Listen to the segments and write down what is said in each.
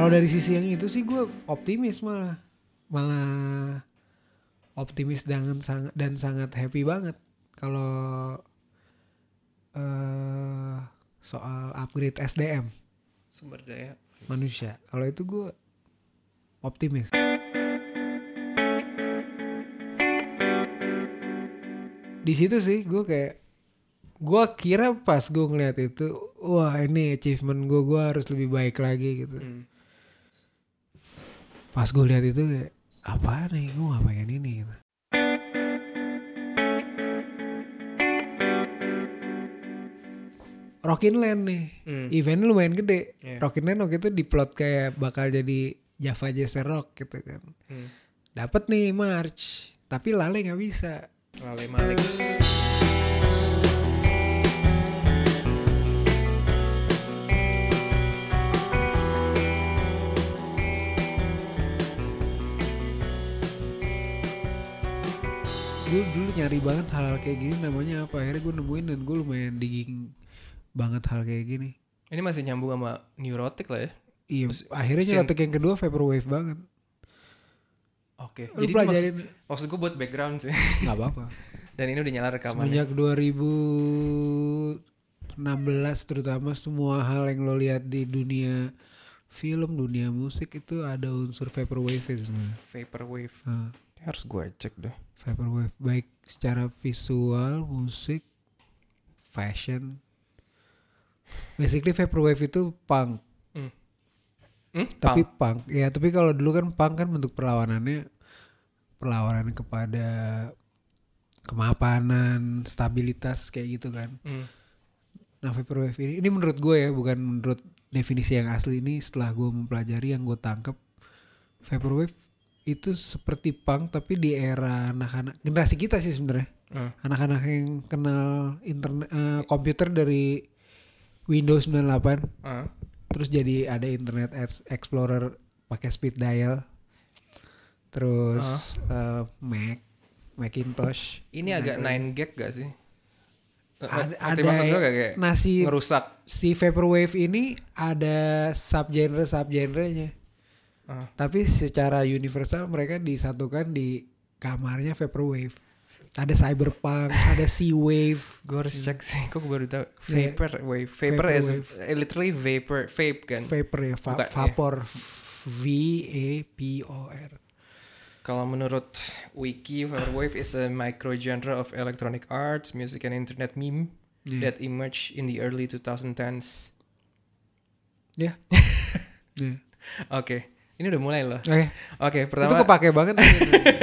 Kalau dari sisi yang itu sih gue optimis malah, malah optimis dan sangat dan sangat happy banget kalau eh soal upgrade SDM Sumber daya. manusia. Kalau itu gue optimis. Di situ sih gue kayak gue kira pas gue ngeliat itu wah ini achievement gue gue harus lebih baik lagi gitu. Hmm. Pas gue lihat itu kayak apa nih gue gak pengen ini gitu. Rockin Land nih Hmm. eventnya lumayan gede. Iya. Rockin Land waktu itu diplot kayak bakal jadi Java Jazz Rock gitu kan. Hmm. Dapat nih March, tapi Lale nggak bisa. Lale Malik. Gue dulu nyari banget hal-hal kayak gini namanya apa. Akhirnya gue nemuin dan gue lumayan digging banget hal kayak gini. Ini masih nyambung sama neurotic lah ya. Iya, Terus akhirnya nyelotek yang kedua Vaporwave banget. Oke. Lu Jadi pelajarin maksud, maksud gue buat background sih. nggak apa-apa. Dan ini udah nyala rekamannya. Semenjak 2016 terutama semua hal yang lo lihat di dunia film, dunia musik itu ada unsur vaporwave sebenarnya. Vaporwave. Nah, Harus gue cek deh. Vaporwave baik secara visual, musik, fashion. Basically vaporwave itu punk, Hmm? tapi Punk. punk. Ya, tapi kalau dulu kan punk kan bentuk perlawanannya perlawanan kepada kemapanan, stabilitas kayak gitu kan. Hmm. Nah vaporwave ini, ini menurut gue ya bukan menurut definisi yang asli ini setelah gue mempelajari yang gue tangkap vaporwave itu seperti punk tapi di era anak-anak generasi kita sih sebenarnya Hmm. anak-anak yang kenal internet eh, komputer dari Windows 98 Ah. terus jadi ada Internet Ex- Explorer pakai speed dial terus eh, Mac Macintosh Ini agak Nah, nine gag gak sih? ada, Ngerti ada gue gak kayak nasi ngerusak. si vaporwave ini ada subgenre subgenrenya. Ah. Tapi secara universal mereka disatukan di kamarnya vaporwave. Ada cyberpunk, ada sea wave. Gue harus cek sih. Kok baru tahu. Iya. Vapor wave. Vapor is Vaporwave. eh, literally vapor. Vape kan. Vapor ya, va- Bukan, iya. vapor. V A P O R. Kalau menurut Wiki, Vaporwave is a micro-genre of electronic arts, music, and internet meme Iya. that emerged in the early 2010s. Ya. Iya. Oke, ini udah mulai loh. Oke, Oke, itu pertama, kepake banget.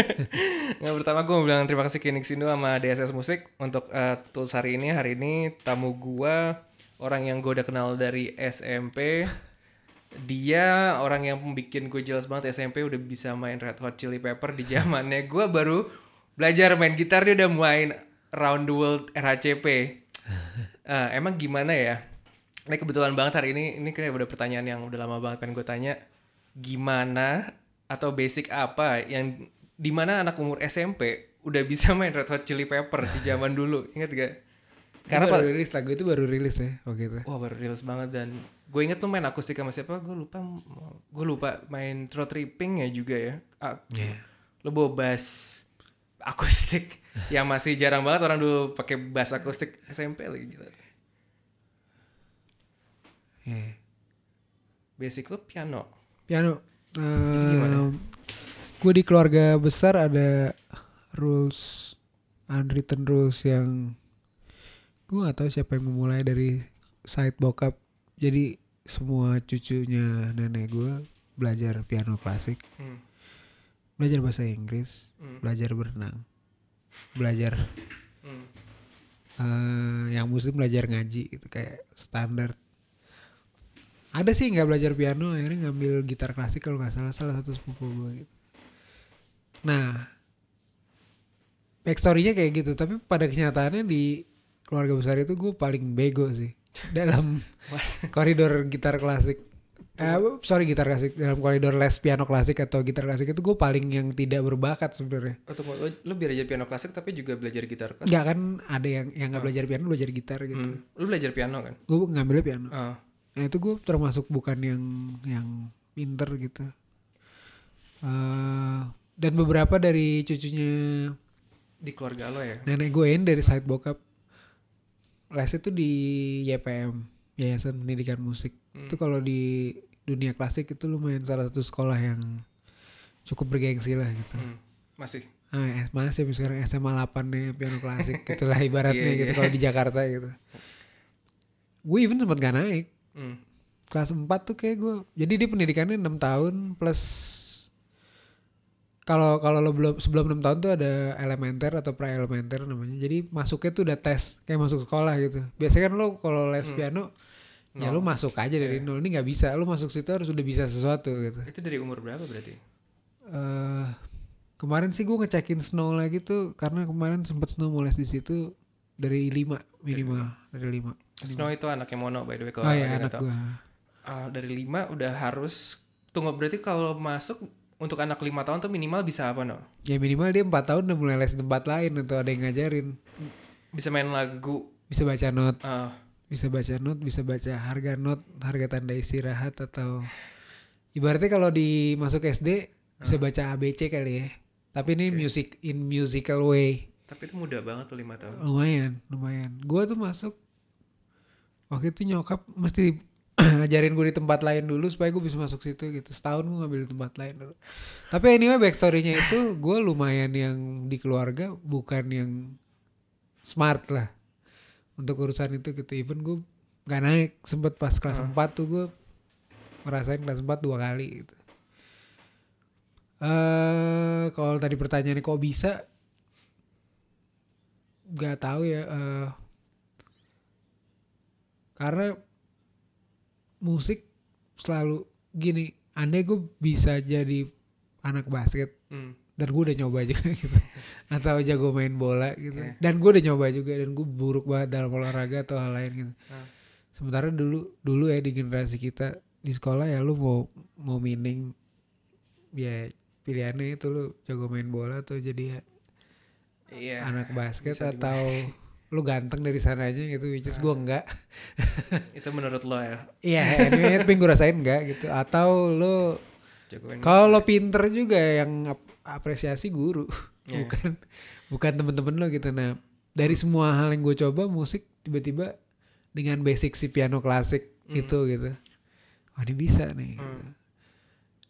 nggak pertama gue mau bilang terima kasih ke Nixindo sama DSS Musik untuk eh, tools hari ini. Hari ini tamu gue orang yang gue udah kenal dari SMP. Dia orang yang bikin gue jelas banget SMP udah bisa main Red Hot Chili Pepper di zamannya gue baru belajar main gitar dia udah main Round the World RHCP. Eh, emang gimana ya? Ini kebetulan banget hari ini ini kayak udah pertanyaan yang udah lama banget pengen gue tanya. Gimana atau basic apa yang di mana anak umur SMP udah bisa main Red Hot Chili Pepper di zaman dulu inget gak? Karena baru rilis lagu itu baru rilis ya waktu itu. wah baru rilis banget dan gue inget tuh main akustik sama siapa? Gue lupa, gue lupa main throat tripping ya juga ya. Ah, Iya. lo bawa bass akustik yang masih jarang banget orang dulu pakai bass akustik SMP lagi gitu. Iya. Basic lo piano. Piano. Jadi gimana? Gue di keluarga besar ada rules, unwritten rules yang gue gak tahu siapa yang memulai dari side bokap. Jadi semua cucunya nenek gue belajar piano klasik, Hmm. belajar bahasa Inggris, Hmm. belajar berenang, belajar Hmm. eh, yang muslim belajar ngaji itu kayak standar. Ada sih nggak belajar piano akhirnya ngambil gitar klasik kalau nggak salah salah satu sepupu gue gitu. Nah, backstorynya kayak gitu tapi pada kenyataannya di keluarga besar itu gue paling bego sih dalam koridor gitar klasik. Eh, sorry gitar klasik dalam koridor les piano klasik atau gitar klasik itu gue paling yang tidak berbakat sebenarnya. Oh, tunggu, lo, lo belajar piano klasik tapi juga belajar gitar klasik. Nggak kan ada yang yang nggak belajar piano belajar gitar gitu. Hmm. Lo belajar piano kan? Gue ngambilnya piano. Ah. Nah itu gue termasuk bukan yang yang pinter gitu Eh, dan beberapa dari cucunya Di keluarga lo ya. nenek gue ini dari side bokap les itu di YPM Yayasan Pendidikan Musik Hmm. itu kalau di dunia klasik itu lumayan salah satu sekolah yang cukup bergengsi lah gitu Hmm. Masih. ah, eh, masih sekarang SMA 8 nih piano klasik gitulah ibaratnya Iya, gitu iya. kalau di Jakarta gitu gue even sempat gak naik Hmm. kelas 4 tuh kayak gue jadi dia pendidikannya 6 tahun plus kalau kalau lo belum sebelum 6 tahun tuh ada elementer atau pra elementer namanya jadi masuknya tuh udah tes kayak masuk sekolah gitu biasanya kan lo kalau les Hmm. piano ya Nol. lo masuk aja dari Iya. nol ini nggak bisa lo masuk situ harus udah bisa sesuatu gitu Itu dari umur berapa berarti? eh kemarin sih gue ngecekin snow lagi tuh karena kemarin sempet snow mau les di situ dari 5 minimal dari 5 Snow itu anaknya Mono by the way kalau oh ya yang anak gue Ah, dari lima udah harus tunggu. Berarti kalau masuk untuk anak lima tahun tuh minimal bisa apa no? ya minimal dia empat tahun udah mulai les tempat lain atau ada yang ngajarin. Bisa main lagu. bisa baca not. Ah, bisa baca not bisa baca harga not harga tanda istirahat atau ibaratnya kalau di masuk SD bisa baca ABC kali ya. Tapi ini music in musical way. Tapi itu muda banget tuh lima tahun. lumayan lumayan. Gua tuh masuk waktu itu nyokap mesti ajarin gue di tempat lain dulu supaya gue bisa masuk situ gitu. Setahun gue ngambil di tempat lain dulu. Tapi anyway backstorynya itu gue lumayan yang di keluarga bukan yang smart lah untuk urusan itu gitu. Even gue nggak naik. Sempet pas kelas 4 tuh gue ngerasain kelas 4 dua kali gitu. Eh kalau tadi pertanyaannya kok bisa? Nggak tahu ya eh karena musik selalu gini andai gue bisa jadi anak basket Hmm. dan gue udah nyoba juga gitu atau jago main bola gitu Iya. dan gue udah nyoba juga dan gue buruk banget dalam olahraga atau hal lain gitu Ah. sementara dulu dulu ya di generasi kita di sekolah ya lu mau mau mining ya pilihannya itu lu jago main bola atau jadi Iya. anak basket atau lu ganteng dari sananya gitu which is gue enggak Itu menurut lo ya. Iya, anyway, tapi gue rasain enggak gitu. Atau lo Jagoin kalau lo pinter juga yang ap- apresiasi guru, Iya. bukan bukan temen-temen lo gitu. Nah, dari semua hal yang gue coba musik tiba-tiba dengan basic si piano klasik Hmm. itu gitu. Wah, ini bisa nih. gitu. Hmm.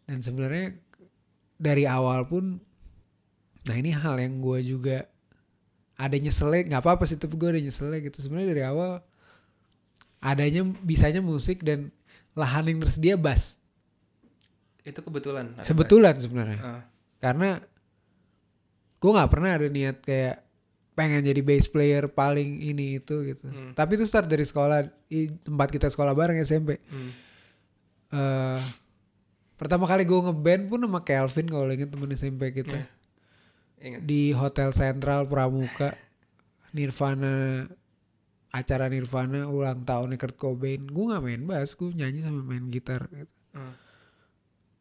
Dan sebenarnya dari awal pun nah ini hal yang gue juga ada nyeselnya nggak apa-apa sih tapi gue ada nyeselnya gitu sebenarnya dari awal adanya bisanya musik dan lahan yang tersedia bass Itu kebetulan. sebetulan sebenarnya. Ah. karena gue nggak pernah ada niat kayak pengen jadi bass player paling ini itu gitu Hmm. tapi itu start dari sekolah tempat kita sekolah bareng SMP Hmm. eh pertama kali gue ngeband pun sama Kelvin kalau inget temen SMP kita Iya. Ingat. di Hotel Central Pramuka Nirvana acara Nirvana ulang tahunnya Kurt Cobain gue nggak main bass gue nyanyi sama main gitar gitu. Hmm.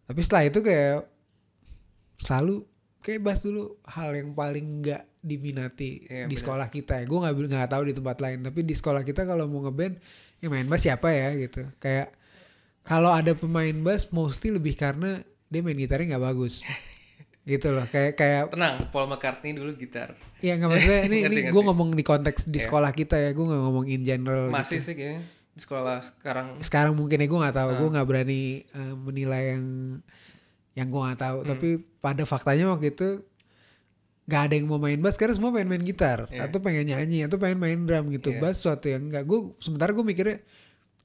tapi setelah itu kayak selalu kayak bass dulu hal yang paling nggak diminati Iya, di benar. sekolah kita ya gue nggak nggak tahu di tempat lain tapi di sekolah kita kalau mau ngeband yang main bass siapa ya gitu kayak kalau ada pemain bass mostly lebih karena dia main gitarnya nggak bagus gitu loh kayak kayak Tenang, Paul McCartney dulu gitar. ya nggak maksudnya ini ini gue ngomong di konteks di Iya. sekolah kita ya gue nggak ngomong in general Masih gitu. sih kayaknya di sekolah sekarang. sekarang mungkin ya gue nggak tahu Ah. gue nggak berani eh, menilai yang yang gue nggak tahu Hmm. tapi pada faktanya waktu itu nggak ada yang mau main bass karena semua pengen main gitar Iya. atau pengen nyanyi atau pengen main drum gitu Iya. bass suatu yang enggak gue sementara gue mikirnya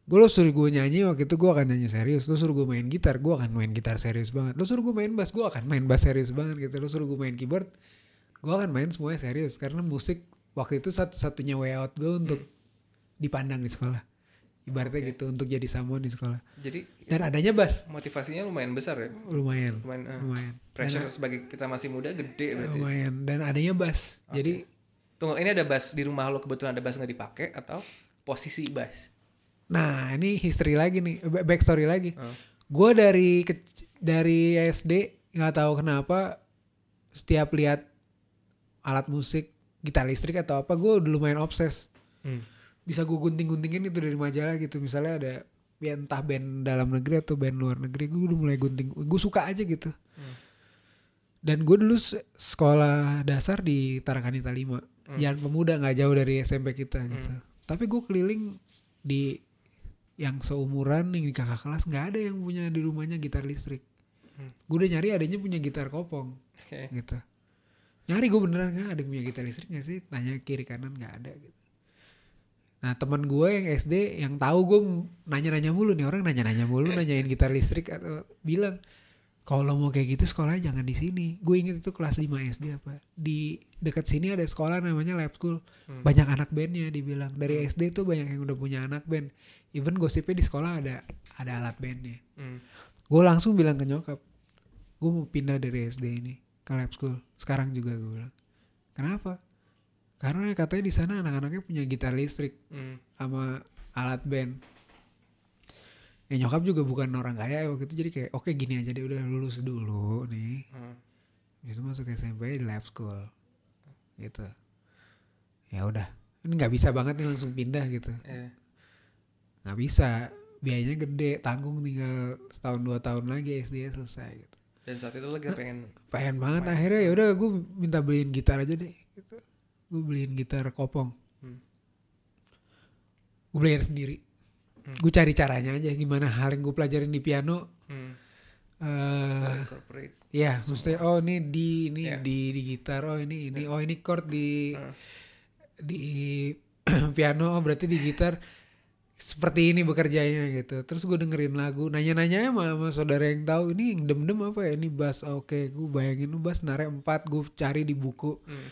gue lo suruh gue nyanyi waktu itu gue akan nyanyi serius. Lo suruh gue main gitar gue akan main gitar serius banget. Lo suruh gue main bass gue akan main bass serius banget gitu. Lo suruh gue main keyboard gue akan main semuanya serius. Karena musik waktu itu satu-satunya way out gue untuk dipandang di sekolah. Ibaratnya Oke. gitu untuk jadi someone di sekolah. Jadi dan adanya bass. motivasinya lumayan besar ya. lumayan. Lumayan ah, lumayan. Pressure Dan- sebagai kita masih muda gede berarti. lumayan. Dan adanya bass. Oke. jadi Tunggu, ini ada bass di rumah lo kebetulan ada bass nggak dipakai atau posisi bass? Nah ini history lagi nih ba- backstory lagi Ah. gue dari kec- dari SD nggak tahu kenapa setiap lihat alat musik gitar listrik atau apa gue udah lumayan obses Hmm. bisa gue gunting-guntingin itu dari majalah gitu misalnya ada ya entah band dalam negeri atau band luar negeri gue udah mulai gunting gue suka aja gitu Hmm. dan gue dulu se- sekolah dasar di Tarakanita 5 Hmm. yang pemuda nggak jauh dari SMP kita gitu tapi gue keliling di yang seumuran yang di kakak kelas nggak ada yang punya di rumahnya gitar listrik Hmm. gue udah nyari adanya punya gitar kopong Oke. gitu nyari gue beneran nggak ada yang punya gitar listrik nggak sih tanya kiri kanan nggak ada gitu nah teman gue yang SD yang tahu gue nanya-nanya mulu nih orang nanya-nanya mulu nanyain gitar listrik atau bilang kalau mau kayak gitu sekolahnya jangan di sini. Gue inget itu kelas 5 SD apa. Di dekat sini ada sekolah namanya lab school. Hmm. banyak anak bandnya dibilang. Dari SD tuh banyak yang udah punya anak band. Even gosipnya di sekolah ada ada alat bandnya. Hmm. gue langsung bilang ke nyokap gue mau pindah dari SD ini ke lab school. Sekarang juga gue bilang. Kenapa? Karena katanya di sana anak-anaknya punya gitar listrik Hmm. sama alat band ya nyokap juga bukan orang kaya waktu itu jadi kayak oke gini aja deh udah lulus dulu nih Hmm. itu masuk SMP di lab school gitu ya udah ini nggak bisa banget nih langsung pindah gitu Iya. nggak bisa biayanya gede tanggung tinggal setahun dua tahun lagi SD selesai gitu Dan saat itu lagi pengen pengen banget akhirnya ya udah gue minta beliin gitar aja deh gitu. gue beliin gitar kopong Hmm. gue belajar sendiri Hmm. gue cari caranya aja gimana hal yang gue pelajarin di piano hmm. incorporate. ya maksudnya oh ini di ini Iya. di di gitar oh ini ini oh ini chord di Hmm. di piano oh berarti di gitar seperti ini bekerjanya gitu terus gue dengerin lagu nanya-nanya sama, sama saudara yang tahu ini yang dem-dem apa ya ini bass oke gue bayangin lu bass narik empat gue cari di buku Hmm.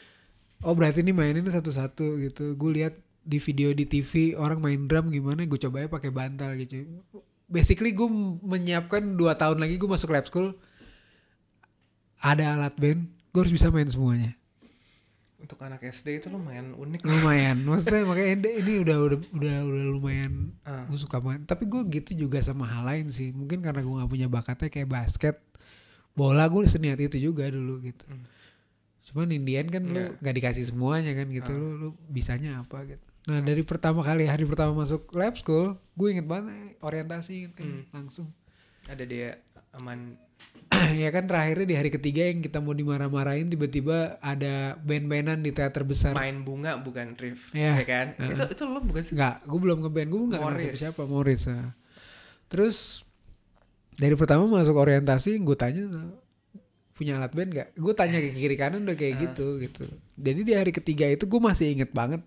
oh berarti ini mainin satu-satu gitu gue lihat di video di TV orang main drum gimana gue coba pakai bantal gitu basically gue menyiapkan dua tahun lagi gue masuk lab school ada alat band gue harus bisa main semuanya Untuk anak SD itu lumayan unik. lumayan maksudnya makanya ini- udah udah udah udah lumayan Ah. gue suka banget tapi gue gitu juga sama hal lain sih mungkin karena gue nggak punya bakatnya kayak basket bola gue seniat itu juga dulu gitu Hmm. cuman Indian kan lu Iya. nggak dikasih semuanya kan gitu Ah. lu lu bisanya apa gitu nah dari pertama kali hari pertama masuk lab school gue inget banget orientasi inget kan Hmm. langsung Ada dia aman. ya kan terakhirnya di hari ketiga yang kita mau dimarah-marahin tiba-tiba ada band-bandan di teater besar Main bunga bukan riff. Iya. Ya kan? Heeh. Itu itu lo bukan sih? Enggak, gue belum ngeband, gue nggak Morris. siapa siapa Morris. ah. Terus dari pertama masuk orientasi, gue tanya punya alat band gak? Gue tanya ke kiri kanan udah kayak Ah. gitu gitu. Jadi di hari ketiga itu gue masih inget banget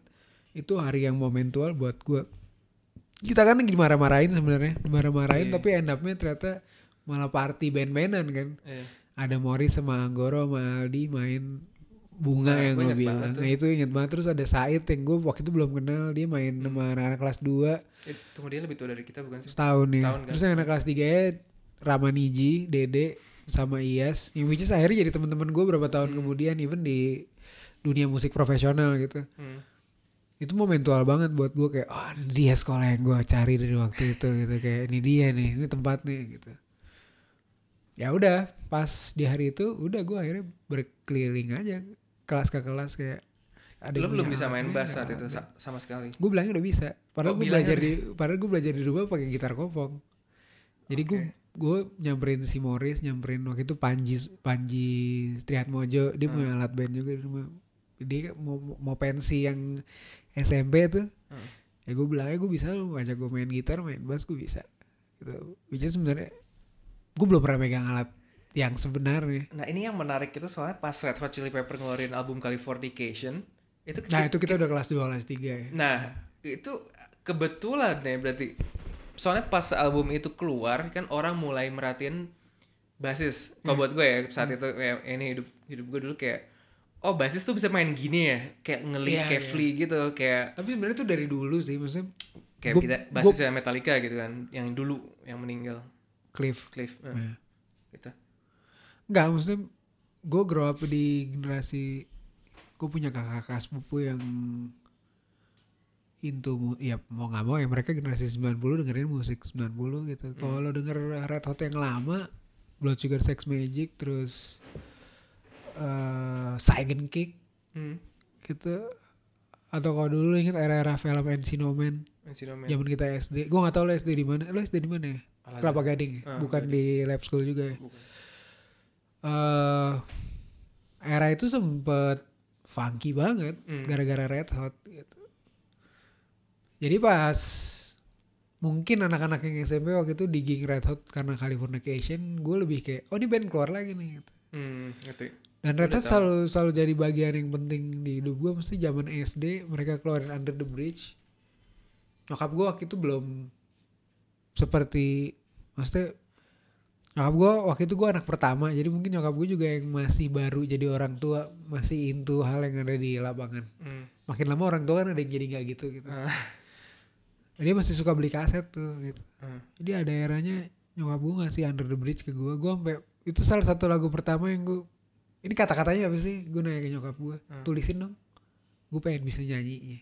itu hari yang momentual buat gue. Kita kan lagi dimarah-marahin sebenarnya, dimarah-marahin Iya. tapi end up-nya ternyata malah party band-bandan kan. Iya. Ada Morris sama Anggoro sama Aldi main bunga Nah, yang inget bilang. Nah itu inget banget terus ada Said yang gue waktu itu belum kenal dia main Hmm. sama anak-anak kelas 2 Eh, tunggu dia lebih tua dari kita bukan sih? setahun ya. Setahun kan? Terus yang anak kelas 3 nya Ramaniji, Dede sama Iyas yang which is akhirnya jadi teman-teman gue berapa tahun kemudian even di dunia musik profesional gitu. Hmm. Itu momentual banget buat gue kayak oh ini dia sekolah yang gue cari dari waktu itu gitu kayak ini dia nih, ini tempatnya gitu. Ya udah, pas di hari itu udah gue akhirnya berkeliling aja kelas ke kelas kayak ada Lo belum bisa main bass ada saat itu band. sa- sama sekali. Gue bilangnya udah bisa. Padahal Oh, gue belajar di padahal gue belajar di rumah pakai gitar kopong. Jadi gue Oke. gue nyamperin si Morris, nyamperin waktu itu Panji Panji Triatmojo, dia punya alat band juga di rumah. Dia mau mau pensi yang SMP tuh. Hmm. Ya gue bilangnya gue bisa lu ngajak gue main gitar, main bass gue bisa. Gitu. Which is sebenarnya gue belum pernah megang alat yang sebenarnya. Nah ini yang menarik itu soalnya pas Red Hot Chili Pepper ngeluarin album Californication itu Nah itu kita udah kelas 2 kelas 3 ya. Nah, itu kebetulan nih berarti. Soalnya pas album itu keluar kan orang mulai merhatiin basis. Kalau buat gue ya saat itu ya, ini hidup hidup gue dulu kayak oh basis tuh bisa main gini ya, kayak ngelik Iya, kayak iya. Flea gitu, kayak Tapi sebenarnya tuh dari dulu sih maksudnya kayak Gua- kita gua- basisnya Metallica gitu kan, yang dulu yang meninggal Cliff. Cliff. eh, Iya. gitu. Enggak, maksudnya gue grow up di generasi gue punya kakak-kakak sepupu yang into ya mau nggak mau ya mereka generasi 90 dengerin musik 90 gitu. Kalau lo denger Red Hot yang lama, Blood Sugar Sex Magic terus eh Saigon Kick Hmm. gitu. Atau kalau dulu inget era-era film Encino Man. Zaman kita SD. Gue nggak tahu lo SD di mana. Lo SD di mana ya? Al-Azhar. Kelapa Gading ya? Ah, Bukan Gading. di lab school juga ya? Bukan. eh era itu sempet funky banget Hmm. gara-gara Red Hot gitu. Jadi pas mungkin anak-anak yang SMP waktu itu digging Red Hot karena Californication, gue lebih kayak oh ini band keluar lagi nih. Gitu. Hmm, ngerti. Dan Red Udah Hot tahu. selalu selalu jadi bagian yang penting di hidup gue. Mesti zaman SD mereka keluarin Under the Bridge. Nyokap gue waktu itu belum seperti maksudnya nyokap gue waktu itu gue anak pertama jadi mungkin nyokap gue juga yang masih baru jadi orang tua masih into hal yang ada di lapangan Hmm. makin lama orang tua kan ada yang jadi nggak gitu gitu Ah. dia masih suka beli kaset tuh gitu Ah. jadi ada eranya nyokap gue ngasih Under the Bridge ke gue gue sampai itu salah satu lagu pertama yang gue ini kata-katanya apa sih? Gue nanya ke nyokap gue Hmm. tulisin dong. Gue pengen bisa nyanyinya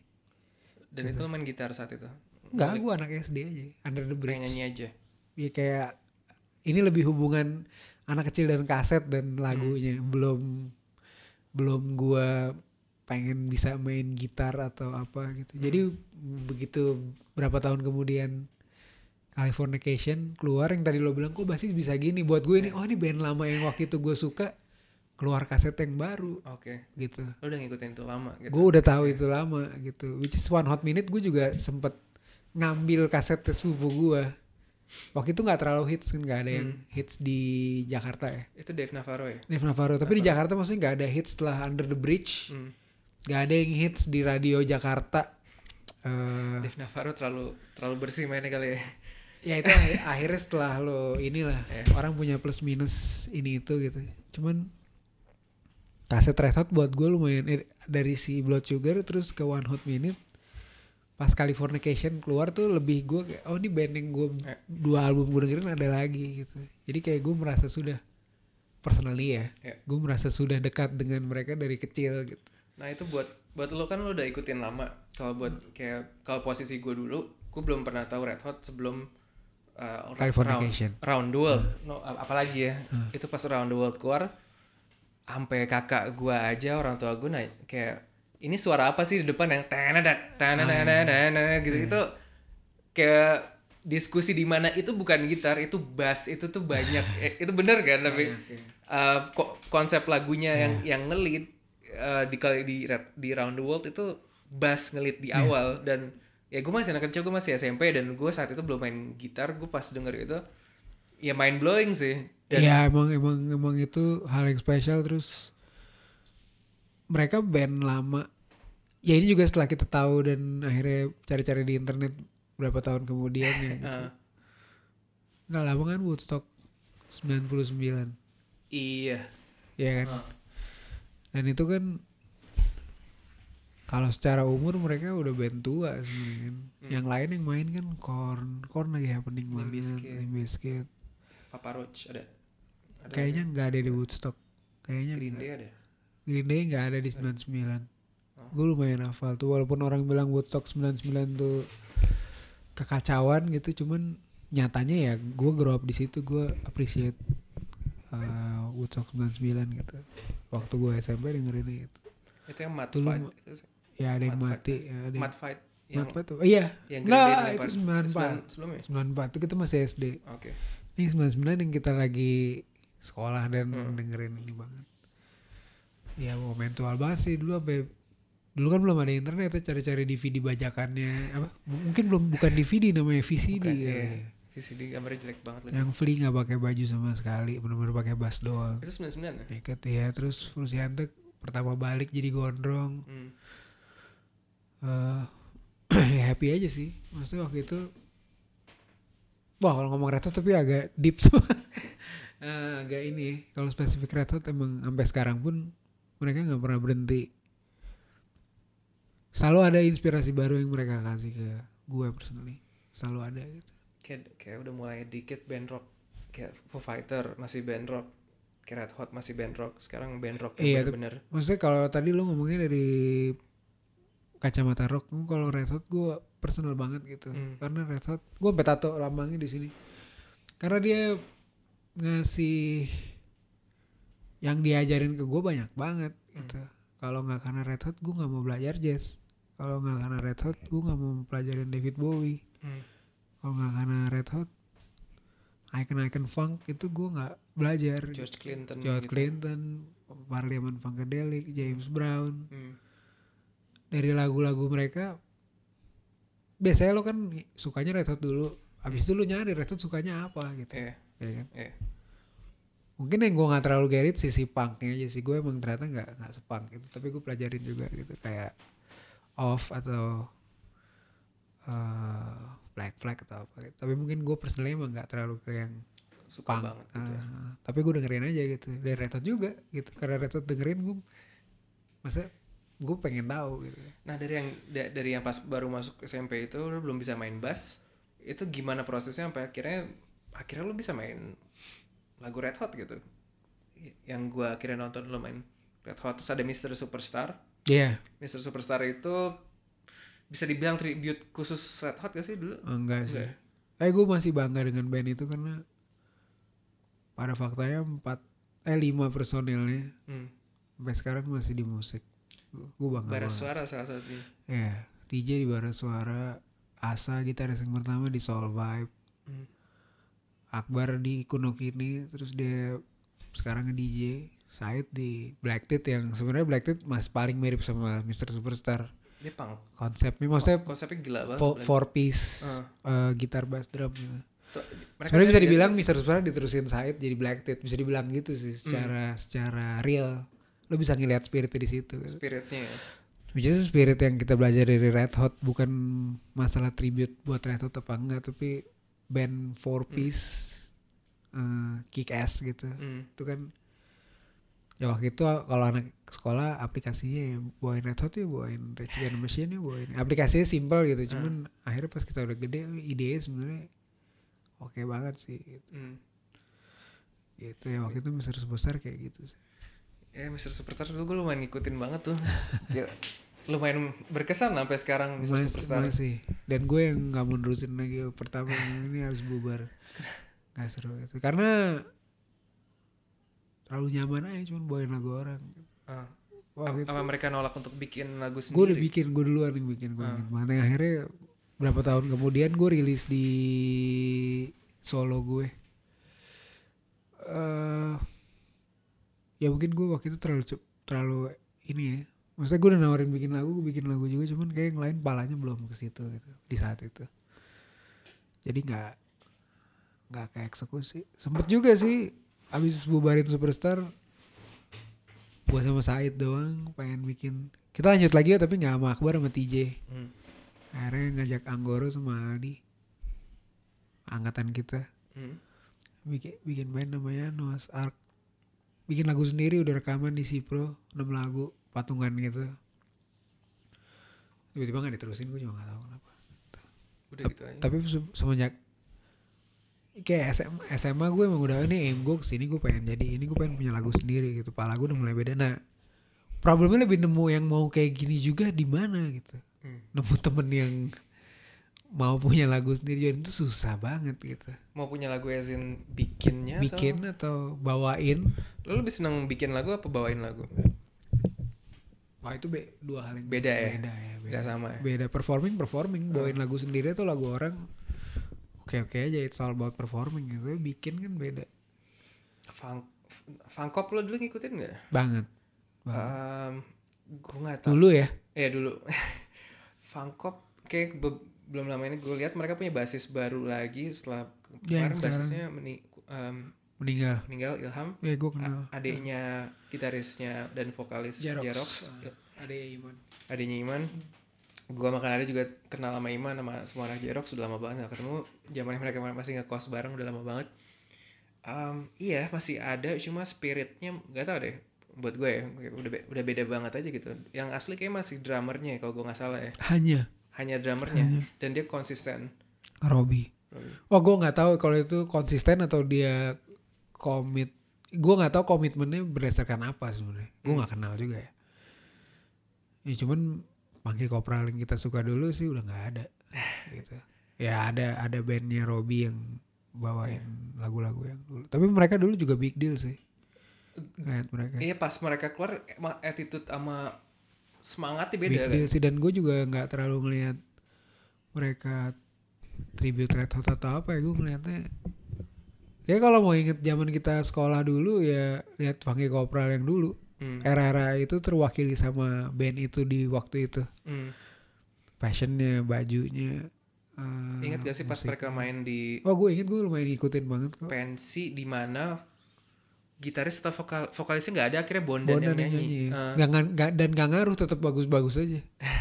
Dan itu lo main gitar saat itu? Enggak, gue anak SD aja Under the Pengen Bridge. nyanyi aja? ya kayak ini lebih hubungan anak kecil dan kaset dan lagunya. Belum belum gua pengen bisa main gitar atau apa gitu. Jadi begitu berapa tahun kemudian Californication keluar yang tadi lo bilang kok basis bisa gini? Buat gue ini oh ini band lama yang waktu itu gue suka keluar kaset yang baru. Oke. gitu. Lo udah ngikutin itu lama gitu? gue udah tahu itu lama gitu. Which is one hot minute gue juga sempet ngambil kaset sepupu gue waktu itu nggak terlalu hits kan? Nggak ada yang hits di Jakarta ya? Itu Dave Navarro ya? Dave Navarro. Tapi di Jakarta maksudnya nggak ada hits setelah Under the Bridge. Hmm. nggak ada yang hits di radio Jakarta. Eh, Dave Navarro terlalu terlalu bersih mainnya kali ya? ya itu akhir- akhirnya setelah lo inilah Eh. orang punya plus minus ini itu gitu. Cuman kaset Red Hot buat gue lumayan dari si Blood Sugar terus ke One Hot Minute pas Californication keluar tuh lebih gue kayak oh ini band yang gue Eh. dua album gue dengerin ada lagi gitu jadi kayak gue merasa sudah personally ya Ya. gue merasa sudah dekat dengan mereka dari kecil gitu Nah itu buat buat lo kan lo udah ikutin lama. Kalau buat kayak kalau posisi gue dulu, gue belum pernah tahu Red Hot sebelum uh, Californication. Round, round the World. No, ap- apalagi ya. Itu pas Round the World keluar, sampai kakak gue aja orang tua gue naik kayak ini suara apa sih di depan yang tanadat tanadat gitu itu kayak diskusi di mana itu bukan gitar itu bass itu tuh banyak. Eh, itu bener kan tapi uh, ko- konsep lagunya yang yang ngelit uh, di kali di di Round the World itu bass ngelit di awal dan ya gue masih anak kecil gue masih SMP dan gue saat itu belum main gitar gue pas denger itu ya mind blowing sih dan Iya emang emang emang itu hal yang spesial terus mereka band lama. Ya ini juga setelah kita tahu dan akhirnya cari-cari di internet berapa tahun kemudian ya gitu. uh, Nggak lama kan Woodstock 99. iya Ya kan? Ah. Dan itu kan kalau secara umur mereka udah band tua sebenarnya kan. Yang lain yang main kan Korn, Korn lagi happening banget. Limp Bizkit. Papa Roach ada ada Kayaknya nggak ada di Woodstock. Kayaknya Green nggak. Day ada Green Day nggak ada di 99. Gue lumayan hafal tuh walaupun orang bilang Woodstock 99 tuh kekacauan gitu cuman nyatanya ya gue grow up di situ gue appreciate uh, Woodstock 99 gitu. Waktu gue SMP dengerin itu. itu yang Mad Dulu Fight. Ya ada yang Mad mati, ya, ada yang Mad Fight yang Mad Fight tuh. Oh, iya. yang dilempar. itu 94. sebelumnya 94 itu kita masih SD. oke Ini 99 yang kita lagi sekolah dan Hmm. dengerin ini banget. Ya momentual banget sih dulu sampai dulu kan belum ada internet ya cari-cari DVD bajakannya apa mungkin belum bukan DVD namanya VCD Bukan, iya. ya. VCD gambarnya jelek banget lagi yang Flea nggak pakai baju sama sekali benar-benar pakai bass doang itu 99 ya Naked ya terus Frusciante pertama balik jadi gondrong hmm. ya happy aja sih maksudnya waktu itu wah kalau ngomong Red Hot tapi agak deep semua Eh, agak ini ya, kalau spesifik Red Hot emang sampai sekarang pun mereka nggak pernah berhenti. Selalu ada inspirasi baru yang mereka kasih ke gue personally. Selalu ada gitu. Kayak kayak udah mulai dikit band rock. Kayak Foo Fighter masih band rock. Kayak Red Hot masih band rock. Sekarang band rock Iya, yang bener maksudnya kalau tadi lo ngomongnya dari kacamata rock kalau Red Hot gue personal banget gitu. Hmm. karena Red Hot gue sampai tato lambangnya di sini. Karena dia ngasih yang diajarin ke gue banyak banget gitu. Kalau nggak karena Red Hot gue nggak mau belajar jazz. Kalau nggak karena Red Hot gue nggak mau pelajarin David Bowie. Hmm. kalau nggak karena Red Hot icon-icon funk itu gue nggak belajar. George Clinton George gitu. Clinton Parliament Funkadelic James Brown. Hmm. dari lagu-lagu mereka biasanya lo kan sukanya Red Hot dulu. Habis itu lo nyari Red Hot sukanya apa gitu. Iya, ya kan? Iya. mungkin yang gue nggak terlalu gerit sisi punknya aja sih. Gue emang ternyata nggak nggak sepunk gitu. Tapi gue pelajarin juga gitu. Kayak off atau eh, black flag atau apa gitu. tapi mungkin gue personally emang nggak terlalu ke yang Suka punk. banget gitu. ya. Ah, tapi gue dengerin aja gitu. Dari Red Hot juga gitu. Karena Red Hot dengerin gue masa gue pengen tahu gitu Nah dari yang da- dari yang pas baru masuk SMP itu lu belum bisa main bass, itu gimana prosesnya sampai akhirnya akhirnya lu bisa main lagu Red Hot gitu. Yang gua akhirnya nonton lu main Red Hot terus ada Mr. Superstar. Iya Mr. Superstar itu bisa dibilang tribute khusus Red Hot gak sih dulu? enggak sih Enggak eh gue masih bangga dengan band itu karena pada faktanya empat eh lima personilnya Hmm. sampai sekarang masih di musik gue bangga Bara banget. suara salah satunya. ya TJ di Bara Suara Asa gitaris yang pertama di Soul Vibe Hmm. Akbar di Kuno Kini terus dia sekarang nge DJ Said di Black Tit yang sebenarnya Black Tit masih paling mirip sama Mr. Superstar Dia punk. konsepnya maksudnya Konsepnya gila banget. four, four piece Ah. eh, gitar bass drum gitu. Sebenarnya bisa dibilang Mr. Superstar diterusin Said jadi Black Tit bisa dibilang gitu sih secara secara real lo bisa ngeliat spiritnya di situ spiritnya ya. Which is spirit yang kita belajar dari Red Hot bukan masalah tribute buat Red Hot apa enggak tapi band four piece eh, kick ass gitu Hmm. itu kan ya waktu itu kalau anak sekolah aplikasinya ya bawain Red Hot ya bawain Rage Against the Machine ya bawain aplikasinya simple gitu cuman akhirnya pas kita udah gede idenya sebenarnya oke banget sih gitu. Hmm. gitu ya waktu itu Mr. Superstar kayak gitu sih Ya Mr. Superstar dulu gue lumayan ngikutin banget tuh. Gila. lumayan berkesan sampai sekarang Mr. masih, Superstar. masih. dan gue yang nggak mau nerusin lagi pertama ini harus bubar nggak seru gitu karena terlalu nyaman aja cuman bawain lagu orang Ah. Wah. Apa mereka nolak untuk bikin lagu gue udah sendiri? bikin gue duluan yang bikin gue Ah. mana akhirnya berapa tahun kemudian gue rilis di solo gue eh ya mungkin gue waktu itu terlalu terlalu ini ya. Maksudnya gue udah nawarin bikin lagu gue bikin lagu juga cuman kayak yang lain palanya belum ke situ gitu di saat itu. Jadi nggak nggak kayak eksekusi. Sempet juga sih abis bubarin superstar gue sama Said doang pengen bikin. Kita lanjut lagi ya tapi nggak sama Akbar sama TJ Hmm. akhirnya ngajak Anggoro sama Aldi angkatan kita. Hmm. bikin bikin band namanya Noah's Ark bikin lagu sendiri udah rekaman di Sipro 6 lagu patungan gitu. Tiba-tiba gak diterusin gue juga gak tahu kenapa. Udah gitu aja. tapi se- semenjak kayak SMA, SMA gue emang udah ini aim gue ke sini gue pengen jadi ini gue pengen punya lagu sendiri gitu. Pala gue udah mulai beda. Nah problemnya lebih nemu yang mau kayak gini juga di mana gitu. Hmm. nemu temen yang mau punya lagu sendiri jadi itu susah banget gitu Mau punya lagu Ezin bikinnya bikin atau bawain atau lo lebih seneng bikin lagu apa bawain lagu? wah itu be- dua hal yang Beda ya? beda ya beda, Gak sama ya? beda performing performing bawain lagu sendiri atau lagu orang oke oke aja it's all about performing gitu bikin kan beda Funk, Funkop lo dulu ngikutin gak? banget Um, gue gak tau. dulu ya Ya dulu. Funkop kayak be- belum lama ini gue lihat mereka punya basis baru lagi setelah Ya, kemarin sekarang. basisnya meni- um, meninggal. meninggal Ilham. ya gue kenal. Adiknya gitarisnya dan vokalis Jerox. Jerox, ada ya. Iman. Adiknya Iman. Gua makan ada juga kenal sama Iman sama semua anak Jerox sudah lama banget gak ketemu. Zamannya mereka masih ngekos bareng udah lama banget. Em, iya masih ada cuma spiritnya nggak tahu deh. Buat gue ya udah be- udah beda banget aja gitu. Yang asli kayak masih drummernya ya, kalau gue nggak salah ya. Hanya hanya drummernya dan dia konsisten Robi Wah gue nggak tahu kalau itu konsisten atau dia komit. Gue nggak tahu komitmennya berdasarkan apa sebenarnya. Gue nggak kenal juga ya. Ya cuman Monkey Kopral yang kita suka dulu sih udah nggak ada. gitu. Ya ada ada bandnya Robi yang bawain lagu-lagu yang dulu. Tapi mereka dulu juga big deal sih. Lihat mereka. iya pas mereka keluar attitude sama semangatnya big beda kan. deal sih dan gue juga nggak terlalu ngelihat mereka tribute Red Hot atau apa ya gue ngelihatnya ya kalau mau inget zaman kita sekolah dulu ya lihat Funky Kopral yang dulu Hmm. era-era itu terwakili sama band itu di waktu itu Hmm. fashionnya bajunya eh, Ingat gak sih pas mereka main di oh gue inget gue lumayan ngikutin banget kok pensi di mana gitaris atau vokal vokalisnya nggak ada akhirnya Bondan, Bondan yang yang nyanyi. nyanyi Eh, Nggak- nggak- nggak- dan gak ngaruh tetap bagus-bagus aja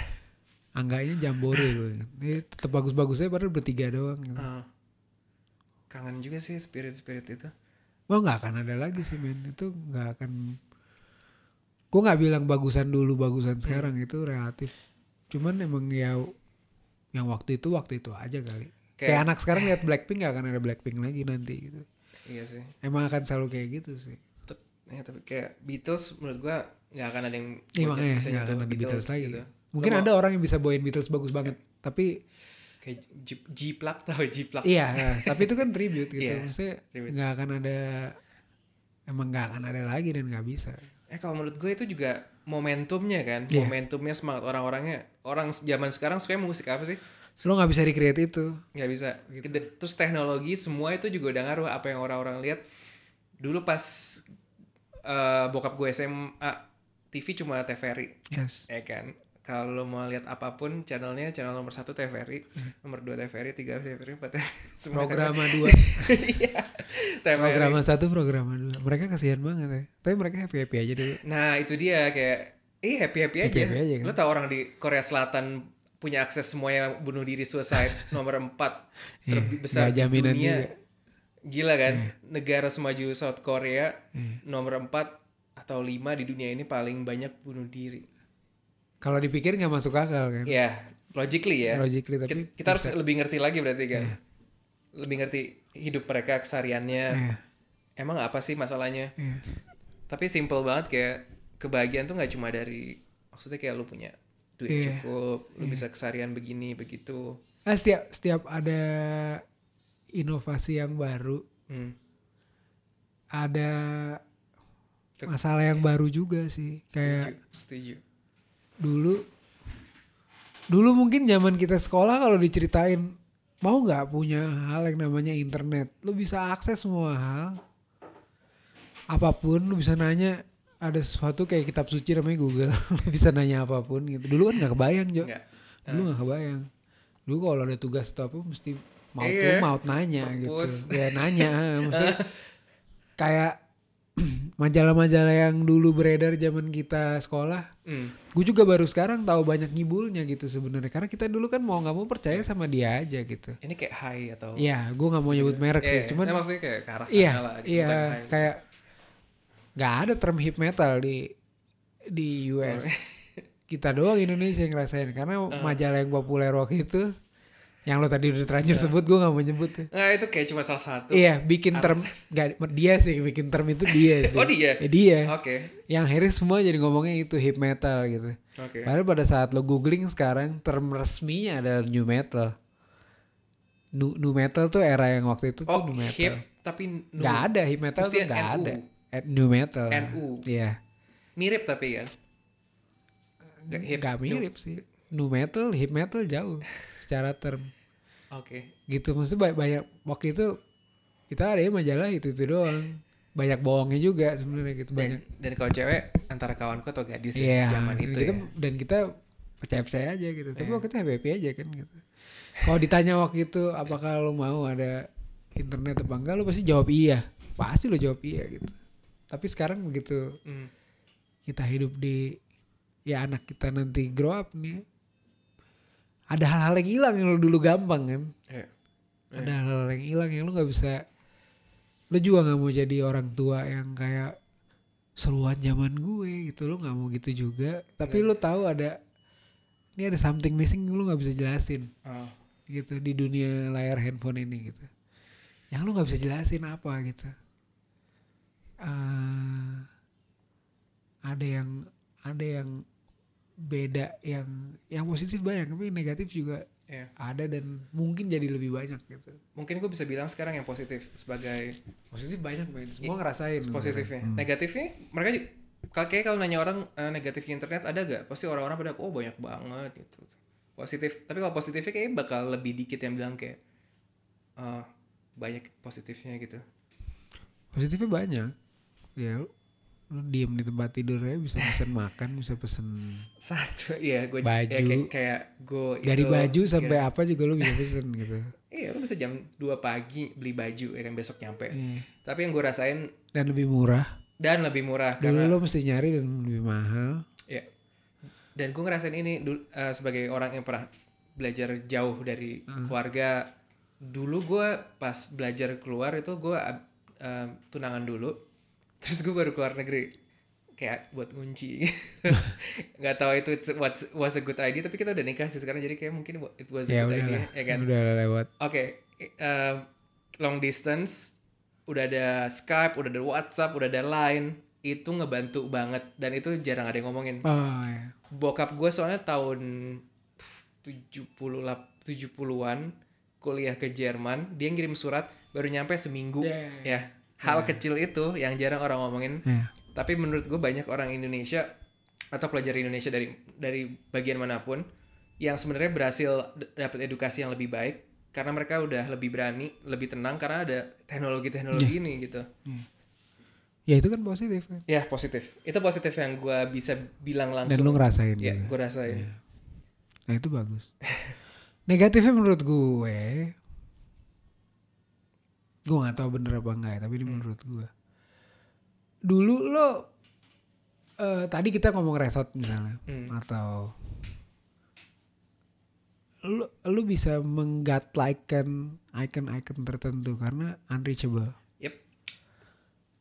Angganya jambore gue. Ini tetap bagus-bagus aja padahal bertiga doang gitu. eh. kangen juga sih spirit spirit itu. Wah nggak akan ada lagi sih men itu nggak akan gue nggak bilang bagusan dulu bagusan sekarang itu relatif cuman emang ya yang waktu itu waktu itu aja kali kayak, Kayak- anak sekarang lihat Blackpink nggak akan ada Blackpink lagi nanti gitu Iya sih. emang akan selalu kayak gitu sih Tep- ya, tapi kayak Beatles menurut gua nggak akan ada yang Iya bisa makanya bisa nyentuh akan ada Beatles, lagi gitu. mungkin ada orang yang bisa bawain Beatles bagus banget tapi kayak G- G-Plug tau G-Plug. iya nah, tapi itu kan tribute gitu Iya, maksudnya nggak akan ada emang nggak akan ada lagi dan nggak bisa Eh kalau menurut gue itu juga momentumnya kan, Iya. momentumnya semangat orang-orangnya. Orang zaman sekarang suka musik apa sih? Lo nggak bisa recreate itu. Nggak bisa. Gitu. Terus teknologi semua itu juga udah ngaruh apa yang orang-orang lihat. Dulu pas eh, bokap gue SMA TV cuma TVRI yes. Ya kan? Kalau mau lihat apa pun channelnya channel nomor satu TVRI nomor dua TVRI tiga TVRI empat TVRI semua kan- programa dua. Iya, TVRI. Programa satu, programa dua. Mereka kasihan banget ya. Tapi mereka happy happy aja dulu. nah itu dia kayak eh happy happy aja, Happy-happy aja kan? lo tau orang di Korea Selatan punya akses semuanya bunuh diri suicide nomor empat Iya, terbesar nggak di jaminan dunia juga. gila kan negara semaju South Korea Iya. nomor empat atau lima di dunia ini paling banyak bunuh diri Kalau dipikir nggak masuk akal kan. ya logically ya Logically tapi Kita, kita harus lebih ngerti lagi berarti kan lebih ngerti hidup mereka kesehariannya Iya. emang apa sih masalahnya Iya. tapi simple banget kayak kebahagiaan tuh nggak cuma dari maksudnya kayak lu punya duit Iya. cukup lu bisa keseharian begini begitu Ah, setiap setiap ada inovasi yang baru, hmm. ada masalah yang baru juga sih. setuju Kayak setuju dulu dulu mungkin zaman kita sekolah kalau diceritain mau nggak punya hal yang namanya internet lu bisa akses semua hal apa pun lu bisa nanya ada sesuatu kayak kitab suci namanya Google. Bisa nanya apa pun gitu. Dulu kan nggak kebayang Jo. Nggak. dulu nggak kebayang. Dulu kalau ada tugas atau apa mesti mau Iya. tuh mau nanya Pus. gitu. Ya nanya. Maksudnya kayak majalah-majalah yang dulu beredar zaman kita sekolah Hmm. gue juga baru sekarang tahu banyak ngibulnya gitu sebenarnya. Karena kita dulu kan mau nggak mau percaya sama dia aja gitu. Ini kayak high atau Iya, gue nggak mau nyebut merek Eh, sih, cuman eh, maksudnya kayak ke arah sana iya, lah gitu, iya, kayak nggak ada term hip metal di di US. Kita doang Indonesia yang ngerasain karena Uh. majalah yang populer waktu itu, yang lo tadi udah terlanjur sebut, gue nggak mau nyebut. tuh. nah itu kayak cuma salah satu Iya, bikin term, nggak dia sih bikin term itu dia sih. Oh, dia? Ya, dia. oke Yang akhirnya semua jadi ngomongnya itu hip metal gitu. oke Padahal pada saat lo googling sekarang term resminya adalah new metal. Nu, nu metal tuh era yang waktu itu tuh oh new metal. hip tapi nu. Gak ada hip metal Mesti tuh gak NU. ada. Eh, new metal. NU. Iya. mirip tapi kan hip Gak nu. mirip sih. New metal, hip metal jauh secara term. oke Gitu maksudnya ba- banyak waktu itu kita ada ya majalah itu itu doang. Banyak bohongnya juga sebenarnya gitu dan, banyak. dan kalau cewek antara kawanku atau gadis Iya. ya zaman dan itu kita, ya dan kita percaya-percaya aja gitu. Tapi Iya. waktu itu happy happy aja kan gitu. Kalau ditanya waktu itu apakah lo mau ada internet apa enggak lo pasti jawab iya. Pasti lo jawab iya gitu. Tapi sekarang begitu Hmm. kita hidup di ya anak kita nanti grow up nih ada hal-hal yang hilang yang lu dulu gampang kan? Iya. ada hal-hal yang hilang yang lu nggak bisa lu juga nggak mau jadi orang tua yang kayak seruan zaman gue gitu lu nggak mau gitu juga. Tapi lu tahu ada ini ada something missing lu nggak bisa jelasin. Oh. gitu di dunia layar handphone ini gitu. Yang lu nggak bisa jelasin apa gitu Eh, ada yang ada yang beda yang yang positif banyak tapi yang negatif juga Iya. ada dan mungkin jadi lebih banyak gitu mungkin gue bisa bilang sekarang yang positif sebagai positif banyak men semua ngerasain positifnya Hmm. negatifnya mereka ju- Kalau kayak kalau nanya orang eh, negatif internet ada gak? Pasti orang-orang pada oh banyak banget gitu. Positif. Tapi kalau positifnya kayaknya bakal lebih dikit yang bilang kayak eh, banyak positifnya gitu. Positifnya banyak. Ya lu, diem di tempat tidur aja bisa pesen makan, bisa pesen Satu, iya gue Baju. ya, kayak, kayak gue dari itu baju sampai kira- apa juga lu bisa pesen gitu. Iya, lu bisa jam 2 pagi beli baju ya kan besok nyampe. Iya. Tapi yang gue rasain Dan lebih murah. dan lebih murah Dulu karena lu mesti nyari dan lebih mahal. ya. Dan gue ngerasain ini eh, sebagai orang yang pernah belajar jauh dari keluarga. Dulu gue pas belajar keluar itu gue eh, tunangan dulu. Terus gue baru keluar negeri kayak buat ngunci. nggak tahu itu it's- what was a good idea tapi kita udah nikah sih sekarang jadi kayak mungkin it was a Ya good idea lah. ya kan. Udah lewat. Oke, eh, long distance, udah ada Skype, udah ada WhatsApp, udah ada Line, itu ngebantu banget dan itu jarang ada yang ngomongin. Oh ya. Bokap gue soalnya tahun 70 lap- 70-an kuliah ke Jerman, dia ngirim surat baru nyampe seminggu Yeah. ya. Hal kecil itu yang jarang orang ngomongin. Ya. Tapi menurut gue banyak orang Indonesia atau pelajar Indonesia dari dari bagian mana pun yang sebenarnya berhasil dapat edukasi yang lebih baik karena mereka udah lebih berani, lebih tenang karena ada teknologi-teknologi ini gitu. Ya itu kan positif kan. Ya positif. Itu positif yang gue bisa bilang Dan langsung. lu ngerasain Ya, gue rasain. Nah itu bagus. Negatifnya menurut gue, gue nggak tahu bener apa enggak ya, tapi ini Hmm. menurut gue. Dulu lo, eh, tadi kita ngomong resort misalnya, Hmm. atau lu lu bisa menggatlikekan icon-icon tertentu karena unreachable. Yep.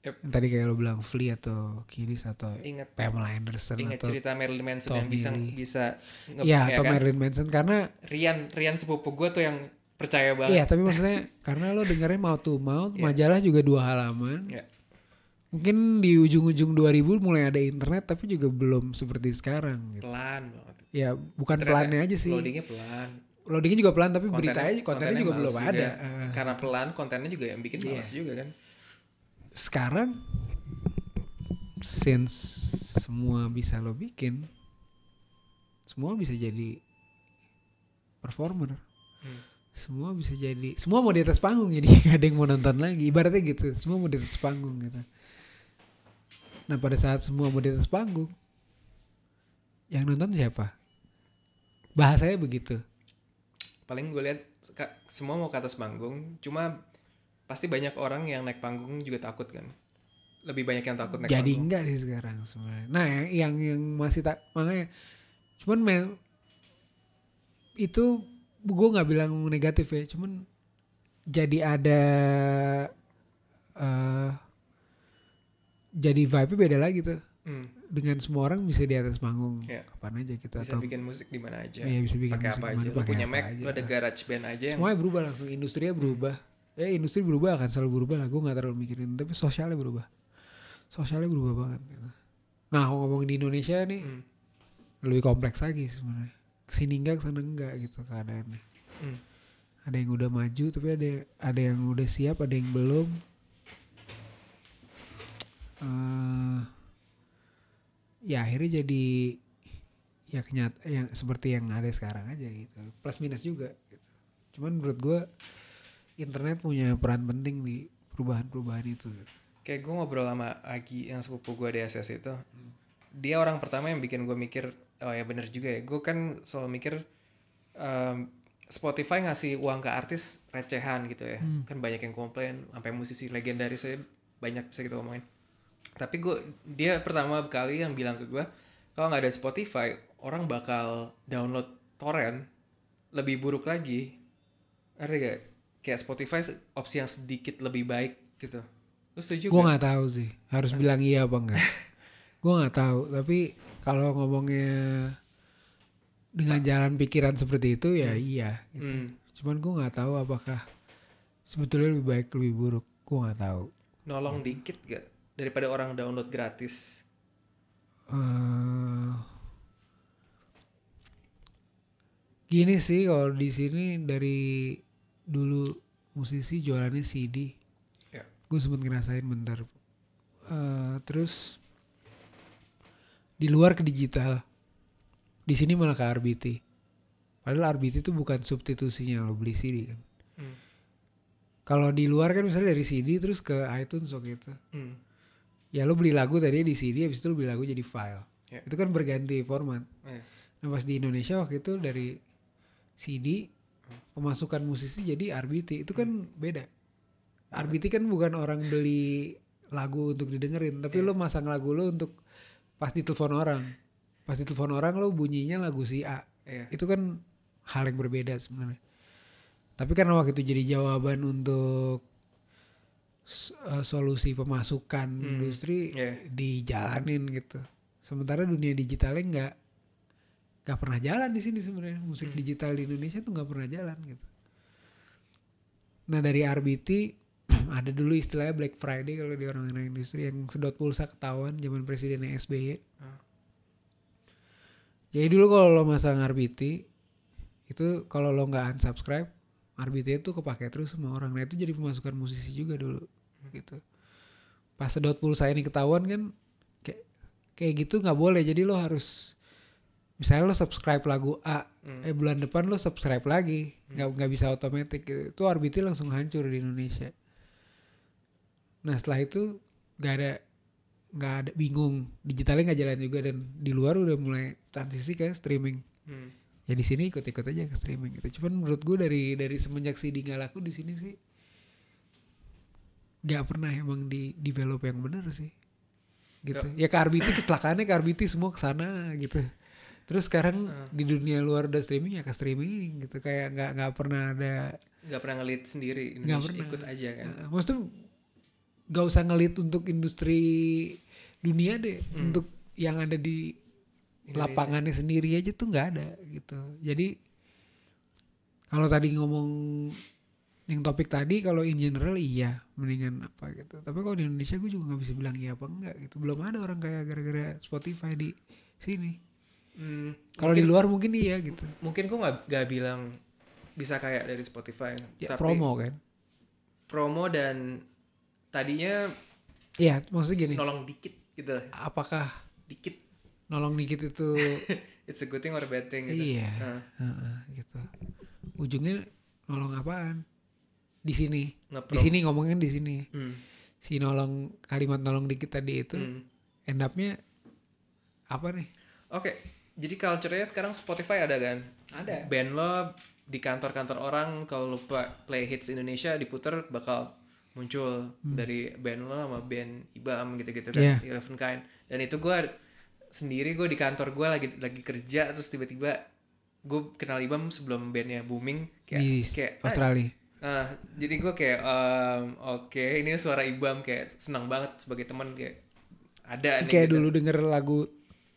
Yep. Yang tadi kayak lo bilang Flea atau Kiris atau Ingat Pamela Anderson ingat atau cerita Marilyn Manson yang Tommy bisa Lee. bisa nge- ya atau kan? Marilyn Manson karena Rian Rian sepupu gue tuh yang percaya banget. Iya, tapi maksudnya karena lo dengernya mau tuh mau Iya. majalah juga dua halaman. Ya. Mungkin di ujung-ujung 2000 mulai ada internet tapi juga belum seperti sekarang gitu. Pelan banget. Ya, bukan Ternyata pelannya aja sih. Loadingnya pelan. Loadingnya juga pelan tapi beritanya kontennya, kontennya juga belum juga. ada. Eh, Karena pelan, kontennya juga yang bikin Iya. males juga kan. sekarang since semua bisa lo bikin semua bisa jadi performer. Semua bisa jadi semua mau di atas panggung jadi nggak ada yang mau nonton lagi. Ibaratnya gitu, semua mau di atas panggung gitu. Nah, pada saat semua mau di atas panggung yang nonton siapa? Bahasanya begitu. Paling gue lihat semua mau ke atas panggung, cuma pasti banyak orang yang naik panggung juga takut kan. Lebih banyak yang takut naik Jadi panggung. enggak sih sekarang sebenarnya. Nah, yang yang, yang masih tak makanya cuman me- itu gue nggak bilang negatif ya, cuman jadi ada eh jadi vibe beda lagi tuh. Hmm, Dengan semua orang bisa di atas panggung Iya. kapan aja kita bisa atau bikin musik di mana aja. Iya, bisa bikin pakai apa aja. pakai punya Mac, aja. ada garage band aja yang semuanya berubah langsung industrinya berubah. Ya industri berubah akan selalu berubah lah. Gue nggak terlalu mikirin tapi sosialnya berubah. Sosialnya berubah banget. Gitu. Nah ngomong di Indonesia nih Hmm, lebih kompleks lagi sebenarnya. Ke sini enggak, ke sana enggak gitu keadaannya. hmm. Ada yang udah maju tapi ada ada yang udah siap, ada yang belum. eh ya akhirnya jadi ya kenyat yang seperti yang ada sekarang aja gitu. Plus minus juga gitu. Cuman menurut gue internet punya peran penting di perubahan-perubahan itu. Kayak gue ngobrol sama Agi yang sepupu gue di SS itu. Dia orang pertama yang bikin gue mikir, oh ya bener juga ya. Gue kan selalu mikir em, Spotify ngasih uang ke artis recehan gitu ya. Kan banyak yang komplain, sampai musisi legendaris saya banyak bisa kita omongin. Tapi gue dia pertama kali yang bilang ke gue, kalau nggak ada Spotify, orang bakal download torrent lebih buruk lagi. Ngerti gak? Kayak Spotify opsi yang sedikit lebih baik gitu. Lu setuju Gue gak? nggak tahu sih harus bilang iya apa enggak. gue nggak tahu tapi kalau ngomongnya dengan jalan pikiran seperti itu ya iya. Gitu. Hmm. Cuman gue nggak tahu apakah sebetulnya lebih baik lebih buruk. Gue nggak tahu. Nolong dikit gak? Daripada orang download gratis. eh gini sih kalau di sini dari dulu musisi jualannya CD. Ya. Gue sempet ngerasain bentar. Eh terus di luar ke digital. Di sini malah ke RBT padahal RBT itu bukan substitusinya lo beli CD kan. Hmm. kalau di luar kan misalnya dari CD terus ke iTunes waktu itu. Hmm. ya lo beli lagu tadi di CD habis itu lo beli lagu jadi file. Ya. itu kan berganti format. Iya. nah pas di Indonesia waktu itu dari CD pemasukan musisi jadi RBT itu kan beda. RBT kan bukan orang beli lagu untuk didengerin tapi lo masang lagu lo untuk pas ditelepon orang. Pas ditelepon orang lo bunyinya lagu si A. Iya. itu kan hal yang berbeda sebenarnya. Tapi karena waktu itu jadi jawaban untuk eh, solusi pemasukan industri iya. dijalanin gitu. Sementara dunia digitalnya nggak nggak pernah jalan di sini sebenarnya. Musik digital di Indonesia tuh nggak pernah jalan gitu. Nah dari RBT ada dulu istilahnya Black Friday kalau di orang-orang industri yang sedot pulsa ketahuan zaman presidennya SBY Ah. jadi dulu kalau lo masang RBT itu kalau lo nggak unsubscribe RBT itu kepake terus sama orang. Nah itu jadi pemasukan musisi juga dulu gitu. Pas sedot pulsa ini ketahuan kan kayak kayak gitu nggak boleh. Jadi lo harus misalnya lo subscribe lagu A Hmm. eh bulan depan lo subscribe lagi nggak nggak bisa otomatis gitu. Itu RBT langsung hancur di Indonesia nah setelah itu nggak ada nggak ada bingung. Digitalnya nggak jalan juga dan di luar udah mulai transisi ke streaming. Hmm. ya di sini ikut-ikut aja ke streaming gitu. Cuman menurut gue dari dari semenjak CD nggak laku di sini sih nggak pernah emang di develop yang benar sih. Gitu. Ya ke RBT kecelakaannya ke RBT semua ke sana gitu. Terus sekarang di dunia luar udah streaming ya ke streaming gitu. Kayak nggak nggak pernah ada Nggak pernah ngelit sendiri, Nggak pernah. ikut aja kan. uh, maksudnya nggak usah ngelit untuk industri dunia deh untuk yang ada di lapangannya sendiri aja tuh nggak ada gitu. Jadi kalau tadi ngomong yang topik tadi kalau in general iya mendingan apa gitu. Tapi kalau di Indonesia gue juga nggak bisa bilang iya apa enggak gitu. Belum ada orang kayak gara-gara Spotify di sini. Hmm, kalau di luar mungkin iya gitu. mungkin gue nggak nggak bilang bisa kayak dari Spotify, ya tapi promo kan? promo dan tadinya iya maksudnya gini. nolong dikit gitu, apakah dikit. nolong dikit itu It's a good thing or a bad thing gitu. iya. Nah, Heeh, gitu. Ujungnya nolong apaan? Di sini. Di sini ngomongin di sini. Hmm, si nolong kalimat nolong dikit tadi itu hmm. end up-nya apa nih? Oke, jadi culture-nya sekarang Spotify ada kan? Ada. Band lo di kantor-kantor orang kalau lupa play hits Indonesia diputer bakal muncul dari band lo sama band Ibam gitu-gitu kan, Iya. Eleven Kind. Dan itu gue sendiri gue di kantor gue lagi lagi kerja terus tiba-tiba gue kenal Ibam sebelum bandnya booming kayak di kayak ah, Australia ah, jadi gue kayak ehm, oke ini suara Ibam kayak senang banget sebagai teman kayak ada nih kayak gitu. dulu denger lagu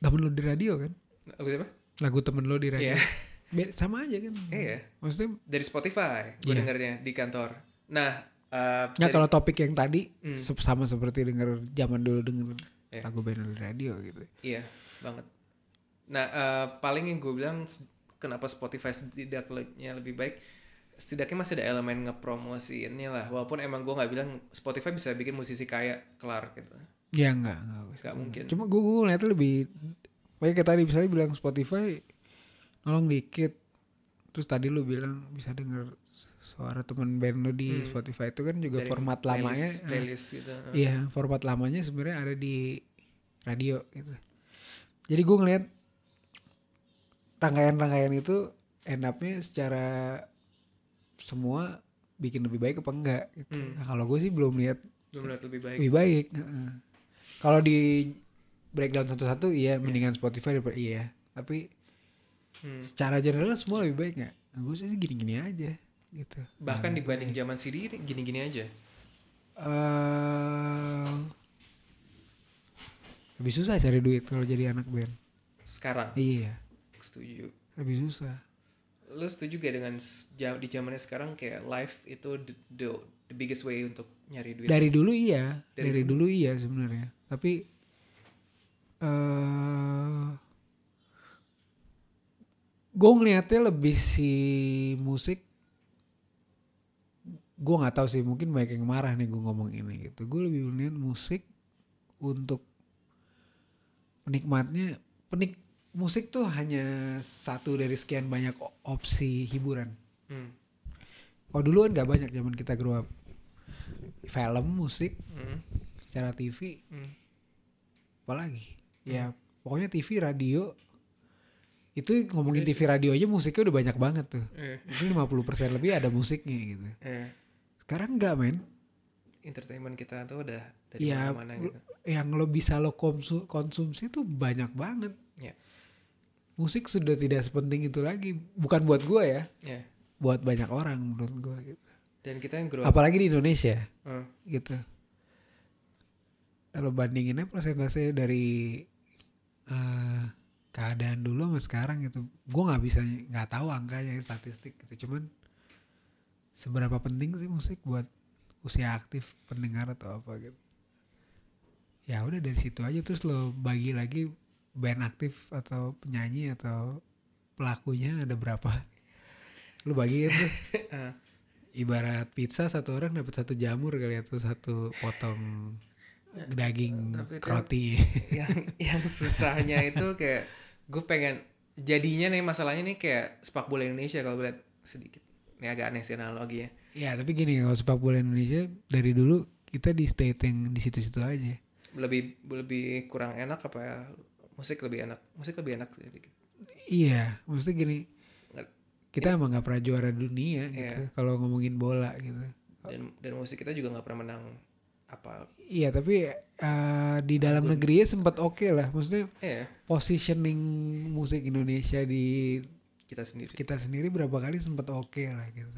temen lo di radio kan Lagu siapa? lagu temen lo di radio. Be- sama aja kan Iya. maksudnya dari Spotify gue Iya. dengernya di kantor. Nah, eh, ya kalau topik yang tadi Hmm. sama seperti denger zaman dulu denger Iya. lagu band di radio gitu iya banget. Nah, eh, paling yang gue bilang kenapa Spotify setidaknya lebih baik, setidaknya masih ada elemen ngepromosiinnya lah. Walaupun emang gue nggak bilang Spotify bisa bikin musisi kaya kelar gitu. ya enggak enggak, Nggak mungkin. cuma gue gue ngeliatnya lebih kayak kayak tadi misalnya bilang Spotify nolong dikit terus tadi lu bilang bisa denger suara temen band lu di Hmm. Spotify itu kan juga Dari format playlist- lamanya eh, playlist gitu. Iya, format lamanya sebenarnya ada di radio gitu. Jadi gue ngeliat rangkaian-rangkaian itu end up-nya secara semua bikin lebih baik apa enggak gitu. Hmm. Nah, kalau gue sih belum lihat Belum lihat lebih baik. lebih baik. Kalau di breakdown satu-satu iya mendingan Spotify daripada iya. Tapi Hmm. secara general semua lebih baik nggak? Nah, gue sih gini-gini aja gitu. Bahkan dibanding zaman CD gini-gini aja. eh lebih susah cari duit kalau jadi anak band. Sekarang Iya, setuju. lebih susah. Lu setuju gak dengan di zamannya sekarang kayak live itu the, the, the biggest way untuk nyari duit? Dari dulu iya, Dari dari, dulu. iya sebenarnya. Tapi eh gue ngeliatnya lebih si musik gue nggak tahu sih mungkin banyak yang marah nih gue ngomong ini gitu gue lebih ngeliat musik untuk penikmatnya penik musik tuh hanya satu dari sekian banyak opsi hiburan. Hmm. Oh dulu kan gak banyak zaman kita grow up. Film, musik, Hmm. secara TV, Hmm. apalagi. Ya pokoknya TV, radio. Itu ngomongin TV radio aja musiknya udah banyak banget tuh. Eh, Mungkin 50% lebih ada musiknya gitu. eh. Sekarang enggak men. Entertainment kita tuh udah dari Ya mana-mana gitu. yang lo bisa lo konsu- konsumsi tuh banyak banget. Ya. Musik sudah tidak sepenting itu lagi. Bukan buat gua ya, Ya. buat banyak orang menurut gua gitu. Dan kita yang grow. Apalagi di Indonesia Hmm. gitu. Kalau bandinginnya persentase dari eh, keadaan dulu sama sekarang gitu, gue nggak bisa nggak tahu angkanya statistik gitu. Cuman seberapa penting sih musik buat usia aktif pendengar atau apa gitu? Ya udah dari situ aja terus lo bagi lagi band aktif atau penyanyi atau pelakunya ada berapa? Lo bagiin tuh Ah, ibarat pizza satu orang dapat satu jamur kali atau satu potong daging tapi kan- roti. yang yang susahnya itu kayak gue pengen jadinya nih masalahnya nih kayak sepak bola Indonesia kalau lihat sedikit ini agak aneh sih analogi ya. Ya tapi gini kalau sepak bola Indonesia dari dulu kita di state yang di situ-situ aja. lebih lebih kurang enak apa ya? Musik lebih enak. Musik lebih enak sih dikit. Iya, maksudnya gini kita emang nggak pernah juara dunia Iya. gitu kalau ngomongin bola gitu. dan dan musik kita juga nggak pernah menang apa. Iya tapi eh, di dalam negeri sempat oke lah, maksudnya eh positioning musik Indonesia di kita sendiri kita sendiri berapa kali sempat oke lah gitu.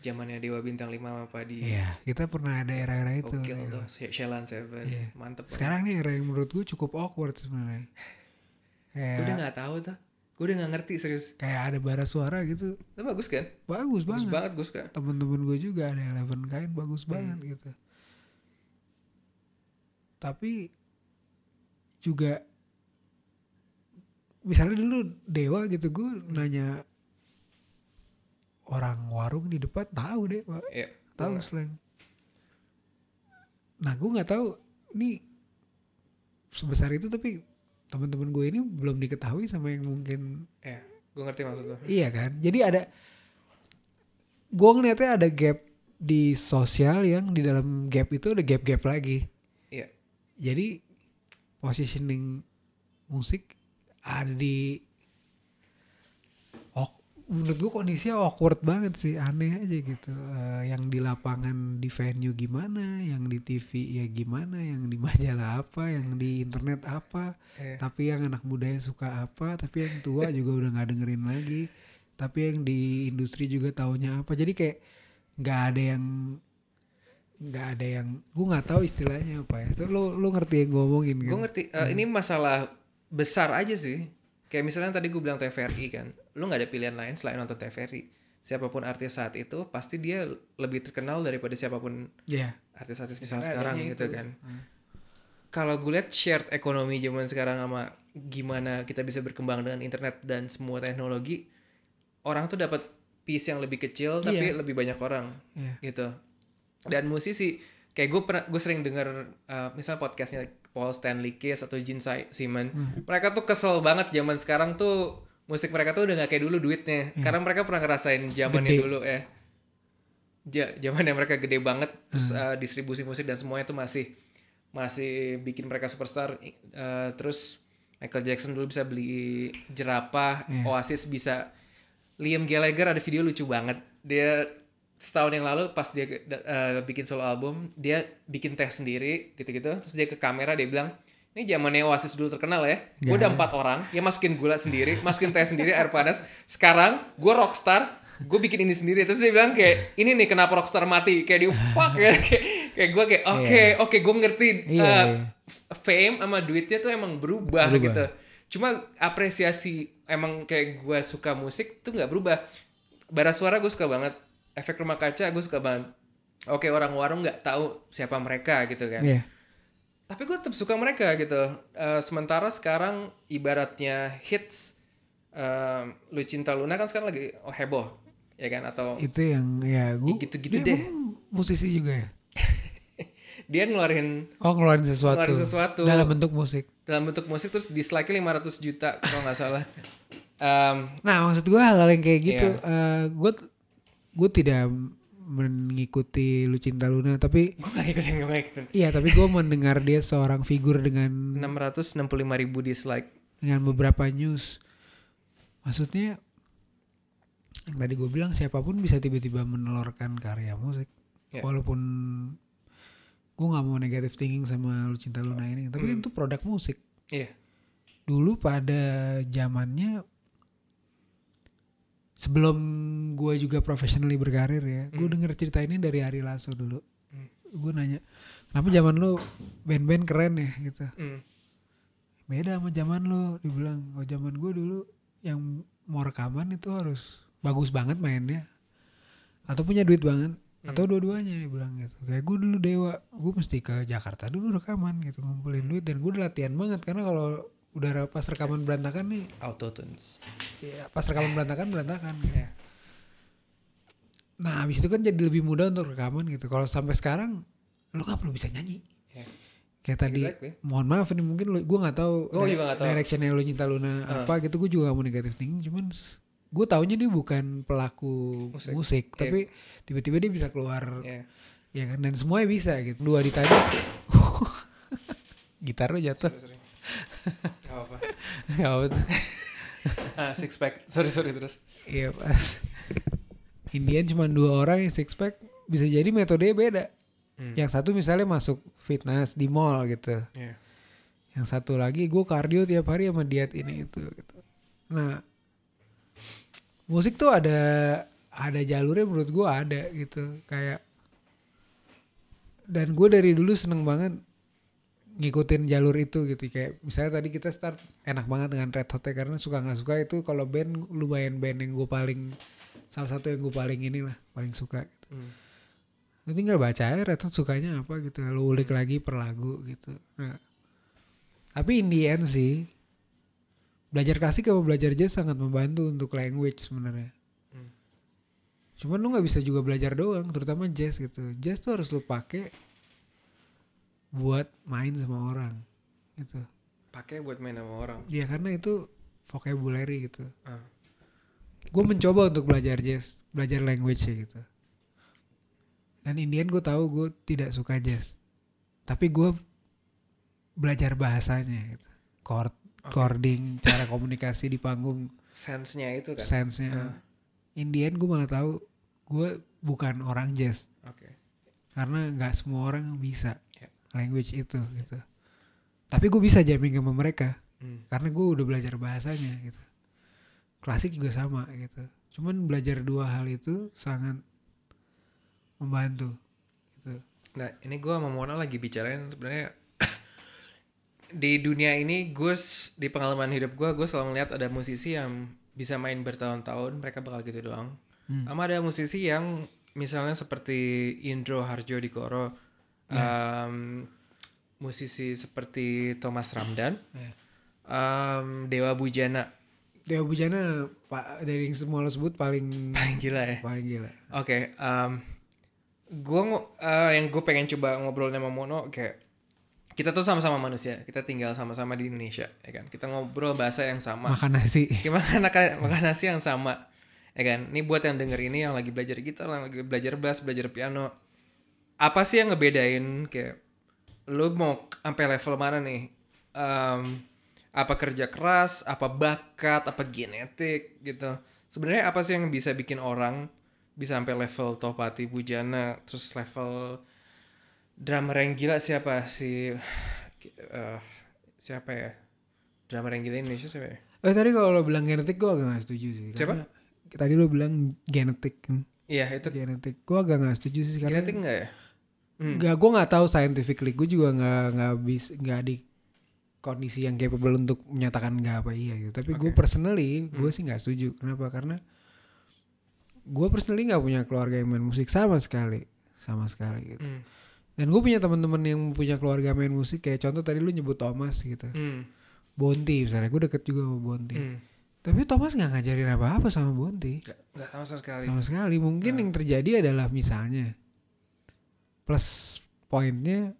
zamannya Dewa Bintang 5 apa di Iya, kita pernah ada era-era itu. Gokil gitu. tuh She- Shelan Seven Iya. mantep. Sekarang nih era yang menurut gue cukup awkward sebenarnya. gue udah Kayak nggak tahu tuh gue udah nggak ngerti serius kayak ada bara suara gitu. itu bagus kan Bagus bagus banget. banget gue suka Temen-temen gue juga ada Eleven Kain bagus Hmm. banget gitu. Tapi juga misalnya dulu Dewa gitu gue nanya orang warung di depan tahu deh Pak. ya tahu slang. Nah gue nggak tahu ini sebesar itu tapi teman-teman gue ini belum diketahui sama yang mungkin ya gue ngerti maksud lo iya kan. Jadi ada gue ngeliatnya ada gap di sosial yang di dalam gap itu ada gap-gap lagi. iya Jadi positioning musik ada di oh, menurut gue kondisinya awkward banget sih aneh aja gitu. Eh, yang di lapangan di venue gimana yang di TV ya gimana yang di majalah apa yang di internet apa. Eh. tapi yang anak mudanya suka apa tapi yang tua juga udah nggak dengerin lagi. Tapi yang di industri juga taunya apa. Jadi kayak nggak ada yang nggak ada yang gue nggak tahu istilahnya apa ya. Tuh lo lo ngerti yang gue ngomongin kan? gue ngerti eh, ini masalah besar aja sih kayak misalnya tadi gue bilang TVRI kan lu nggak ada pilihan lain selain nonton TVRI siapa pun artis saat itu pasti dia lebih terkenal daripada siapa pun ya artis-artis misal Karena sekarang gitu itu. kan Hmm. kalau gue lihat shared ekonomi zaman sekarang sama gimana kita bisa berkembang dengan internet dan semua teknologi orang tuh dapat piece yang lebih kecil tapi Iya. lebih banyak orang Iya. gitu dan musisi kayak gue pernah gue sering denger uh, misalnya podcastnya Paul Stanley Case atau Gene Si- Simon Hmm. mereka tuh kesel banget zaman sekarang tuh musik mereka tuh udah gak kayak dulu duitnya. Karena mereka pernah ngerasain zamannya dulu ya. Ja, zamannya mereka gede banget terus Hmm. uh, distribusi musik dan semuanya tuh masih masih bikin mereka superstar. Uh, terus Michael Jackson dulu bisa beli jerapah Iya. Oasis bisa Liam Gallagher ada video lucu banget. Dia setahun yang lalu pas dia uh, bikin solo album dia bikin teh sendiri gitu-gitu. Terus dia ke kamera dia bilang ini zamannya Oasis dulu terkenal ya. Gue udah empat orang dia masukin gula sendiri masukin teh sendiri air panas. Sekarang gue rockstar gue bikin ini sendiri. Terus dia bilang kayak ini nih kenapa rockstar mati? Kayak di fuck ya. Kayak kayak gue kayak oke oke gue ngerti Iya, uh, iya. fame sama duitnya tuh emang berubah, Berubah. gitu. Cuma apresiasi emang kayak gue suka musik tuh nggak berubah. Bara suara gue suka banget efek rumah kaca gue suka banget oke orang warung nggak tahu siapa mereka gitu kan Iya. tapi gue tetap suka mereka gitu Eh, sementara sekarang ibaratnya hits eh, lu cinta Luna kan sekarang lagi oh, heboh ya kan atau itu yang ya gue gitu-gitu deh. musisi juga ya dia ngeluarin Oh ngeluarin sesuatu. ngeluarin sesuatu Dalam bentuk musik. dalam bentuk musik terus dislike-nya 500 juta kalau nggak salah. Em, Nah maksud gue hal-hal yang kayak gitu. Iya. gue gue tidak mengikuti Lucinta Luna tapi gue gak ikutin gue iya tapi gue mendengar dia seorang figur dengan 665 ribu dislike. dengan beberapa news. Maksudnya yang tadi gue bilang siapa pun bisa tiba-tiba menelurkan karya musik. Ya. Walaupun gue nggak mau negative thinking sama Lucinta Luna ini, tapi kan itu produk musik. Iya. Dulu pada zamannya sebelum gue juga professionally berkarir ya, gue denger cerita ini dari Ari Lasso dulu. Gue nanya, kenapa zaman lo band-band keren ya? Gitu. Hmm. beda sama zaman lo dibilang. Oh zaman gue dulu yang mau rekaman itu harus bagus banget mainnya. Atau punya duit banget atau dua-duanya dibilang gitu. Kayak gue dulu dewa gue mesti ke Jakarta dulu rekaman gitu ngumpulin duit dan gue latihan banget. Karena kalau udah re- pas rekaman berantakan nih Autotunes. ya pas rekaman berantakan berantakan gitu. nah habis itu kan jadi lebih mudah untuk rekaman gitu kalau sampai sekarang lo nggak perlu bisa nyanyi Iya. kayak tadi Exactly. mohon maaf ini mungkin lu, gue nggak tahu Gua di- juga nggak tahu. directionnya lu cinta Luna apa gitu gue juga gak mau negatif thinking cuman gue taunya dia bukan pelaku Musik. musik, Iya. tapi tiba-tiba dia bisa keluar Iya. ya kan dan semuanya bisa gitu dua di tadi gitar lu jatuh Sorry, sorry. Gak apa-apa. Gak apa tuh. Ah, six pack. Sorry, sorry terus. iya pas Indian cuma dua orang yang six pack bisa jadi metodenya beda Hmm. yang satu misalnya masuk fitness di mall gitu Iya. yang satu lagi gue kardio tiap hari sama diet ini itu gitu. nah musik tuh ada ada jalurnya menurut gue ada gitu kayak dan gue dari dulu seneng banget ngikutin jalur itu gitu kayak misalnya tadi kita start enak banget dengan Red Hot ya, karena suka nggak suka itu kalau band lumayan band yang gue paling salah satu yang gue paling inilah paling suka gitu. Hmm. Lu tinggal baca aja Red Hot sukanya apa gitu. Lu ulik lagi per lagu gitu. Nah, tapi in the end sih belajar klasik sama belajar jazz sangat membantu untuk language sebenarnya. Hmm. Cuman lu nggak bisa juga belajar doang, terutama jazz gitu. Jazz tuh harus lu pakai buat main sama orang gitu. Pakai buat main sama orang. Ya karena itu vocabulary gitu. Ah. Gue mencoba untuk belajar jazz, belajar language gitu. Dan Indian gue tahu gue tidak suka jazz, tapi gue belajar bahasanya gitu, chord, chording, cara komunikasi di panggung, Sense-nya itu kan. sense-nya. Indian gue malah tahu gue bukan orang jazz, Oke. karena nggak semua orang bisa. Language itu gitu. Tapi gue bisa jamming sama mereka, Hmm. karena gue udah belajar bahasanya gitu. Klasik juga sama gitu. Cuman belajar dua hal itu sangat membantu gitu. Nah, ini gue sama Mona lagi bicarain sebenarnya di dunia ini gue di pengalaman hidup gue gue selalu melihat ada musisi yang bisa main bertahun-tahun mereka bakal gitu doang. Hmm. Sama ada musisi yang misalnya seperti Indro Harjo Um, musisi seperti Thomas Ramdan, Ya. um, Dewa Bujana Dewa Bujana pak dari yang semua lo sebut paling paling gila ya. paling gila. Oke, um, gue yang gue pengen coba ngobrol sama Mono kayak kita tuh sama-sama manusia, kita tinggal sama-sama di Indonesia, ya kan? Kita ngobrol bahasa yang sama, Makan nasi. gimana makan, makan nasi yang sama, ya kan? Ini buat yang denger ini yang lagi belajar gitar, yang lagi belajar bass, belajar piano, apa sih yang ngebedain kayak lu mau sampai level mana nih? Um, apa kerja keras, apa bakat, apa genetik gitu. Sebenarnya apa sih yang bisa bikin orang bisa sampai level Topati Bujana, terus level drummer yang gila siapa si eh, siapa ya? Drummer yang gila Indonesia siapa ya? Eh tadi kalau lo bilang genetik gue agak gak setuju sih. Siapa? Tadi lo bilang genetik kan. Iya itu Genetik. Gue agak gak setuju sih karena genetik enggak ya? Hmm. Gak, gue nggak tahu scientifically. Gue juga nggak nggak bisa nggak di kondisi yang capable untuk menyatakan nggak apa iya gitu. Tapi gue Oke. personally gue sih nggak setuju. Kenapa? Karena gue personally nggak punya keluarga yang main musik sama sekali, sama sekali gitu. Hmm. Dan gue punya teman-teman yang punya keluarga main musik kayak contoh tadi lu nyebut Thomas gitu. Hmm. Bonti misalnya, gue deket juga sama Bonti. Hmm. Tapi Thomas nggak ngajarin apa-apa sama Bonti. Nggak sama sekali. Sama sekali. Mungkin yang terjadi adalah misalnya plus poinnya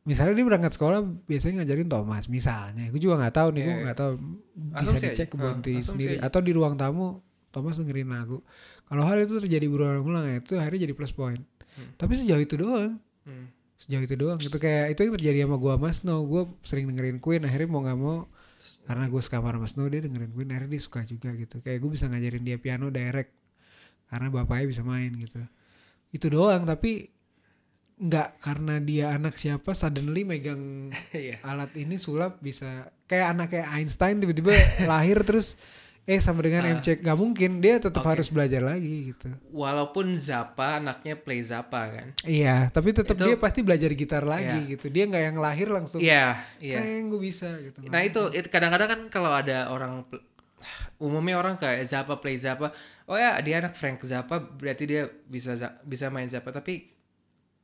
misalnya dia berangkat sekolah biasanya ngajarin Thomas misalnya. Gue juga nggak tahu nih Iya, gue iya. nggak tahu. Bisa Asumsi dicek ke Ah, Bonti sendiri. aja. atau di ruang tamu Thomas dengerin lagu. Kalau hal itu terjadi berulang-ulang ya itu akhirnya jadi plus point. Hmm. tapi sejauh itu doang. Hmm. sejauh itu doang. Itu kayak itu yang terjadi sama gua Mas No gue sering dengerin Queen akhirnya mau nggak mau karena gue sekamar sama Snow dia dengerin Queen akhirnya dia suka juga gitu. Kayak gue bisa ngajarin dia piano direct karena bapaknya bisa main gitu itu doang tapi nggak karena dia anak siapa suddenly megang Iya. alat ini sulap bisa kayak anak kayak Einstein tiba-tiba lahir terus eh sama dengan Ah. MC nggak mungkin dia tetap Oke. harus belajar lagi gitu Walaupun Zappa anaknya play Zappa kan. iya tapi tetap dia pasti belajar gitar lagi Iya. gitu dia nggak yang lahir langsung Iya, iya. kayak gue bisa gitu Nah itu, kadang-kadang kan kalau ada orang umumnya orang kayak Zappa play Zappa, oh ya dia anak Frank Zappa berarti dia bisa bisa main Zappa tapi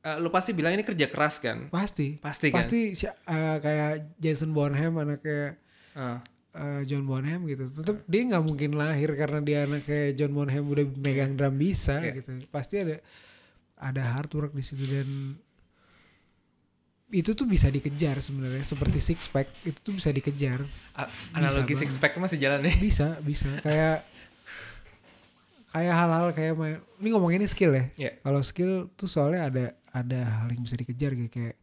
eh, lu pasti bilang ini kerja keras kan? pasti Pasti kan? pasti eh, kayak Jason Bonham anaknya eh, John Bonham gitu tetap dia nggak mungkin lahir karena dia anak kayak John Bonham udah megang drum bisa Iya. gitu pasti ada ada hard work di situ dan itu tuh bisa dikejar sebenarnya seperti six pack itu tuh bisa dikejar a- analogi banget. six pack masih jalan ya? bisa bisa kayak kayak hal-hal kayak main ini ngomongin ini skill ya Iya. kalau skill tuh soalnya ada ada hal yang bisa dikejar gitu kayak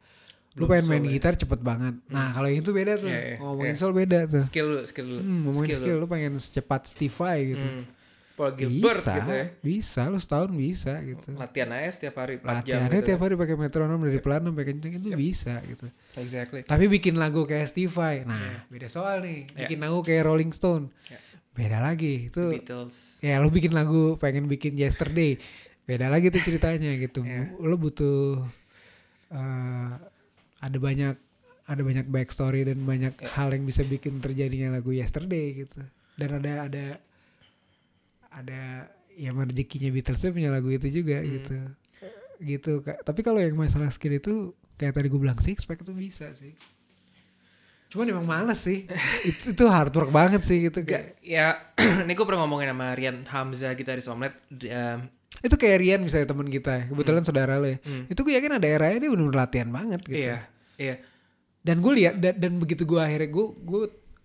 lu pengen main ya. gitar cepet banget nah kalau yang itu beda tuh Iya, iya, ngomongin iya. soul beda tuh Skill dulu, skill dulu. Hmm, ngomongin skill skill, lu pengen secepat Steve Vai gitu. Hmm. Paul Gilbert bisa, gitu ya. bisa, lu setahun bisa gitu. Latihan aja setiap hari 4 jam Latihannya gitu. tiap hari pakai metronom dari pelan sampai kenceng itu bisa gitu. Exactly. Tapi bikin lagu kayak Steve Vai, nah beda soal nih. Bikin lagu kayak Rolling Stone, Iya. beda lagi. Itu Beatles. ya lu bikin lagu pengen bikin Yesterday, beda lagi tuh ceritanya gitu. Iya. Lu butuh eh, ada banyak ada banyak backstory dan banyak Iya. hal yang bisa bikin terjadinya lagu Yesterday gitu. Dan ada ada ada ya rezekinya Beatles punya lagu itu juga Hmm. gitu. Gitu Kak. Tapi kalau yang masalah skill itu kayak tadi gue bilang six pack itu bisa sih. Cuman emang males sih. itu, itu hard work banget sih gitu kayak. Gak, ya ini gue pernah ngomongin sama Rian Hamzah gitaris Omelet um, Itu kayak Rian misalnya teman kita, kebetulan saudara lo ya. Hmm. Itu gue yakin ada eranya dia benar latihan banget gitu. Iya, iya. Dan gue lihat dan, dan begitu gue akhirnya gue gue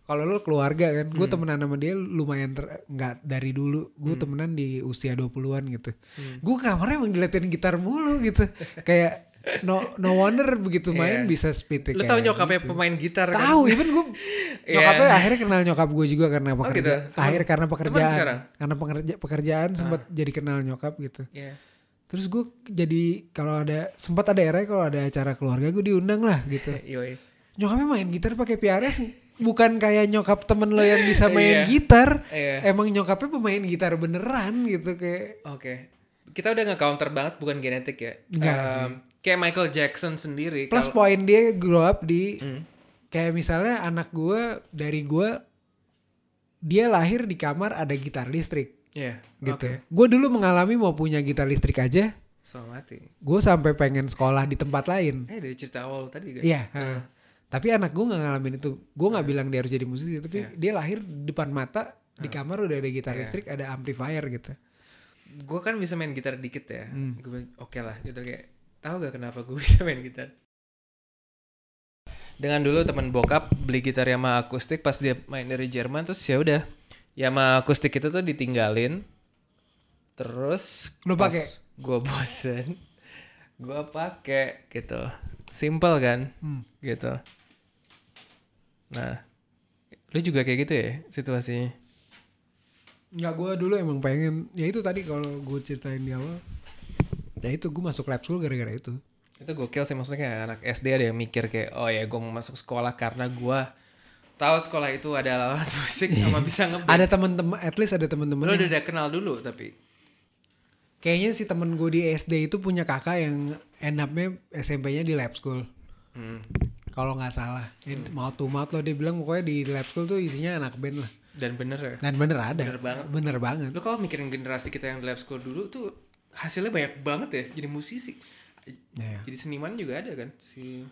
kalau lo keluarga kan, gue Hmm. temenan sama dia lumayan ter, nggak dari dulu. Gue temenan di usia 20-an gitu. Hmm. Gue kamarnya emang dilatihin gitar mulu gitu. kayak no no wonder begitu main Iya. bisa speed Lu tahu nyokapnya pemain gitar kan? Tahu, even gue Iya. nyokapnya akhirnya kenal nyokap gue juga karena gitu. pekerja, Teman- akhir karena pekerjaan? Ah. karena pekerja, pekerjaan sempat jadi kenal nyokap gitu. Iya. Terus gue jadi kalau ada sempat ada era kalau ada acara keluarga gue diundang lah gitu. Nyokapnya main gitar pakai PRS bukan kayak nyokap temen lo yang bisa main Iya. gitar. Iya. Emang nyokapnya pemain gitar beneran gitu kayak Oke. Kita udah nge-counter banget bukan genetik ya. Enggak Um, sih. Kayak Michael Jackson sendiri. plus kalau- poin dia grow up di Hmm. kayak misalnya anak gue dari gue dia lahir di kamar ada gitar listrik Iya. gitu. Oke. Gue dulu mengalami mau punya gitar listrik aja, So mati. gue sampai pengen sekolah di tempat lain. Eh dari cerita awal tadi kan. Iya. heeh. Tapi anak gue nggak ngalamin itu. Gue nggak bilang dia harus jadi musisi, tapi Iya. dia lahir di depan mata di kamar udah ada gitar Iya. listrik, ada amplifier gitu. Gue kan bisa main gitar dikit ya. Hmm. Gue oke lah gitu kayak. Tahu gak kenapa gue bisa main gitar? Dengan dulu teman bokap beli gitar Yamaha akustik pas dia main dari Jerman terus ya udah Yamaha akustik itu tuh ditinggalin. Terus Lu pakai? Gue bosen. Gue pakai gitu. Simple kan? Hmm. Gitu. Nah, lu juga kayak gitu ya situasinya? Nggak gue dulu emang pengen, ya itu tadi kalau gue ceritain di awal, ya itu gue masuk lab school gara-gara itu. Itu gokil sih maksudnya kayak anak SD ada yang mikir kayak oh ya gue mau masuk sekolah karena gue tahu sekolah itu ada alat musik sama bisa ngeband. Ada teman-teman, at least ada teman-teman. Lu yang- udah, udah kenal dulu tapi. Kayaknya si temen gue di SD itu punya kakak yang end up-nya SMP-nya di lab school. Hmm. Kalau nggak salah, Ini mau to mouth loh dia bilang pokoknya di lab school tuh isinya anak band lah. Dan bener ya. Dan bener ada. Bener banget. Bener banget. Lu kalau mikirin generasi kita yang di lab school dulu tuh hasilnya banyak banget ya jadi musisi. Ya. Jadi seniman juga ada kan si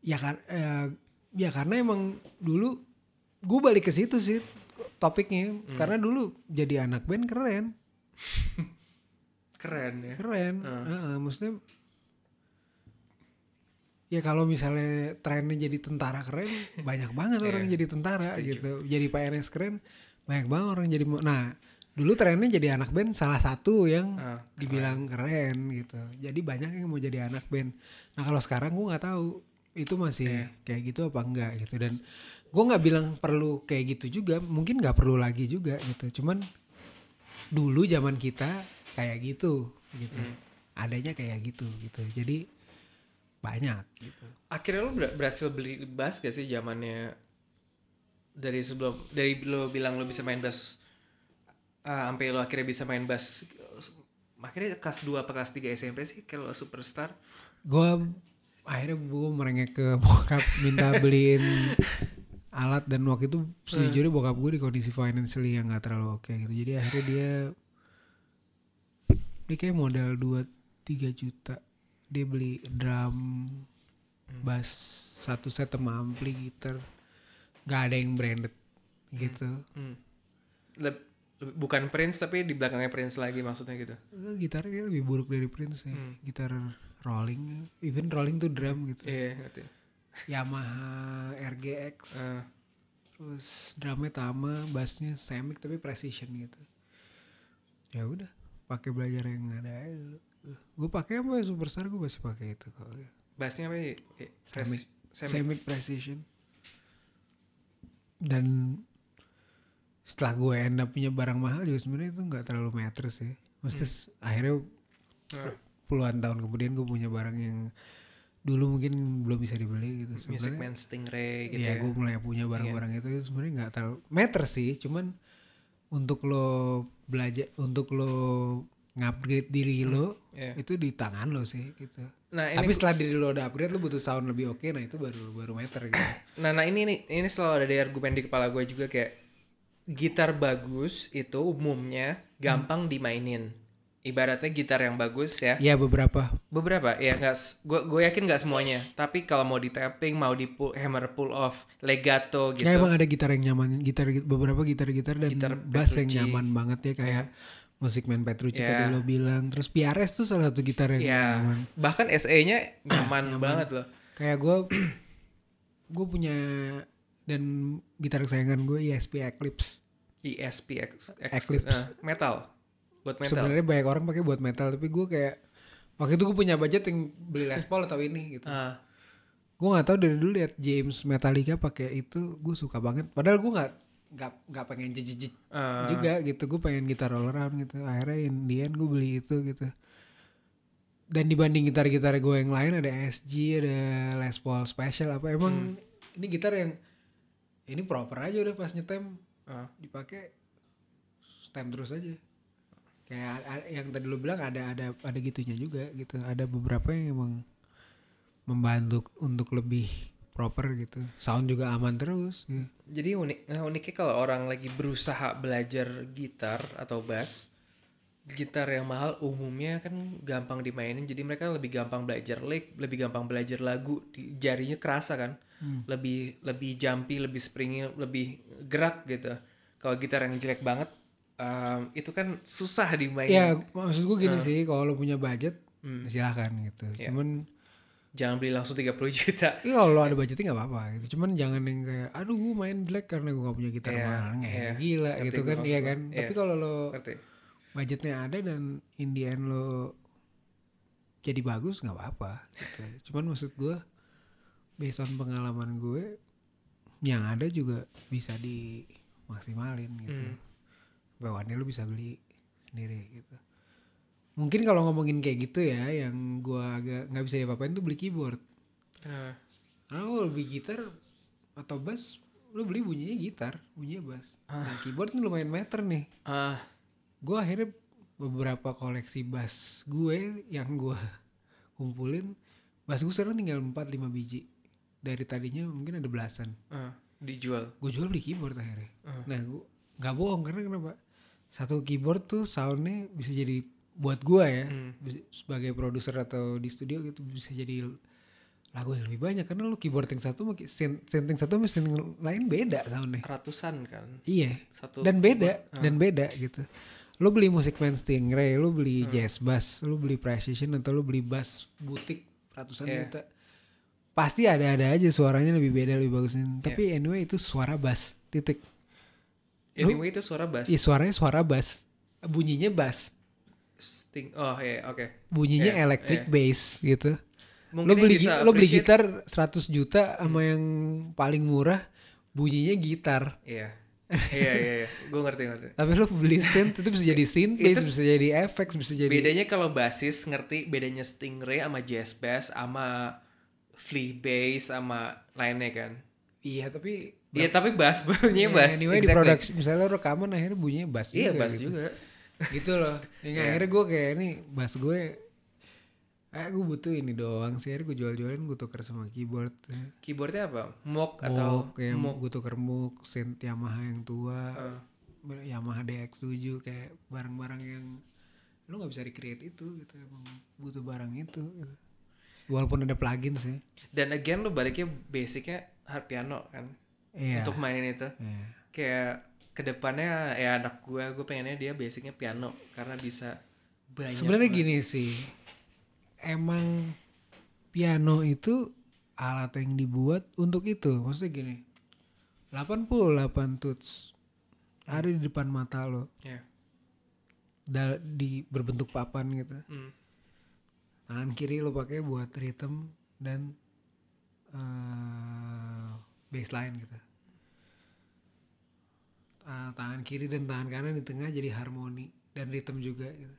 Ya kan, eh, ya karena emang dulu gue balik ke situ sih topiknya, Hmm. karena dulu jadi anak band keren, keren ya. keren. Hmm. Heeh, maksudnya ya kalau misalnya trennya jadi tentara keren banyak banget orang jadi tentara gitu. Jadi PNS keren banyak banget orang jadi nah dulu trennya jadi anak band salah satu yang Ah, dibilang keren gitu. Jadi banyak yang mau jadi anak band. Nah kalau sekarang gue nggak tahu itu masih kayak gitu apa enggak gitu. Dan gue nggak bilang perlu kayak gitu juga mungkin nggak perlu lagi juga gitu. Cuman dulu zaman kita kayak gitu gitu. Adanya kayak gitu gitu. Jadi banyak gitu. Akhirnya lo ber- berhasil beli bass gak sih zamannya? Dari sebelum dari lo bilang lo bisa main bass ah, sampai lo akhirnya bisa main bass akhirnya kelas 2 apa kelas 3 SMP sih kalau superstar? Gue akhirnya gue merengek ke bokap minta beliin alat dan waktu itu sejujurnya bokap gue di kondisi financially yang gak terlalu oke gitu. Jadi akhirnya dia dia kayak modal 2-3 juta dia beli drum bass satu set sama ampli gitar. Gak ada yang branded gitu. Hmm. Leb- leb- bukan Prince tapi di belakangnya Prince lagi maksudnya gitu. Eh, gitarnya lebih buruk dari Prince ya. Hmm. gitar rolling even rolling tuh drum gitu. Iya, ngerti. Yamaha RGX Ah, terus drumnya Tama bassnya Semic tapi precision gitu. Ya udah pakai belajar yang ada aja dulu gue pakai apa superstar? Gue masih pakai itu kok. Bassnya apa ya? Eh, Semic. Semic. Semic precision. Dan setelah gue end up punya barang mahal juga sebenarnya itu nggak terlalu matter sih. Maksudnya s- akhirnya Ah, puluhan tahun kemudian gue punya barang yang dulu mungkin belum bisa dibeli gitu. Music sebenarnya Man Stingray gitu Iya, ya. gue mulai punya barang-barang itu sebenarnya nggak terlalu matter sih, cuman untuk lo belajar, untuk lo ngupgrade diri lo Iya. itu di tangan lo sih gitu. Nah, ini Tapi setelah diri lo udah upgrade lo butuh sound lebih oke, nah itu baru baru matter gitu. Nah, nah ini nih, ini selalu ada di argumen di kepala gue juga kayak gitar bagus itu umumnya gampang dimainin. Ibaratnya gitar yang bagus ya. Iya beberapa. Beberapa ya nggak gue gue yakin nggak semuanya. Tapi kalau mau di tapping, mau di pull, hammer pull off, legato gitu. Ya emang ada gitar yang nyaman, gitar beberapa gitar-gitar dan Gitar bass yang nyaman banget ya kayak musik man Petrucci Iya. tadi lo bilang. Terus PRS tuh salah satu gitar yang ya, nyaman. bahkan SE-nya nyaman, banget loh. Kayak gue, gue punya dan gitar kesayangan gue ESP Eclipse. ESP X, X- Eclipse. eh, metal. Buat metal. Sebenarnya banyak orang pakai buat metal, tapi gue kayak waktu itu gue punya budget yang beli Les Paul atau ini gitu. Ah, Gue nggak tahu dari dulu lihat James Metallica pakai itu, gue suka banget. Padahal gue nggak nggak nggak pengen jijik ah, juga gitu. Gue pengen gitar all around gitu. Akhirnya in the end gue beli itu gitu. Dan dibanding gitar-gitar gue yang lain ada SG, ada Les Paul Special apa emang ini gitar yang ini proper aja udah pas nyetem ah. dipakai stem terus aja kayak yang tadi lu bilang ada ada ada gitunya juga gitu ada beberapa yang emang membantu untuk lebih proper gitu. Sound juga aman terus. Gitu. Jadi unik, nah uniknya kalau orang lagi berusaha belajar gitar atau bass, gitar yang mahal umumnya kan gampang dimainin, jadi mereka lebih gampang belajar lick, lebih gampang belajar lagu, di jarinya kerasa kan, lebih lebih jumpy, lebih springy, lebih gerak gitu. Kalau gitar yang jelek banget, em, itu kan susah dimainin. ya maksud gue gini sih kalau lu punya budget Hmm. silahkan gitu. Cuman Jangan beli langsung 30 juta. ya kalau ada budgetnya nggak apa-apa gitu cuman jangan yang kayak aduh gue main jelek karena gue gak punya gitar Iya, mahal iya. gila Ngerti gitu kan iya kan Iya. tapi kalau lo Ngerti? budgetnya ada dan in the end lo jadi bagus nggak apa-apa gitu. Cuman maksud gue based on pengalaman gue yang ada juga bisa dimaksimalin gitu. Hmm. Bawaannya lo bisa beli sendiri gitu. Mungkin kalau ngomongin kayak gitu ya yang gue agak nggak bisa diapa-apain tuh beli keyboard. Nah, Karena kalau beli gitar atau bass lo beli bunyinya gitar, bunyinya bass. Nah keyboard ini lumayan meter nih ah, gue akhirnya beberapa koleksi bass gue yang gue kumpulin bass gue sekarang tinggal 4-5 biji dari tadinya mungkin ada belasan ah, dijual. gue jual beli keyboard akhirnya Ah. nah gue nggak bohong karena kenapa satu keyboard tuh soundnya bisa jadi buat gue ya Hmm. sebagai produser atau di studio gitu bisa jadi lagu yang lebih banyak karena lu keyboard yang satu yang satu sama yang lain beda soundnya Ratusan kan. iya Satu dan beda dan beda gitu lo beli musik man stingray lo beli Hmm. jazz bass lo beli precision atau lo beli bass butik ratusan Iya. juta pasti ada-ada aja suaranya lebih beda lebih bagus Iya. tapi anyway itu suara bass titik Anyway itu suara bass. Ih, suaranya suara bass bunyinya bass Sting. Oh iya, oke. bunyinya Iya, electric iya. bass gitu Mungkin lo beli lo beli gitar 100 juta sama yang paling murah bunyinya gitar Iya. iya, iya, iya. Gue ngerti, ngerti. tapi lo beli synth itu bisa jadi synth bass Itu- bisa jadi effects bisa jadi Bedanya kalau basis ngerti bedanya Stingray sama jazz bass sama flea bass sama lainnya kan. iya tapi Iya tapi bass bunyinya ya, bass. anyway di exactly. produksi misalnya lo rekaman akhirnya bunyinya bass Iya juga bass gitu. juga. Gitu loh yang akhirnya gue kayak ini bass gue eh gue butuh ini doang sih akhirnya gue jual-jualin gue tuker sama keyboard Keyboardnya apa? Moog atau Moog, kayak Moog? gue tuker Moog synth Yamaha yang tua Ah. Yamaha DX7 kayak barang-barang yang lo nggak bisa recreate itu gitu emang butuh barang itu gitu. walaupun ada plugin sih Dan again lu baliknya basicnya hard piano kan. iya Untuk mainin itu. iya. Kayak ke depannya ya anak gue, gue pengennya dia basicnya piano karena bisa banyak. sebenarnya gini sih emang piano itu alat yang dibuat untuk itu maksudnya gini 88 tuts ada di depan mata lo Ya. da- di berbentuk papan gitu Hmm. tangan kiri lo pakai buat rhythm dan eh bassline gitu Ah, tangan kiri dan tangan kanan di tengah jadi harmoni dan rhythm juga gitu.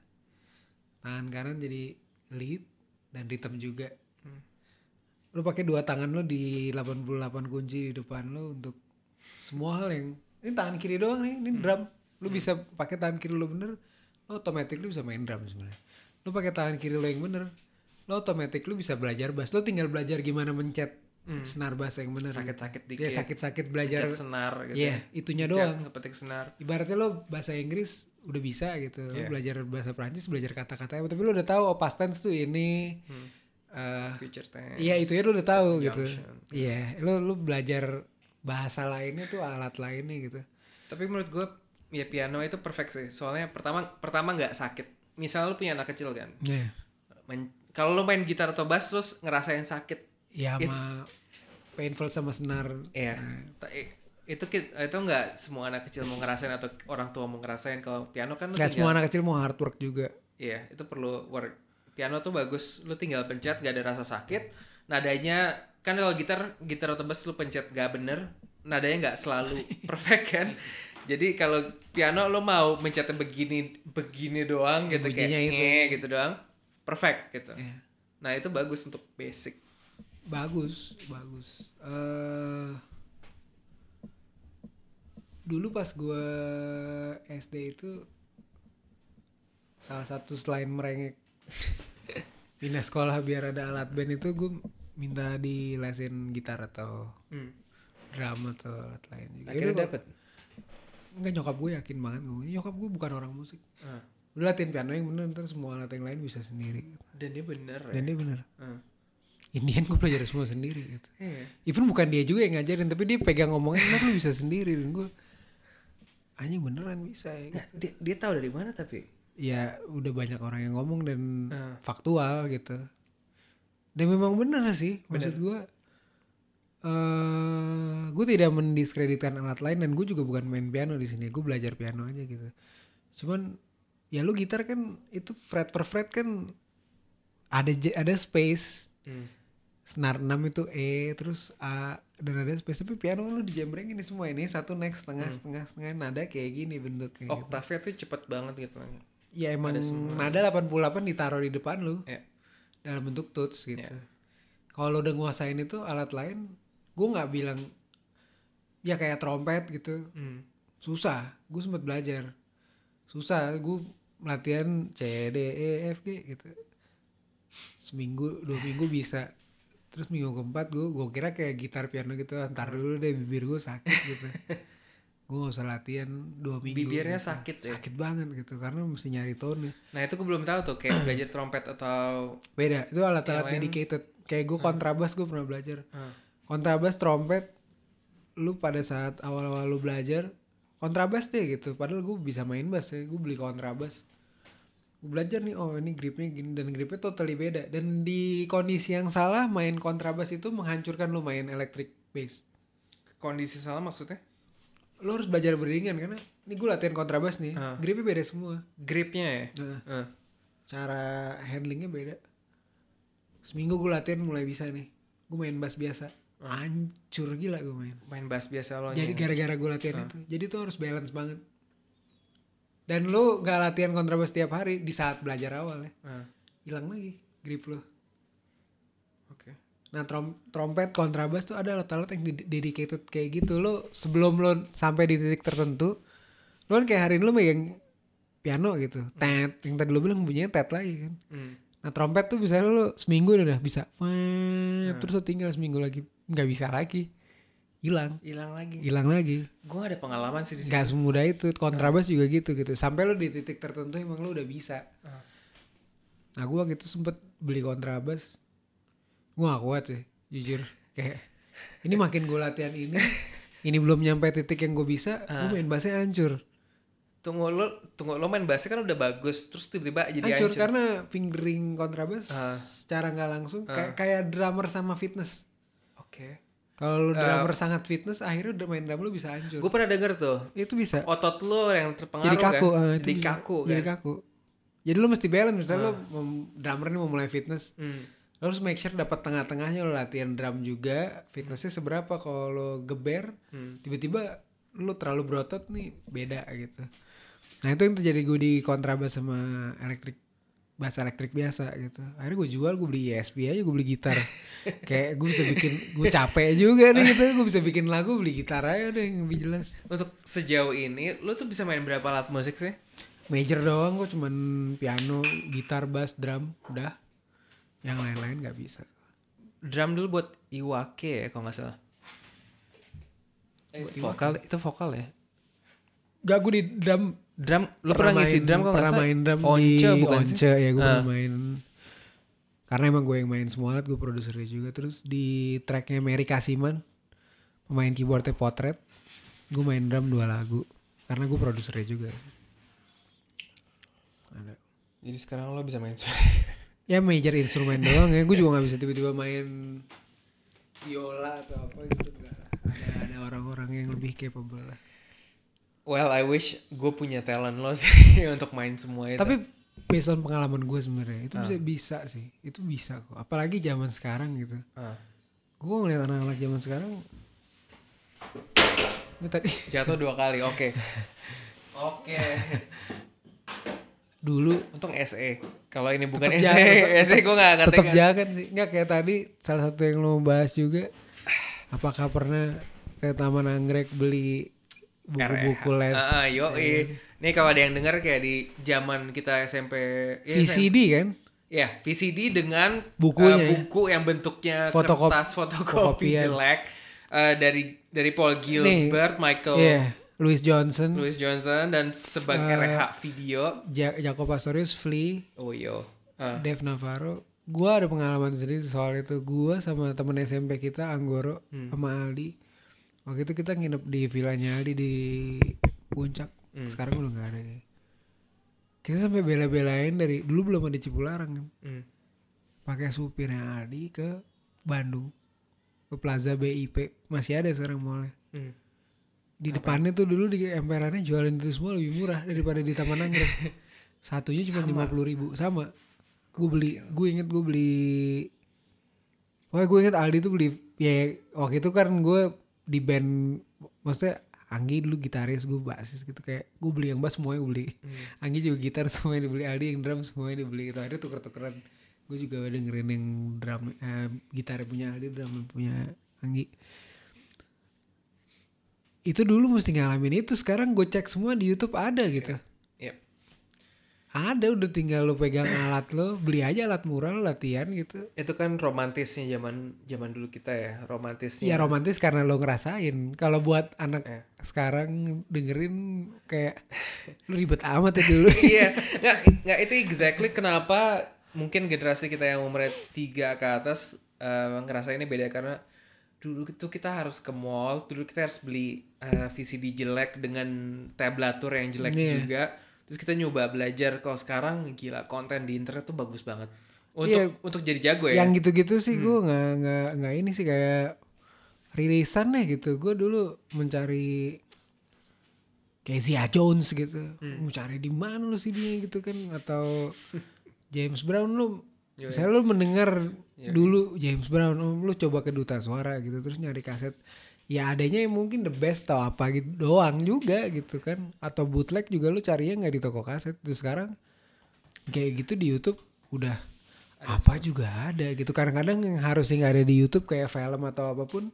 tangan kanan jadi lead dan rhythm juga. Hmm. lo pakai dua tangan lo di 88 kunci di depan lo untuk semua hal yang ini tangan kiri doang nih ini drum. Lo bisa pakai tangan kiri lo bener lo otomatis lo bisa main drum sebenarnya. Lo pakai tangan kiri lo yang bener lo otomatis lo bisa belajar bass. Lo tinggal belajar gimana mencet senar bass yang bener Sakit-sakit ya dikit. sakit-sakit belajar Pencet senar gitu. Iya, itunya Pencet, doang. Ngepetik senar. ibaratnya lo bahasa Inggris udah bisa gitu lo Iya. belajar bahasa Prancis belajar kata-katanya tapi lo udah tahu oh past tense tuh ini Hmm. eh, Future tense. Iya itu ya lu udah tahu gitu. Iya, lu lu belajar bahasa lainnya tuh alat lainnya gitu. Tapi menurut gue ya piano itu perfect sih. Soalnya pertama pertama nggak sakit. Misalnya lu punya anak kecil kan. Iya. Main, kalau lu main gitar atau bass lu ngerasain sakit. Ya sama painful sama senar. Iya. Ta- i- Itu itu nggak semua anak kecil mau ngerasain atau orang tua mau ngerasain. Kalau piano kan lu Gak tinggal- semua anak kecil mau hard work juga. Iya, itu perlu work. Piano tuh bagus, lu tinggal pencet gak ada rasa sakit. Nadanya kan kalau gitar gitar atau bass lu pencet gak bener, nadanya nggak selalu perfect kan. Jadi kalau piano lu mau mencetnya begini begini doang gitu kayak Bunyinya itu. "nge" gitu doang, perfect gitu. Iya. Nah, itu bagus untuk basic. Bagus, bagus. eh dulu pas gua SD itu salah satu selain merengek pindah sekolah biar ada alat band itu gue minta di lesin gitar atau Hmm. drum atau alat lain juga. Akhirnya dapet. Enggak nyokap gue yakin banget gue. Nyokap gue bukan orang musik. Ah. Udah latihan piano yang bener ntar semua alat yang lain bisa sendiri. Dan dia bener ya. Dan dia bener. Ah. Indian gue belajar semua sendiri gitu. Iya. Even bukan dia juga yang ngajarin tapi dia pegang ngomongnya lu bisa sendiri dan gue anjing beneran bisa ya. Nah, dia, dia tahu dari mana tapi. Ya udah banyak orang yang ngomong dan Ah. faktual gitu. Dan memang bener sih maksud gue. eh gue tidak mendiskreditkan alat lain dan gue juga bukan main piano di sini. Gue belajar piano aja gitu. Cuman ya lu gitar kan itu fret per fret kan ada ada space. Hmm. Senar 6 itu E terus A dan ada space tapi piano lu dijembrengin ini semua ini satu next setengah setengah setengah nada kayak gini bentuknya gitu. Oktavnya tuh cepet banget gitu. Ya emang nada 88 ditaruh di depan lu Ya. dalam bentuk tuts gitu. Iya. Kalau udah nguasain itu alat lain, gue nggak bilang ya kayak trompet gitu. Hmm. Susah, gue sempat belajar. Susah, gue latihan C D E F G gitu. Seminggu, dua minggu bisa. Terus minggu keempat gue, gue kira kayak gitar piano gitu. Ntar dulu deh bibir gue sakit gitu. gue gak usah latihan dua minggu. Bibirnya gitu. sakit ya? Sakit banget gitu, karena mesti nyari tone Nah itu gue belum tahu tuh kayak belajar trompet atau Beda, itu alat-alat dedicated. Kayak gue kontrabas gue pernah belajar. Kontrabas, trompet, lu pada saat awal-awal lu belajar, kontrabas deh gitu. Padahal gue bisa main bass ya, gue beli kontrabas. Gue belajar nih oh ini gripnya gini dan gripnya totally beda. Dan di kondisi yang salah main kontrabas itu menghancurkan lo main electric bass. Kondisi salah maksudnya? lo harus belajar beriringan karena ini gue latihan kontrabas nih. Ah. gripnya beda semua. Gripnya ya? nah, Ah. cara handlingnya beda. Seminggu gue latihan mulai bisa nih. Gue main bass biasa. Hancur gila gue main. Main bass biasa lo jadi gara-gara gue latihan itu. Jadi tuh harus balance banget dan lo gak latihan kontrabas tiap hari di saat belajar awal ya. Ah. hilang lagi grip lo Oke. nah trom trompet kontrabas tuh ada alat-alat yang ded- dedicated kayak gitu. Lo sebelum lo sampai di titik tertentu lo kan kayak hari ini lo megang piano gitu. Tet yang tadi lo bilang bunyinya tet lagi kan. Hmm. nah trompet tuh bisa lo seminggu udah bisa Fat, terus lo tinggal seminggu lagi nggak bisa lagi hilang. Hilang lagi. hilang lagi. Gue ada pengalaman sih di sini. nggak semudah itu. Kontrabas juga gitu gitu. Sampai lo di titik tertentu emang lo udah bisa. Ah. nah gua gitu sempet beli kontrabas. Gua gak kuat sih jujur. Kayak ini makin gue latihan ini. Ini belum nyampe titik yang gue bisa gue main bassnya hancur. Tunggu lo, tunggu lo main bassnya kan udah bagus, terus tiba-tiba jadi hancur hancur. karena fingering kontrabas Ah. secara nggak langsung. Kayak kayak drummer sama fitness. Oke. Kalau lu drummer sangat fitness akhirnya udah main drum lu bisa hancur Gue pernah denger tuh, itu bisa otot lo yang terpengaruh jadi kaku kan? itu jadi bisa. kaku kan? jadi kaku jadi lu mesti balance misalnya lu mem- drummer nih mau mulai fitness Hmm. lu harus make sure dapat tengah-tengahnya lu latihan drum juga fitnessnya seberapa kalau lu geber Hmm. tiba-tiba lu terlalu berotot nih beda gitu nah itu yang terjadi gue di kontrabas sama elektrik bass elektrik biasa gitu. Akhirnya gue jual gue beli ESP aja gue beli gitar. Kayak gue bisa bikin gue capek juga nih gitu. Gue bisa bikin lagu beli gitar aja udah yang lebih jelas. Untuk sejauh ini, lo tuh bisa main berapa alat musik sih? major doang gue cuman piano gitar bass drum udah. Yang lain-lain nggak bisa. Drum dulu buat Iwake ya kalau nggak salah. Eh, vokal itu vokal ya? gak gue di drum Drum lo pernah, ngisi main- drum kalau nggak pernah salah? main drum Once di bukan sih? Once ya gue Ah. pernah main. Karena emang gue yang main semua alat gue produsernya juga. Terus di tracknya Mary Kasiman pemain keyboardnya Potret gue main drum dua lagu. Karena gue produsernya juga ada. Jadi sekarang lo bisa main ya major instrumen doang ya. Gue juga nggak bisa tiba-tiba main viola atau apa gitu ada ada orang-orang yang lebih capable lah Well, I wish gue punya talent lo sih untuk main semua itu. tapi based on pengalaman gue sebenarnya itu bisa bisa sih itu bisa kok apalagi zaman sekarang gitu Ah. gue ngeliat anak-anak zaman sekarang ini tadi jatuh dua kali, oke. Oke. dulu Untung SE. Kalau ini bukan Tetep SE, jangan, SE gue gak ngerti tetap kan. jangan sih nggak kayak tadi salah satu yang lo bahas juga apakah pernah ke Taman Anggrek beli buku-buku les. Ah, ah, yo, Nih kalau ada yang denger kayak di zaman kita SMP, ya, VCD kan? Ya, VCD dengan Bukunya eh, ya. buku yang bentuknya Fotokop- kertas fotokopi fotokopian. jelek eh, dari dari Paul Gilbert, Michael Iya, Louis Johnson. Louis Johnson dan sebagai Eh, RH video. Ja- Jacob Pastorius Flea. Oh yo. Ah, Dave Navarro. Gua ada pengalaman sendiri soal itu. Gua sama temen SMP kita Anggoro Hmm. sama Aldi waktu itu kita nginep di villanya Aldi di puncak. Hmm. sekarang udah nggak ada ya. kita sampai bela-belain dari dulu belum ada Cipularang kan. Hmm. pakai supirnya Aldi ke Bandung. Ke Plaza BIP masih ada sekarang mallnya. Hmm. di depannya tuh dulu di emperannya jualin itu semua lebih murah daripada di Taman Anggrek. Satunya cuma lima puluh ribu. Sama. Gue beli gue inget gue beli pokoknya gue inget Aldi tuh beli ya waktu itu kan gue di band maksudnya Anggi dulu gitaris gue basis gitu kayak gue beli yang bass semuanya gue beli. Anggi juga gitar semuanya dibeli Aldi yang drum semuanya dibeli itu akhirnya tuker-tukeran. Gue juga dengerin yang drum eh, gitar punya Aldi drum punya Anggi. Itu dulu mesti ngalamin itu sekarang gue cek semua di YouTube ada gitu. Ada udah tinggal lo pegang alat lo beli aja alat murah lo latihan gitu Itu kan romantisnya zaman zaman dulu kita ya, romantisnya. ya romantis karena lo ngerasain kalau buat anak Iya. sekarang dengerin kayak lu ribet amat ya dulu Iya, nggak nggak itu exactly kenapa mungkin generasi kita yang umurnya tiga ke atas eh, ngerasa ini beda karena dulu itu kita harus ke mall, dulu kita harus beli eh, VCD jelek dengan tablatur yang jelek Iya. juga. Terus kita nyoba belajar kalau sekarang gila konten di internet tuh bagus banget. Untuk Iya. untuk jadi jago ya? Yang gitu-gitu sih gue nggak nggak nggak ini sih kayak rilisan deh gitu. Gue dulu mencari kayak Zia Jones gitu. Mau cari di mana lu sih dia gitu kan? Atau James Brown lu misalnya lu mendengar dulu James Brown oh, lu coba ke duta suara gitu terus nyari kaset ya adanya yang mungkin the best tau apa gitu doang juga gitu kan. Atau bootleg juga lu carinya nggak di toko kaset. Terus sekarang kayak gitu di YouTube udah apa juga ada gitu. Kadang-kadang yang harusnya nggak ada di YouTube kayak film atau apa pun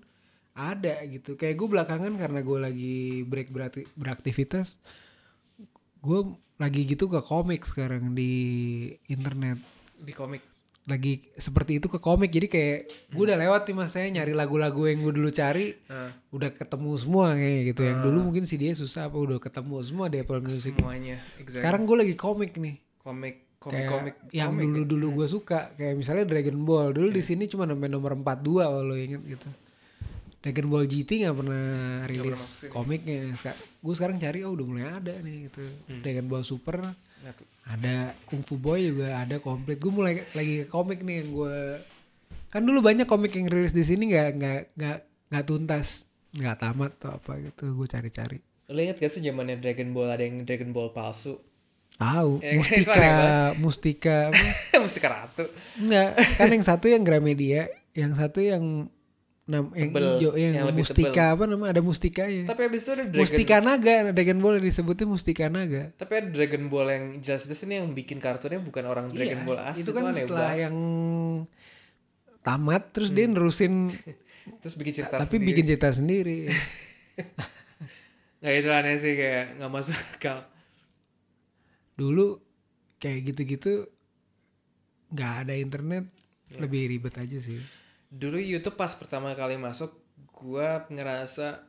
ada gitu. Kayak gue belakangan karena gue lagi break berarti beraktivitas gue lagi gitu ke komik sekarang di internet. Di komik lagi seperti itu ke komik. Jadi kayak gue udah lewat nih mas. Saya nyari lagu-lagu yang gue dulu cari Nah, udah ketemu semua kayak gitu. Yang dulu mungkin si dia susah apa udah ketemu semua di Apple Music. Semuanya exactly. sekarang gue lagi komik nih. Komik komik kayak komik yang komik. dulu dulu gue suka kayak misalnya Dragon Ball. Dulu di sini cuma sampai nomor 42 kalau lo inget gitu. Dragon Ball GT nggak pernah rilis komiknya. Gue sekarang cari oh udah mulai ada nih gitu. Hmm. Dragon Ball Super. Nggak. Ada Kung Fu Boy juga ada komplit gue mulai lagi ke komik nih yang gue kan dulu banyak komik yang rilis di sini nggak nggak nggak nggak tuntas nggak tamat atau apa gitu gue cari-cari Lo inget gak sih zamannya Dragon Ball ada yang Dragon Ball palsu? tahu Ya, Mustika Mustika? Mustika Ratu. Enggak, kan yang satu yang Gramedia, yang satu yang nam yang Tebel, hijau yang, yang lebih Mustika apa nama ada Mustikanya. Tapi abis itu ada Dragon Mustika Naga, Dragon Ball yang disebutnya Mustika Naga. Tapi ada Dragon Ball yang jelas-jelas ini yang bikin kartunnya bukan orang Dragon Iya, Ball asli. itu kan aneh setelah banget. yang tamat terus dia nerusin Terus bikin cerita tapi sendiri. bikin cerita sendiri. Nggak itu aneh sih kayak nggak masuk akal. Dulu kayak gitu-gitu nggak ada internet, lebih ribet aja sih. Dulu YouTube pas pertama kali masuk, gua ngerasa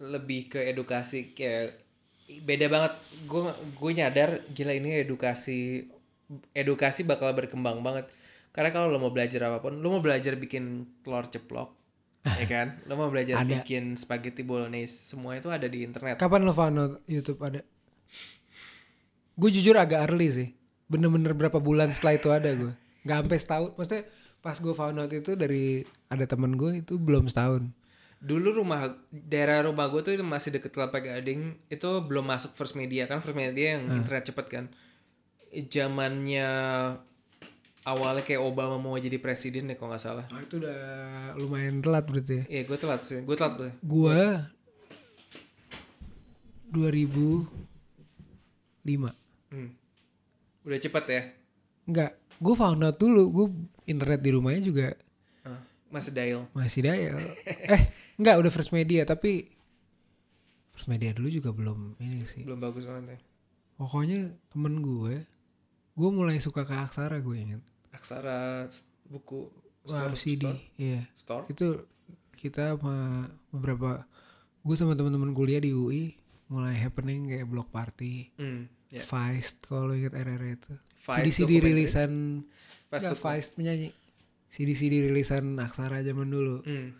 lebih ke edukasi kayak beda banget. Gue gue nyadar gila ini edukasi edukasi bakal berkembang banget. Karena kalau lo mau belajar apa pun, lo mau belajar bikin telur ceplok, ya kan? Lo mau belajar Ada. bikin spaghetti bolognese, semua itu ada di internet. Kapan lo found out YouTube ada? Gue jujur agak early sih. Bener-bener berapa bulan setelah itu ada gue. Gak sampai setahun. Maksudnya pas gue found out itu dari ada temen gue itu belum setahun. Dulu rumah daerah rumah gue tuh masih deket Kelapa Gading, itu belum masuk First Media kan First Media yang internet cepet kan. Zamannya awalnya kayak Obama mau jadi presiden deh kalau nggak salah. Oh, itu udah lumayan telat berarti ya. Iya gue telat sih, gue telat tuh. Gue 2005. Hmm. Udah cepet ya. Enggak, gue found out dulu. Gue internet di rumahnya juga masih dial. masih dial. eh, enggak udah first media tapi first media dulu juga belum ini sih. Belum bagus banget ya. Pokoknya temen gue, gue mulai suka ke aksara gue inget. Aksara buku Wah, store, CD, store, iya. store. Itu kita sama beberapa, gue sama teman-teman kuliah di UI mulai happening kayak block party, Hmm, ya. Feist kalau inget RR itu. CD-CD rilisan, enggak tuh- Feist penyanyi. CD-CD rilisan aksara zaman dulu. Hmm.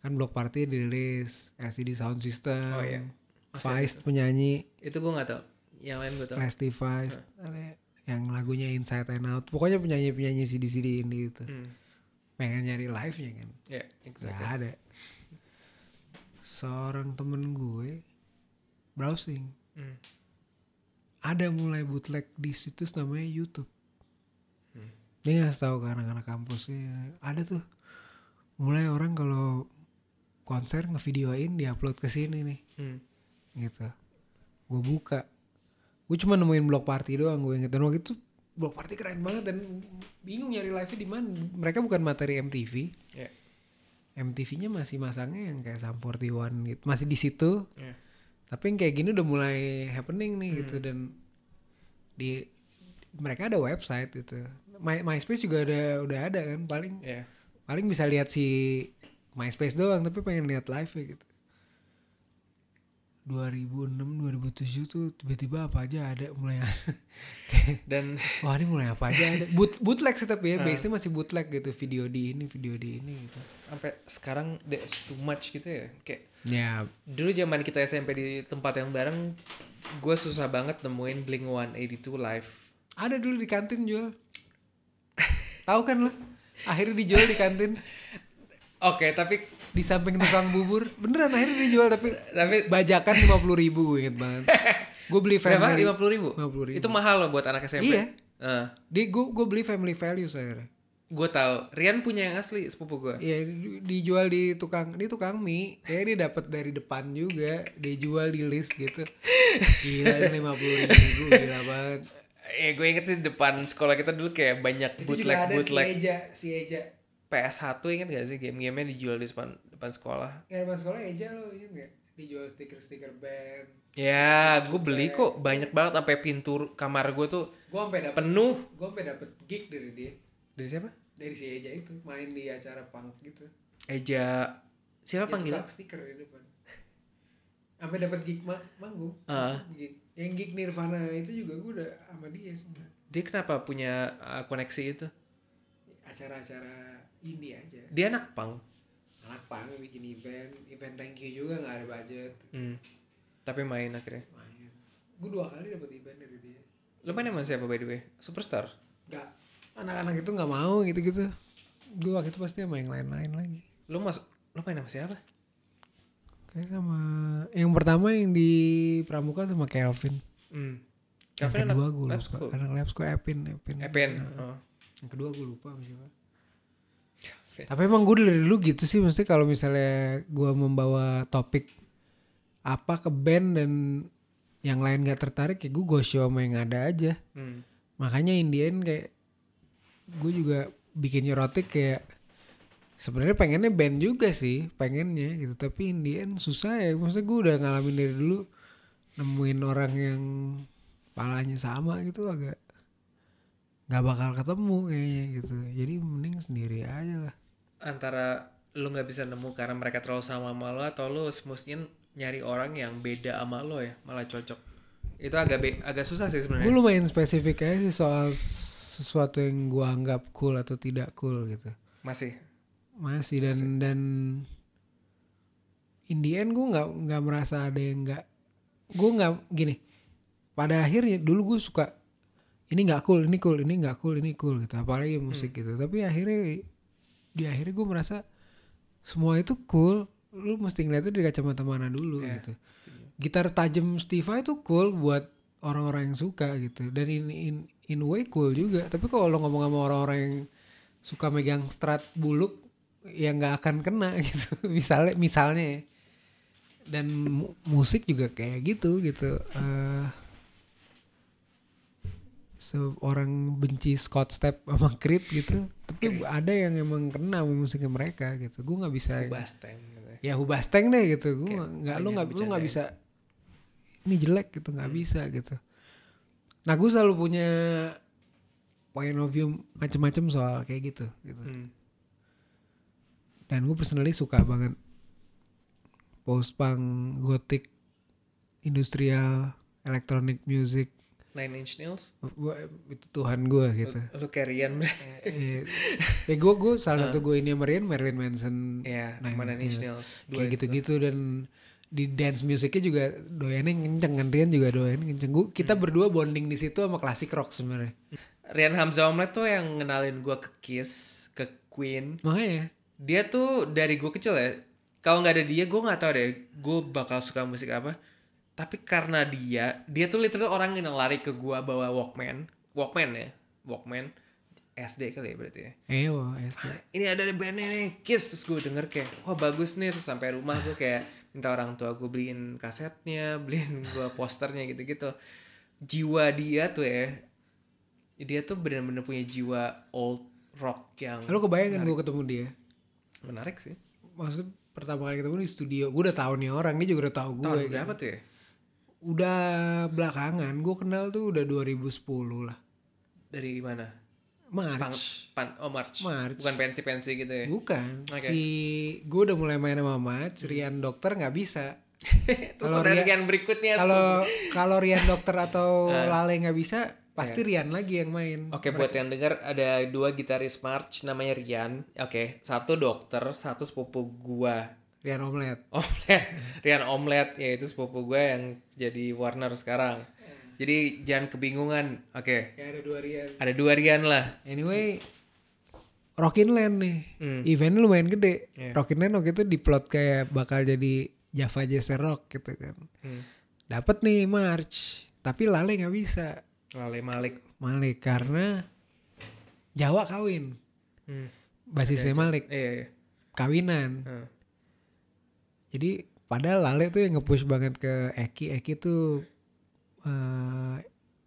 Kan block party dirilis, LCD sound system, Oh, iya. Feist penyanyi, Itu gue nggak tau. Yang lain gue tau. Resty Feist, ada yang lagunya Inside and Out. Pokoknya penyanyi-penyanyi CD-CD ini itu. Hmm. Pengen nyari live-nya kan. Ya, exactly. Gak ada. Seorang temen gue browsing. Hmm. Ada mulai bootleg di situs namanya YouTube. Dia ngasih tahu ke anak-anak kampusnya. Ada tuh. Mulai orang kalau konser ngevideoin diupload ke sini nih. Hmm. Gitu. Gue buka. Gue cuma nemuin blog party doang gue inget. Dan waktu itu blog party keren banget dan bingung nyari live-nya di mana. Mereka bukan materi MTV. Ya. MTV-nya masih masangnya yang kayak Sum 41 gitu. Masih di situ. Ya. Tapi yang kayak gini udah mulai happening nih gitu dan di mereka ada website gitu. My, MySpace juga ada udah ada kan paling Ya. paling bisa lihat si MySpace doang tapi pengen lihat live ya gitu. 2006 2007 tuh tiba-tiba apa aja ada mulai ada. Dan Wah ini mulai apa aja ada. Boot, bootleg sih tapi ya, base-nya masih bootleg gitu. Video di ini, video di ini gitu. sampai sekarang there's too much gitu ya. Kayak Ya, dulu zaman kita SMP di tempat yang bareng gue susah banget nemuin Blink 182 live. Ada dulu di kantin jual. Tahu kan lo? Akhirnya dijual di kantin Oke, tapi di samping tukang bubur. Beneran akhirnya dijual tapi tapi bajakan lima puluh ribu gue inget banget. Gue beli family. Lima puluh ribu. 50.000. Itu mahal loh buat anak SMP. Iya. Eh, Di gue gue beli family values akhirnya. Gue tahu. Rian punya yang asli sepupu gue. Iya di- dijual di tukang di tukang mie. Kayak dia dapat dari depan juga. Dijual di list gitu. Gila lima puluh ribu gila banget. Eh, gue inget sih depan sekolah kita dulu kayak banyak Itu juga bootleg ada bootleg si Eja, si Eja. PS1 inget gak sih game-gamenya dijual di depan depan sekolah. Ya depan sekolah Eja lo inget gak? Dijual stiker-stiker band. Ya, gue beli kok banyak banget sampai pintu kamar gue tuh Gue sampai dapet penuh. gue sampai dapet gig dari dia. Dari siapa? Dari si Eja itu main di acara punk gitu. Eja siapa Dia panggil? stiker di depan. Sampai dapet gig ma manggung. Gig. Yang gig Nirvana itu juga gue udah sama dia sebenarnya. Dia kenapa punya uh, koneksi itu? Acara-acara indie aja. Dia anak pang. Anak punk bikin event, event thank you juga nggak ada budget. Hmm. Tapi main akhirnya. Main. Gue dua kali dapet event dari dia. Lo main sama siapa by the way? Superstar? Gak. Anak-anak itu nggak mau gitu-gitu. Gue waktu itu pasti sama yang lain-lain lagi. Lo mas lo main sama siapa? Kayak sama yang pertama yang di Pramuka sama Kelvin. Hmm. Yang Kelvin kedua gue lab lupa. Anak lab school Epin, Epin. Epen. Nah, Oh. Yang kedua gue lupa sama siapa. Tapi emang gue dari dulu gitu sih, mesti kalau misalnya gue membawa topik apa ke band dan yang lain gak tertarik ya gue go show sama yang ada aja. Hmm. Makanya Indian kayak gue juga bikin neurotik kayak sebenarnya pengennya band juga sih pengennya gitu tapi Indian susah ya maksudnya gue udah ngalamin dari dulu nemuin orang yang palanya sama gitu agak nggak bakal ketemu kayaknya gitu jadi mending sendiri aja lah Antara lo nggak bisa nemu karena mereka terlalu sama sama lo atau lo semestinya nyari orang yang beda sama lo ya malah cocok. Itu agak be- agak susah sih gue sebenarnya. lumayan spesifik aja sih soal sesuatu yang gue anggap cool atau tidak cool gitu. Masih. masih dan dan in the end gue nggak nggak merasa ada yang nggak gue nggak gini pada akhirnya dulu gue suka ini nggak cool ini cool ini nggak cool ini cool gitu apalagi musik gitu. Tapi akhirnya di akhirnya gue merasa semua itu cool lu mesti ngeliatnya dari kacamata mana dulu Iya, gitu. gitar tajam Stiva itu cool buat orang-orang yang suka gitu. Dan in in in a way cool juga. Tapi kalau lo ngomong sama orang-orang yang suka megang strat buluk ya nggak akan kena gitu. Misalnya misalnya ya. dan mu- musik juga kayak gitu gitu. Eh seorang benci Scott Stepp sama Creed gitu tapi ada yang emang kena sama musiknya mereka gitu. Gue nggak bisa Basteng gitu ya. hubasteng deh gitu. Gue nggak lu nggak lu nggak bisa ini jelek gitu. Nggak bisa gitu nah gue selalu punya point of view macem-macem soal kayak gitu gitu Hmm. dan gue personally suka banget post punk gothic industrial electronic music Nine Inch Nails. Gua, itu Tuhan gue gitu Lu carrian eh, eh gue gue salah satu gue ini Marilyn Marilyn Manson Iya, Nine sama Nine Inch Nails. Nails. Dua kayak itu. gitu-gitu dan di dance musiknya juga doyannya kenceng kan Rian juga doyan kenceng gua, kita Hmm. berdua bonding di situ sama klasik rock sebenarnya Rian Hamza Omlet tuh yang ngenalin gua ke Kiss, ke Queen. makanya Dia tuh dari gua kecil ya. Kalau nggak ada dia, gua nggak tahu deh. Gua bakal suka musik apa. Tapi karena dia, dia tuh literal orang yang lari ke gua bawa Walkman, Walkman ya, Walkman. SD kali ya berarti ya. eh wah SD Ini ada bandnya nih, Kiss. Terus gue denger kayak, wah bagus nih. Terus sampai rumah gue kayak minta orang tua gue beliin kasetnya, beliin gue posternya gitu-gitu. Jiwa dia tuh ya, dia tuh bener-bener punya jiwa old rock yang lo kebayang kan gue ketemu dia menarik sih. maksud pertama kali ketemu di studio gue udah tahu nih orang dia juga udah tahu gue Tahun gitu. berapa tuh ya? udah belakangan gue kenal tuh udah 2010 lah Dari mana? March Pang, pan, oh March. March. Bukan pensi-pensi gitu ya? bukan Oke. si gue udah mulai main sama March Rian dokter nggak bisa Terus Kalau Rian- berikutnya. kalau kalau Rian dokter atau Ah. Lale nggak bisa pasti Rian lagi yang main Oke, buat yang dengar ada dua gitaris March namanya Rian. Oke, satu dokter, satu sepupu gua. Rian Omlet. Omlet, Rian Omlet, ya itu sepupu gue yang jadi Warner sekarang. Jadi jangan kebingungan. Oke, Ya ada dua Rian. ada dua Rian lah. Anyway, Rockin Land nih. Hmm. Eventnya lumayan gede. Iya. Rockin Land waktu itu diplot kayak bakal jadi Java Jazz Rock gitu kan. Hmm. Dapat nih March, tapi Lale nggak bisa. Lale Malik. Malik karena Jawa kawin. Hmm. Basisnya Malik Iya, iya. kawinan. Hmm. Jadi padahal Lale tuh yang nge-push banget ke Eki. Eki tuh eh,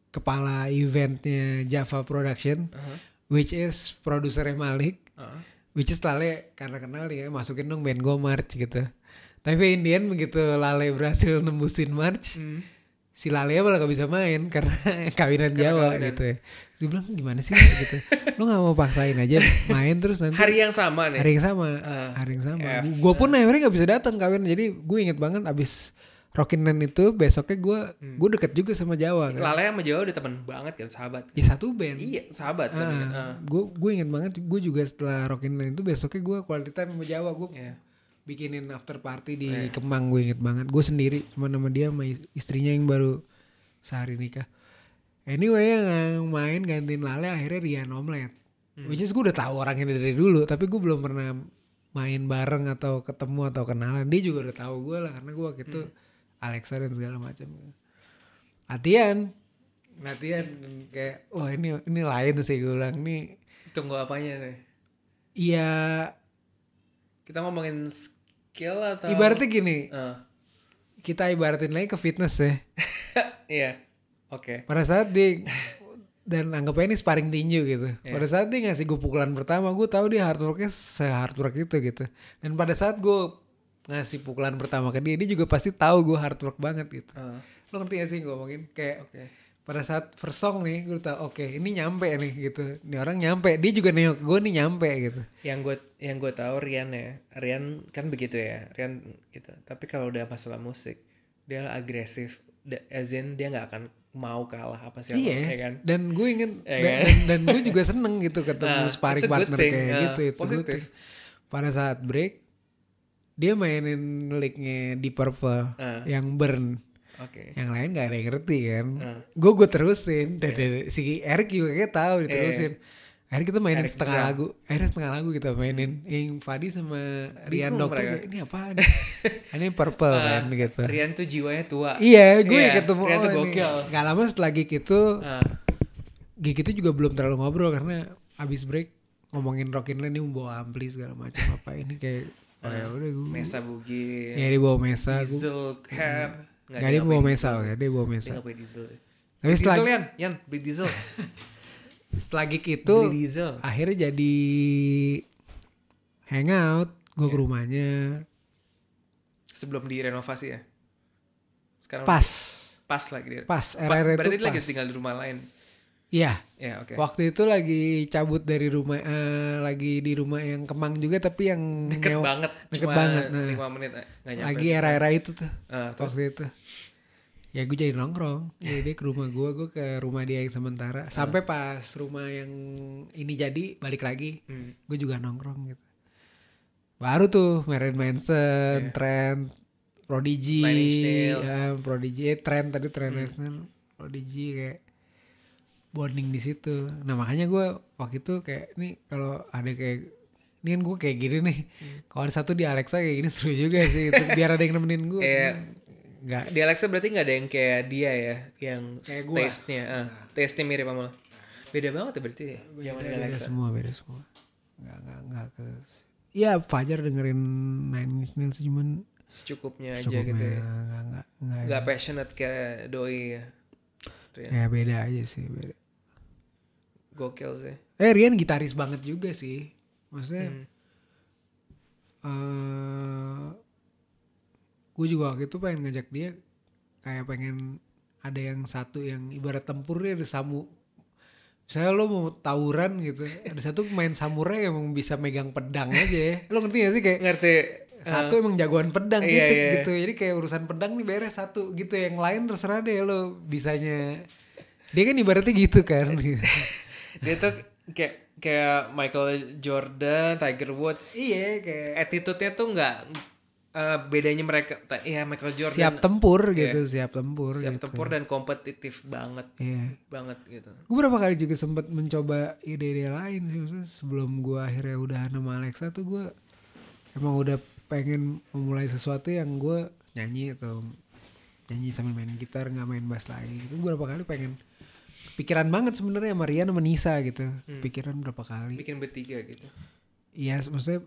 kepala eventnya Java Production, Aha. which is produsernya Malik, Aha. which is Lale karena kenal dia masukin dong band Go March gitu. Tapi Indian begitu Lale berhasil nembusin March, Hmm. si Lale malah gak bisa main karena kawinan Jawa kawinan. gitu ya. Gue bilang gimana sih gitu. Lu gak mau paksain aja main terus nanti Hari yang sama nih. hari yang sama Ah, hari yang sama gue pun akhirnya nggak bisa datang kawin jadi gue inget banget abis Rockin' Land itu besoknya gue Hmm. gue deket juga sama Jawa kan Lale sama Jawa udah temen banget kan, sahabat. ya satu band Iya, sahabat kan. Ah. gue gue inget banget gue juga setelah Rockin' Land itu besoknya gue quality time sama Jawa gue Iya. bikinin after party di Kemang gue inget banget gue sendiri cuma nama dia sama is- istrinya yang baru sehari nikah anyway yang main gantiin Lale akhirnya Rian Omlet which is gue udah tahu orangnya dari dulu tapi gue belum pernah main bareng atau ketemu atau kenalan dia juga udah tahu gue lah karena gue waktu itu Alexa dan segala macam latihan latihan kayak wah ini ini lain sih gue bilang ini Tunggu apanya nih? iya Kita ngomongin skill atau ibaratnya gini Ah. kita ibaratin lagi ke fitness ya Iya. Oke. pada saat dia dan anggapnya ini sparring tinju gitu. Iya. Pada saat dia ngasih gue pukulan pertama, gue tahu dia hard worknya se hard work itu gitu. Dan pada saat gue ngasih pukulan pertama ke dia, dia juga pasti tahu gue hard work banget gitu. Ah, Lo ngerti gak sih gue ngomongin? Kayak Oke. pada saat first song nih, gue tahu oke ini nyampe nih gitu. Ini orang nyampe, dia juga nengok gue nih nyampe gitu. Yang gue yang gue tahu Rian ya, Rian kan begitu ya, Rian gitu. Tapi kalau udah masalah musik, dia agresif. As in dia nggak akan mau kalah apa sih iya, ya kan? dan gue ingin Iya dan, kan? dan, dan gue juga seneng gitu ketemu Ah, sparring partner thing. kayak Ah, gitu. Positif. thing. Pada saat break, dia mainin licknya di Purple Ah. yang burn. Oke. Yang lain gak ada yang ngerti kan. Ah. Gue gue terusin. Dan dan si Eric juga kayak tahu diterusin. Akhirnya kita mainin Eric setengah drum. lagu. Akhirnya setengah lagu kita mainin. Yang Fadi sama Rian Dokter mereka. ini apaan? ini Purple kan gitu. Rian tuh jiwanya tua. Iya, gue Iya, ketemu Rian tuh oh, ini. gokil. Gak lama setelah gig itu Ah, gig itu juga belum terlalu ngobrol karena abis break ngomongin Rockin' Land ini membawa ampli segala macam apa ini kayak oh ya udah gue Mesa Bugil, ya dia bawa mesa gue Diesel Cap. nggak dia bawa mesa ya dia bawa Dia mesa nggak punya diesel. tapi setelah diesel Yan, Yan beli diesel. setelah gig itu beli diesel. akhirnya jadi hangout gue ke rumahnya Sebelum direnovasi ya. Sekarang pas pas lagi dia. pas Pa- RR Berarti itu dia lagi tinggal di rumah lain. Iya. Ya oke. waktu itu lagi cabut dari rumah eh, lagi di rumah yang Kemang juga tapi yang Deket nyewa- banget. deket cuma banget, nah. 5 menit eh, nyampe. lagi era-era itu tuh Ah, terus? waktu itu. Ya gue jadi nongkrong. Jadi dia ke rumah gue gue ke rumah dia yang sementara. Sampai pas rumah yang ini jadi balik lagi Hmm. gue juga nongkrong gitu. Baru tuh Marilyn Manson, Trent, Prodigy, ya, Prodigy, eh, Trent tadi Trent Reznor, Prodigy kayak bonding di situ. Nah makanya gue waktu itu kayak nih kalau ada kayak ini kan gue kayak gini nih, kalau ada satu di Alexa kayak gini seru juga sih, gitu. biar ada yang nemenin gue. Iya. Nggak, Di Alexa berarti nggak ada yang kayak dia ya, yang Kayak taste-nya, ah, taste-nya mirip sama lo. Beda banget ya berarti ya. yang beda, di beda Alexa. semua, beda semua. Nggak, nggak, nggak ke. Iya Fajar dengerin Nine Inch Nails cuman Secukupnya aja cukupnya gitu ya. nggak, nggak, nggak, Nggak passionate kayak doi ya. Ya beda aja sih beda. Gokil sih. Eh Rian gitaris banget juga sih. Maksudnya Hmm. eh gue juga waktu itu pengen ngajak dia kayak pengen ada yang satu yang ibarat tempur dia ada samu. Misalnya lo mau tawuran gitu, ada satu pemain samurai yang emang bisa megang pedang aja ya. Lo ngerti gak sih kayak Ngerti? satu emang jagoan pedang Iya, titik iya. gitu. Jadi kayak urusan pedang nih beres satu gitu. Yang lain terserah deh lo bisanya. Dia kan ibaratnya gitu kan. Dia tuh kayak kayak Michael Jordan, Tiger Woods. iya kayak Attitude-nya tuh nggak eh, bedanya mereka ta- ya Michael Jordan siap tempur gitu, siap tempur siap gitu. tempur dan kompetitif banget Iya. banget gitu. Gue berapa kali juga sempat mencoba ide-ide lain sih maksudnya sebelum gue akhirnya udah sama Alexa tuh gue emang udah pengen memulai sesuatu yang gue nyanyi atau nyanyi sambil main gitar nggak main bass lagi itu berapa kali pengen pikiran banget sebenarnya sama Rian sama Nisa gitu. Pikiran berapa kali. Bikin bertiga gitu. iya maksudnya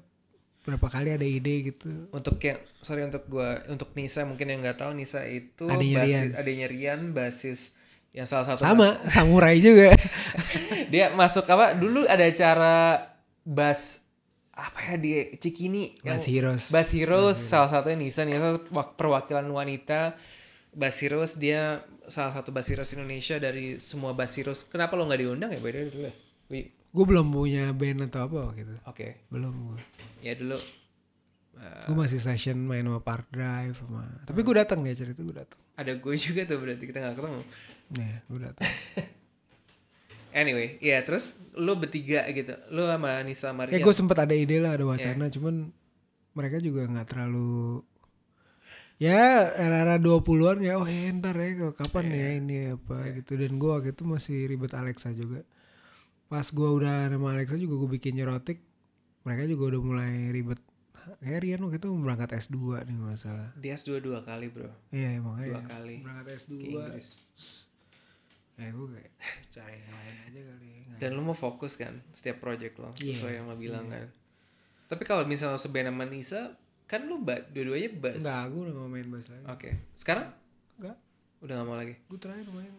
berapa kali ada ide gitu. Untuk yang sorry untuk gua untuk Nisa mungkin yang nggak tahu Nisa itu Adiknya basis- Rian. adiknya Rian basis yang salah satu sama samurai juga. Dia masuk apa? Dulu ada acara bass apa ya di Cikini yang Bass Heroes. Bass Heroes salah satunya Nisa. Nisa wak- perwakilan wanita. Bass Heroes dia salah satu Bass Heroes Indonesia dari semua Bass Heroes kenapa lo nggak diundang ya beda dulu ya? Gue belum punya band atau apa gitu oke. Belum gue ya dulu eh, gue masih session main sama Park Drive sama tapi gue datang acara itu gue datang ada gue juga tuh berarti kita nggak ketemu. Nah, gue datang. anyway ya terus lo bertiga gitu lo sama Nisa Maria. Kayak gue sempet ada ide lah, ada wacana, cuman mereka juga nggak terlalu ya era-era 20-an ya oh ya, ntar ya kapan ya ini apa gitu. Dan gue waktu itu masih ribet Alexa juga. Pas gue udah nama Alexa juga gue bikin neurotik mereka juga udah mulai ribet. Kayak Rian waktu itu berangkat S2 nih nggak salah. Dia S2 dua kali bro. Iya emang dua ya kali. Berangkat S2 ke Inggris. Ya gue kayak cari yang lain aja kali dan lo mau fokus kan setiap project lo Iya, sesuai yang lo bilang kan. Tapi kalau misalnya lo seband sama Nisa kan lo ba dua-duanya bass. Enggak, gue udah mau main bass lagi. Oke sekarang? Enggak, udah gak mau lagi? Gue terakhir main.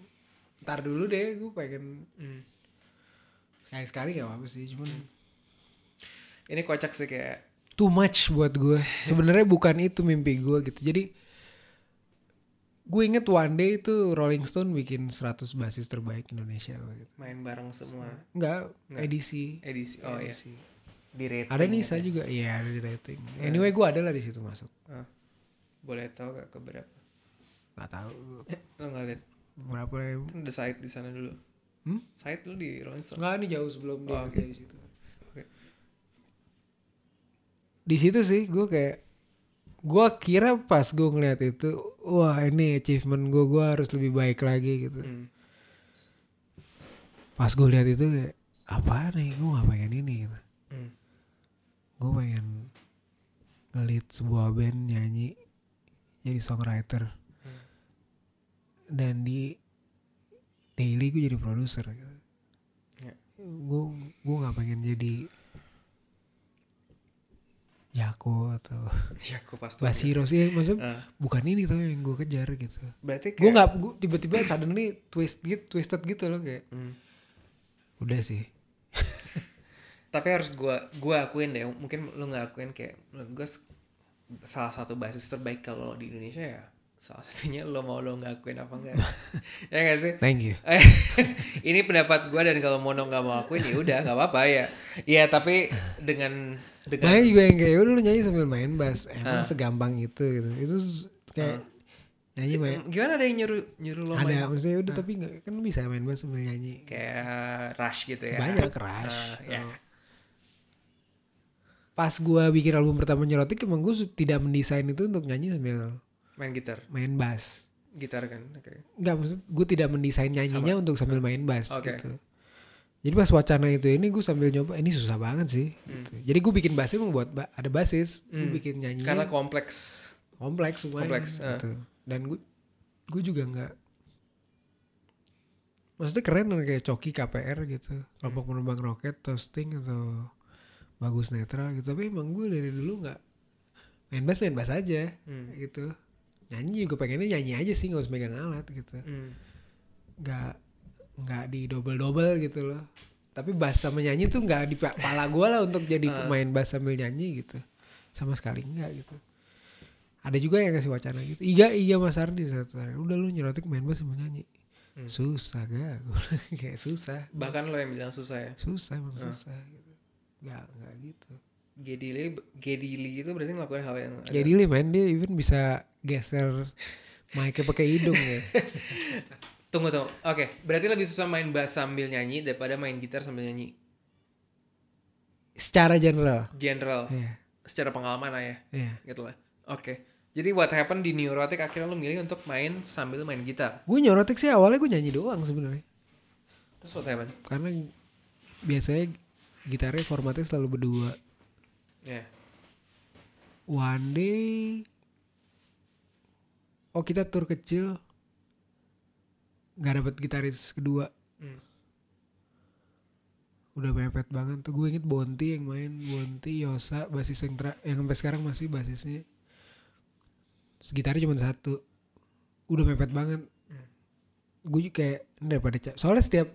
Ntar dulu deh gue pengen Hmm. sekali sekali gak apa-apa sih cuman ini kocak sih kayak too much buat gue sebenarnya bukan itu mimpi gue gitu. Jadi gue inget one day itu Rolling Stone bikin 100 basis terbaik Indonesia gitu. main bareng semua. Enggak edisi. Edisi. Oh ya edisi. Di rating ada Nisa juga iya ada di rating anyway gue ada lah di situ masuk Ah. boleh tahu gak ke berapa nggak tahu lo nggak lihat berapa ya kan ada site di sana dulu Hmm? site lu di Rolling Stone Enggak, ini jauh sebelum dia Oh, kerja di situ. Oke. Di situ sih gue kayak gue kira pas gue ngeliat itu, wah ini achievement gue, gue harus lebih baik lagi gitu. Hmm. Pas gue lihat itu kayak apa nih, gue gak pengen ini gitu. Hmm. Gue pengen ngelit sebuah band nyanyi jadi songwriter Hmm. dan di daily gue jadi produser gitu. Ya. gue gue nggak pengen jadi Jako atau ya aku pasti Basiro sih maksudnya Ah. bukan ini tuh yang gue kejar gitu berarti gue nggak gue tiba-tiba suddenly twist gitu twisted gitu loh kayak Hmm. udah sih tapi harus gua gua akuin deh mungkin lu nggak akuin kayak menurut gua s- salah satu basis terbaik kalau di Indonesia ya salah satunya lo mau lo nggak akuin apa enggak ya nggak sih? Thank you. Ini pendapat gua dan kalau Mono nggak mau akuin ya udah nggak apa-apa ya. Ya tapi dengan dengan juga yang kayak udah lu nyanyi sambil main bass. Emang Ah. segampang itu gitu. Itu kayak nyanyi Si- main. gimana ada yang nyuruh nyuruh lo ada main? maksudnya udah tapi nggak kan lu bisa main bass sambil nyanyi. Kayak rush gitu ya? Banyak keras Ah, ya. Pas gua bikin album pertama nyerotik emang gue tidak mendesain itu untuk nyanyi sambil main gitar main bass gitar kan oke Enggak maksud gue tidak mendesain nyanyinya untuk sambil main bass Oke. gitu. Jadi pas wacana itu ini gue sambil nyoba ini susah banget sih. gitu. Jadi gue bikin bassnya emang buat ba- ada basis, gue Hmm. bikin nyanyinya karena kompleks kompleks semuanya. kompleks, ah. gitu. Dan gue gue juga nggak maksudnya keren kan kayak Coki KPR gitu, kelompok Hmm. penerbang roket, toasting atau bagus netral gitu. Tapi emang gue dari dulu nggak main bass main bass aja Hmm. gitu. Nyanyi juga pengennya nyanyi aja sih nggak usah megang alat gitu Hmm. nggak nggak di double double gitu loh tapi bass sama nyanyi tuh nggak di pa- pala gue lah untuk jadi Ah. pemain bass sambil nyanyi gitu sama sekali enggak gitu ada juga yang kasih wacana gitu Iga Iga Mas Ardi satu hari udah lu nyerotik main bass sambil nyanyi Hmm. susah gak kayak susah bahkan lo yang bilang susah ya susah emang Ah. susah nggak nggak gitu Gedili Gedili itu berarti ngelakuin hal yang agak- jadi li main dia even bisa geser mic pakai hidung ya Tunggu tunggu. Oke, berarti lebih susah main bass sambil nyanyi daripada main gitar sambil nyanyi. secara general General, Iya, secara pengalaman lah ya, iya. gitu lah. Oke. Jadi what happened di Neurotic akhirnya lu milih untuk main sambil main gitar. Gue nyorotik sih awalnya gue nyanyi doang sebenarnya. Terus what happened? Karena biasanya gitarnya formatnya selalu berdua. Ya. One day Oh kita tur kecil nggak dapet gitaris kedua Hmm. udah mepet banget tuh gue inget Bonti yang main Bonti Yosa basis yang tra- yang sampai sekarang masih basisnya gitarnya cuma satu udah mepet banget gue juga kayak ini daripada ca- soalnya setiap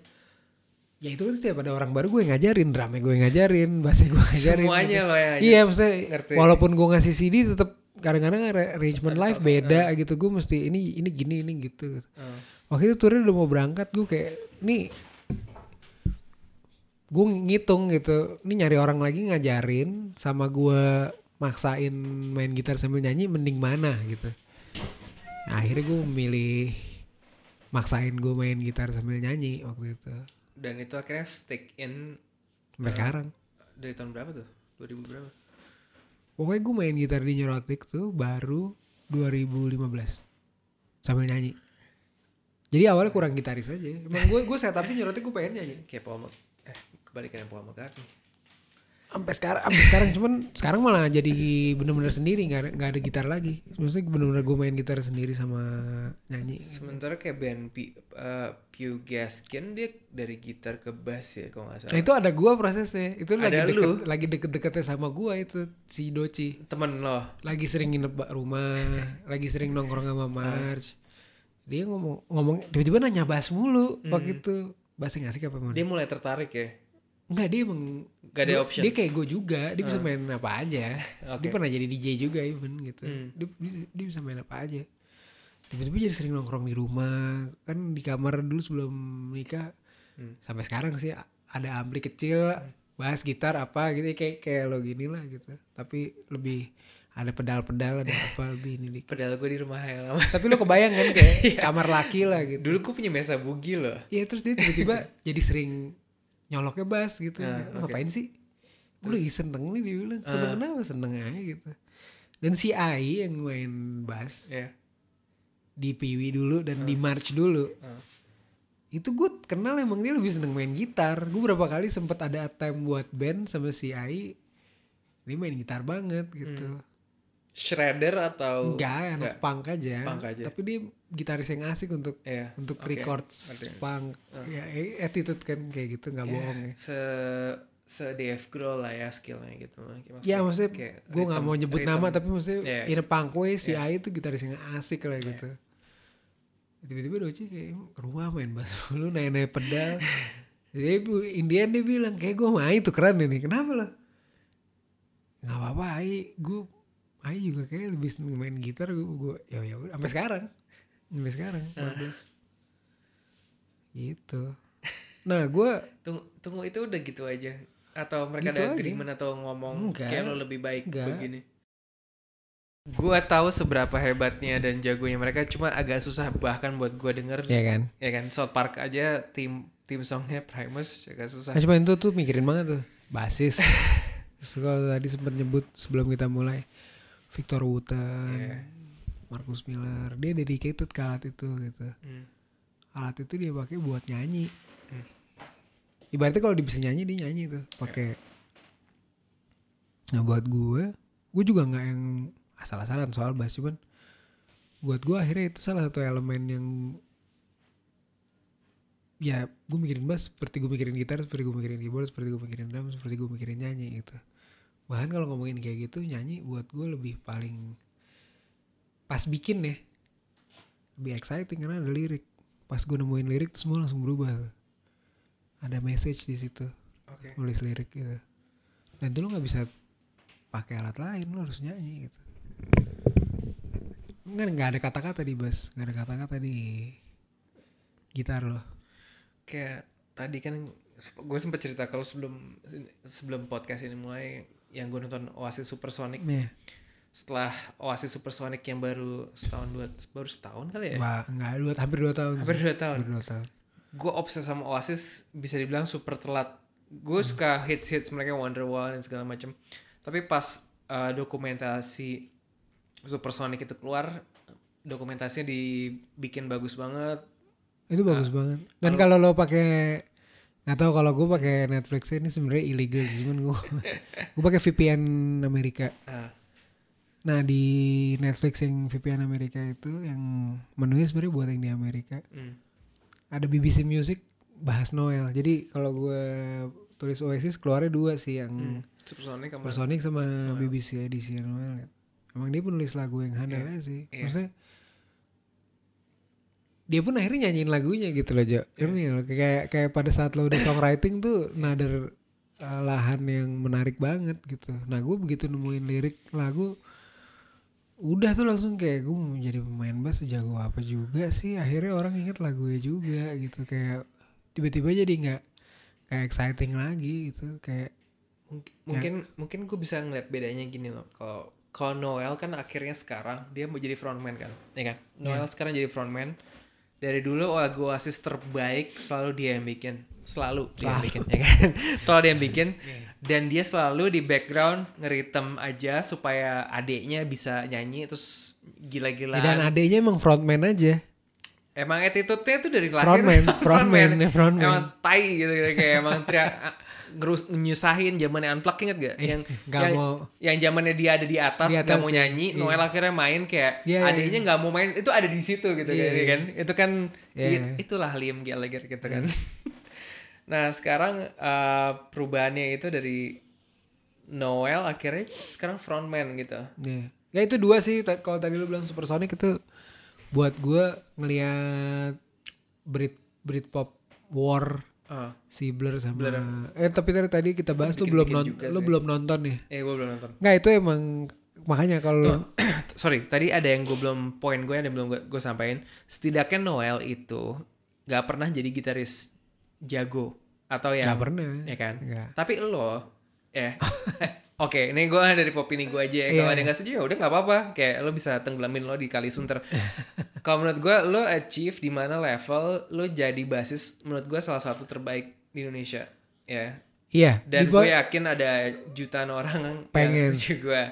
ya itu kan setiap ada orang baru gue ngajarin drumnya gue ngajarin bassnya gue ngajarin Semuanya lo yang iya maksudnya Ngerti. walaupun gue ngasih CD tetap kadang-kadang ar- arrangement live beda gitu. Gue mesti ini ini gini ini gitu. Oh. waktu itu turnya udah mau berangkat gue kayak nih gue ngitung gitu. Ini nyari orang lagi ngajarin sama gue maksain main gitar sambil nyanyi mending mana? Gitu. Nah, akhirnya gue memilih maksain gue main gitar sambil nyanyi waktu itu Dan itu akhirnya stick in sampai sekarang dari tahun berapa tuh? 2000 berapa? pokoknya gue main gitar di Neurotic tuh baru 2015 sambil nyanyi jadi awalnya kurang gitaris aja emang gue gue setupnya Neurotic gue pengen nyanyi Kayak Paul Mc- eh kebalikan Paul McCartney. Sampai sekarang sampai sekarang cuman sekarang malah jadi bener-bener sendiri nggak ada nggak ada gitar lagi. Maksudnya bener-bener gue main gitar sendiri sama nyanyi. Sementara kayak band P, uh, Pew Gaskin dia dari gitar ke bass ya kalau nggak nah salah. itu ada gue prosesnya. Itu lagi Ada deket lu? lagi deket-deketnya sama gue itu si Doci. Temen lo. lagi sering nginep rumah lagi sering nongkrong sama March dia ngomong ngomong tiba-tiba nanya bass mulu waktu itu. Bassnya ngasih apa mau Dia mulai tertarik ya. Enggak dia emang Gak ada dia- option. Dia kayak gue juga, dia bisa main apa aja. Oke. Dia pernah jadi DJ juga even gitu. Hmm. Dia, dia, dia bisa main apa aja. Tiba-tiba jadi sering nongkrong di rumah, kan di kamar dulu sebelum nikah. Hmm. Sampai sekarang sih ada ampli kecil, bass gitar apa gitu kayak kayak lo gini lah gitu. Tapi lebih ada pedal-pedal ada apa lebih ini dikit. Padahal gue di rumah yang lama. Tapi lo kebayang kan kayak kamar laki lah gitu. Dulu gue punya mesa bugi loh. Iya terus dia tiba-tiba jadi sering nyoloknya bass gitu. Ah, Lu Ngapain sih? Lu lagi seneng nih dia bilang. Seneng Ah. kenapa? Seneng aja gitu. Dan si Ai yang main bass Ya. di Piwi dulu dan di March dulu. Ah. Itu gue kenal emang dia lebih seneng main gitar. Gue berapa kali sempet ada time buat band sama si Ai. Dia main gitar banget gitu. Shredder atau Enggak, anak punk aja. Punk aja. Tapi dia gitaris yang asik untuk Iya, untuk oke, records ngerti. punk. Ya eh, attitude kan kayak gitu nggak bohong ya. se se Dave Grohl lah ya skillnya gitu lah. Maksudnya Ya maksudnya gue nggak mau nyebut rhythm. nama tapi maksudnya Iya. in a punk way si Ai itu gitaris yang asik lah gitu. Tiba-tiba Doci kayak rumah main bass dulu naik-naik pedal. Jadi Indian dia bilang kayak gue Ai tuh keren ini. Kenapa lo? Gak apa-apa. Gue Ai juga kayak lebih seneng main gitar. Gue gue ya ya udah sampai sekarang. Sampai sekarang. 14. Gitu. Nah gue Tunggu, tunggu itu udah gitu aja atau mereka Gitu ada aja. agreement atau ngomong Enggak. kayak lo lebih baik Enggak. begini. Gua tahu seberapa hebatnya dan jagonya mereka cuma agak susah bahkan buat gua denger ya kan. ya kan South Park aja tim tim songnya Primus agak susah. Nah, cuma itu tuh mikirin banget tuh basis. Terus kalau tadi sempat nyebut sebelum kita mulai Victor Wooten, Iya. Marcus Miller, dia dedicated ke alat itu gitu. Hmm. Alat itu dia pakai buat nyanyi. Hmm. Ibaratnya kalau dia bisa nyanyi dia nyanyi tuh pakai. Nah buat gue, gue juga nggak yang asal-asalan soal bass cuman buat gue akhirnya itu salah satu elemen yang ya gue mikirin bass seperti gue mikirin gitar seperti gue mikirin keyboard seperti gue mikirin drum seperti gue mikirin nyanyi gitu bahkan kalau ngomongin kayak gitu nyanyi buat gue lebih paling pas bikin ya lebih exciting karena ada lirik. Pas gue nemuin lirik tuh semua langsung berubah tuh. Ada message di situ. Oke. nulis lirik gitu. Dan itu lo nggak bisa pakai alat lain lo harus nyanyi gitu. Nggak nggak ada kata-kata di bass. Nggak ada kata-kata di gitar lo Kayak tadi kan gue sempat cerita kalau sebelum sebelum podcast ini mulai yang gue nonton Oasis Supersonic. Nih, setelah Oasis Supersonic yang baru setahun dua baru setahun kali ya? Wah, nggak dua, hampir dua tahun. hampir dua tahun. Hampir dua tahun. gue obses sama Oasis bisa dibilang super telat. Gue suka hits hits mereka Wonderwall dan segala macam tapi pas uh, dokumentasi Supersonic itu keluar dokumentasinya dibikin bagus banget. Itu bagus banget. Dan kalau lo pakai nggak tahu kalau gue pakai Netflix ini sebenarnya illegal sih, cuman gue gue pakai VPN Amerika. Ah, Nah di Netflix yang VPN Amerika itu yang menunya sebenarnya buat yang di Amerika. hmm. Ada BBC Music bahas Noel. Jadi kalau gue tulis Oasis keluarnya dua sih yang Hmm. Supersonic sama Supersonic sama BBC edisi Noel. Emang dia penulis lagu yang handal aja sih. Iya. Maksudnya dia pun akhirnya nyanyiin lagunya gitu loh Jo. Iya. Nggak lo? Kayak kayak pada saat lo udah songwriting tuh nader uh, lahan yang menarik banget gitu. Nah gue begitu nemuin lirik lagu udah tuh langsung kayak gue mau jadi pemain bass sejago apa juga sih akhirnya orang inget lagunya juga gitu kayak tiba-tiba jadi nggak kayak exciting lagi gitu kayak Mungkin mungkin, mungkin gue bisa ngeliat bedanya gini loh. Kalau kalau Noel kan akhirnya sekarang dia mau jadi frontman kan, ya kan? Noel sekarang jadi frontman. Dari dulu lagu Oasis terbaik selalu dia yang bikin, selalu dia yang bikin, ya kan? selalu dia yang bikin. Dan dia selalu di background ngeritem aja supaya adeknya bisa nyanyi terus gila-gilaan. dan adanya emang frontman aja Emang attitude-nya tuh dari lahir Frontman, frontman, ya, frontman. Emang tai gitu, gitu kayak emang teriak ngerus nyusahin zamannya unplug inget gak? Yang nggak yang, mau. yang zamannya dia ada di atas Di atas, mau ya. nyanyi, Iya. Noel akhirnya main kayak Iya, adiknya nggak mau main itu ada di situ gitu Iya, kan, iya. kan? Itu kan Iya. it- itulah Liam Gallagher gitu kan. nah sekarang eh, perubahannya itu dari Noel akhirnya sekarang frontman gitu. Iya. Ya itu dua sih. Kalau tadi lu bilang Supersonic itu buat gue ngelihat Brit Britpop War Ah, si Blur sama eh tapi tadi tadi kita bahas lu belum nonton juga lu belum nonton ya eh gue belum nonton. nggak itu emang makanya kalau sorry tadi ada yang gue belum poin gue yang belum gue, gue sampaikan. Setidaknya Noel itu gak pernah jadi gitaris jago atau yang nggak pernah. ya kan? Nggak. tapi lo eh oke ini gue dari opini gue aja ya kalau Iya. ada yang nggak setuju ya udah nggak apa-apa kayak lo bisa tenggelamin lo di kali sunter kalau menurut gue lo achieve di mana level lo jadi basis menurut gue salah satu terbaik di Indonesia ya iya dan di po- gue yakin ada jutaan orang Pengen. yang setuju gue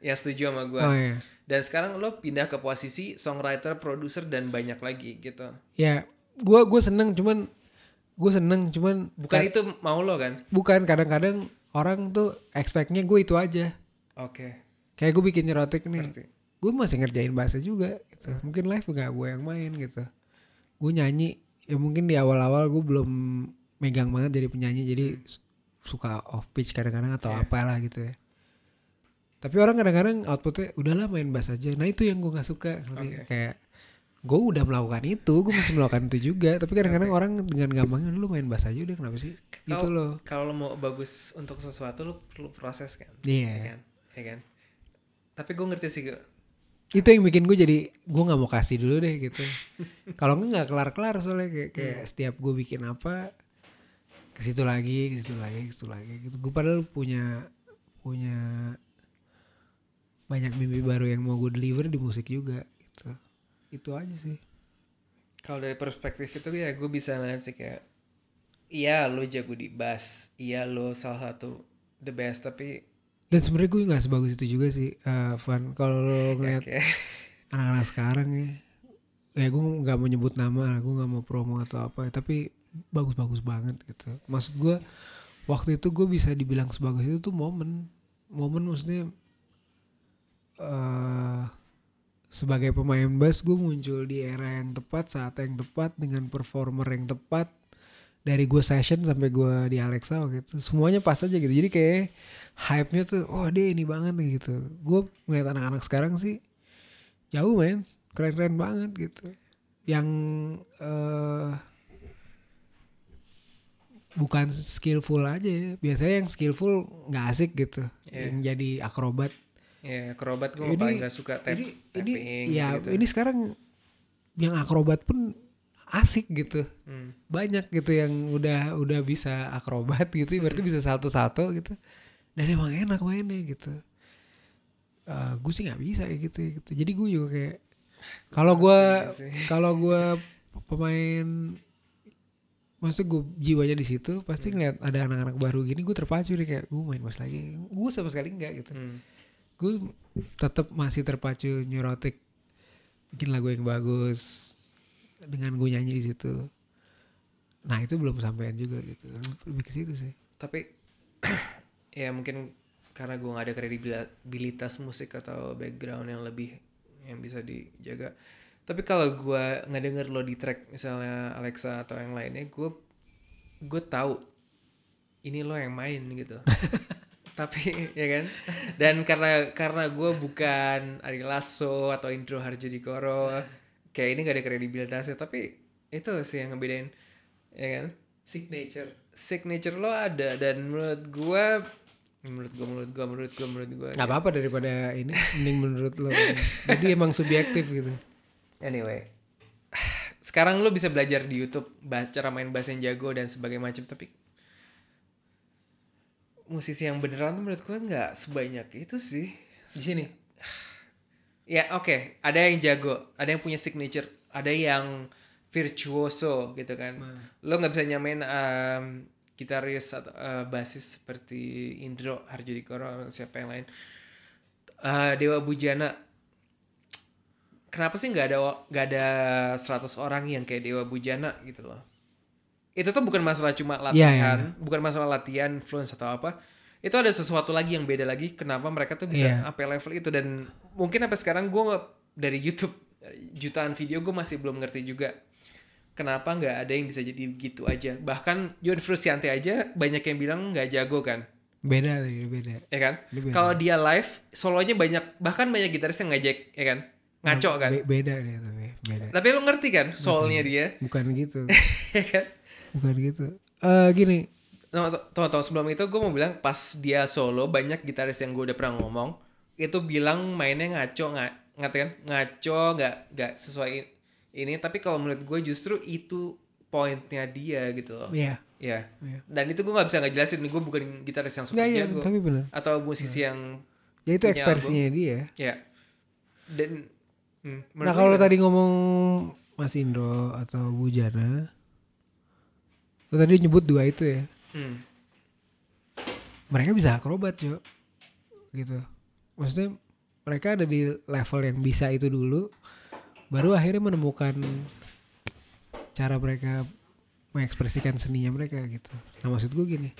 yang setuju sama gue oh iya dan sekarang lo pindah ke posisi songwriter, produser dan banyak lagi gitu. ya gue gue seneng cuman gue seneng cuman Bukan itu mau lo kan? bukan kadang-kadang orang tuh expectnya gue itu aja. Oke. kayak gue bikin nyerotik nih. Ngerti. gue masih ngerjain bahasa juga gitu. Mungkin live nggak gue yang main gitu. Gue nyanyi. Ya mungkin di awal-awal gue belum megang banget jadi penyanyi jadi su- suka off pitch kadang-kadang atau apalah gitu ya. Tapi orang kadang-kadang outputnya udahlah main bass aja. Nah itu yang gue nggak suka ngerti? kayak gue udah melakukan itu gue masih melakukan itu juga tapi kadang-kadang orang dengan gampangnya lu main bass aja udah kenapa sih gitu Kalau- loh Kalau lo mau bagus untuk sesuatu lo perlu proses kan? Iya. Ya kan? Ya kan? Tapi gue ngerti sih gue. itu yang bikin gue jadi gue nggak mau kasih dulu deh gitu kalau nggak nggak kelar kelar soalnya kayak, kayak setiap gue bikin apa ke situ lagi ke situ lagi ke situ lagi gitu gue padahal punya punya banyak mimpi baru yang mau gue deliver di musik juga gitu itu aja sih. Kalau dari perspektif itu ya gue bisa ngeliat sih kayak Iya lo jago di bass Iya lo salah satu the best Tapi dan sebenarnya gue nggak sebagus itu juga sih eh, Van. Kalau lo ngeliat kayak anak-anak sekarang ya ya gue nggak mau nyebut nama lah gue nggak mau promo atau apa tapi bagus-bagus banget gitu. Maksud gue waktu itu gue bisa dibilang sebagus itu tuh momen. Momen maksudnya eh sebagai pemain bass gue muncul di era yang tepat saat yang tepat dengan performer yang tepat. Dari gue session sampai gue di Alexa gitu semuanya pas aja gitu. Jadi kayak hype-nya tuh oh dia ini banget nih gitu. Gue ngeliat anak-anak sekarang sih jauh men. Keren-keren banget gitu. Yang eh bukan skillful aja ya. biasanya yang skillful nggak asik gitu. Iya. yang jadi akrobat Ya akrobat gue paling gak suka tap, ini tapping ini ya gitu. ini sekarang yang akrobat pun asik gitu. Hmm. banyak gitu yang udah udah bisa akrobat gitu berarti bisa satu-satu gitu. Dan emang enak mainnya gitu. Eh gue sih nggak bisa kayak gitu, gitu. Jadi gue juga kayak kalau gue kalau gue pemain maksud gue jiwanya di situ pasti ngeliat ada anak-anak baru gini gue terpacu nih kayak gue main bass lagi. Gue sama sekali enggak gitu. Hmm. Gue tetap masih terpacu neurotik bikin lagu yang bagus dengan gue nyanyi di situ. Nah itu belum sampean juga gitu. Lebih ke situ sih. Tapi ya mungkin karena gue nggak ada kredibilitas musik atau background yang lebih yang bisa dijaga. Tapi kalau gue nggak denger lo di track misalnya Alexa atau yang lainnya gue gue tahu ini lo yang main gitu tapi ya kan? Dan karena karena gue bukan Ari Lasso atau Indro Harjodikoro kayak ini gak ada kredibilitasnya. Tapi itu sih yang ngebedain ya kan? Signature. Signature lo ada dan menurut gue menurut gue menurut gue menurut gue menurut gue nggak apa-apa daripada ini mending menurut lo. Jadi emang subjektif gitu. Anyway. Sekarang lo bisa belajar di YouTube bahas cara main bass yang jago dan sebagainya macam tapi musisi yang beneran tuh menurut gue nggak sebanyak itu sih. Di sini ya oke. Okay. ada yang jago ada yang punya signature ada yang virtuoso gitu kan. Lo nggak bisa nyamain um, gitaris atau uh, basis seperti Indro Harjodikoro atau siapa yang lain. Uh, Dewa Bujana. Kenapa sih nggak ada nggak ada 100 orang yang kayak Dewa Bujana gitu loh itu tuh bukan masalah cuma latihan Yeah, yeah. bukan masalah latihan influence atau apa. Itu ada sesuatu lagi yang beda lagi kenapa mereka tuh bisa Yeah. sampai level itu. Dan mungkin sampai sekarang gue dari YouTube jutaan video gue masih belum ngerti juga kenapa nggak ada yang bisa jadi gitu aja. Bahkan John Frusciante aja banyak yang bilang nggak jago kan. Beda tadi beda. Ya kan? Kalau dia live solonya banyak bahkan banyak gitaris yang ngejek ya kan? Ngaco kan? Be- beda dia tapi beda. Tapi lu ngerti kan soalnya dia? Bukan gitu. Ya kan bukan gitu. Eh gini. Nah, tahun-tahun sebelum itu gue mau bilang pas dia solo banyak gitaris yang gue udah pernah ngomong itu bilang mainnya ngaco nggak ngerti kan? Ngaco nggak nggak sesuai ini tapi kalau menurut gue justru itu poinnya dia gitu loh. Iya. ya Iya. dan itu gue nggak bisa ngejelasin gue bukan gitaris yang Nggak, iya, jago tapi atau musisi yang Ya itu ekspresinya dia. ya dan hmm, Nah kalau tadi ngomong Mas Indro atau Bujana, lo tadi nyebut dua itu ya. hmm, Mereka bisa akrobat jo, gitu. Maksudnya mereka ada di level yang bisa itu dulu, baru akhirnya menemukan cara mereka mengekspresikan seninya mereka gitu. Nah maksud gue gini,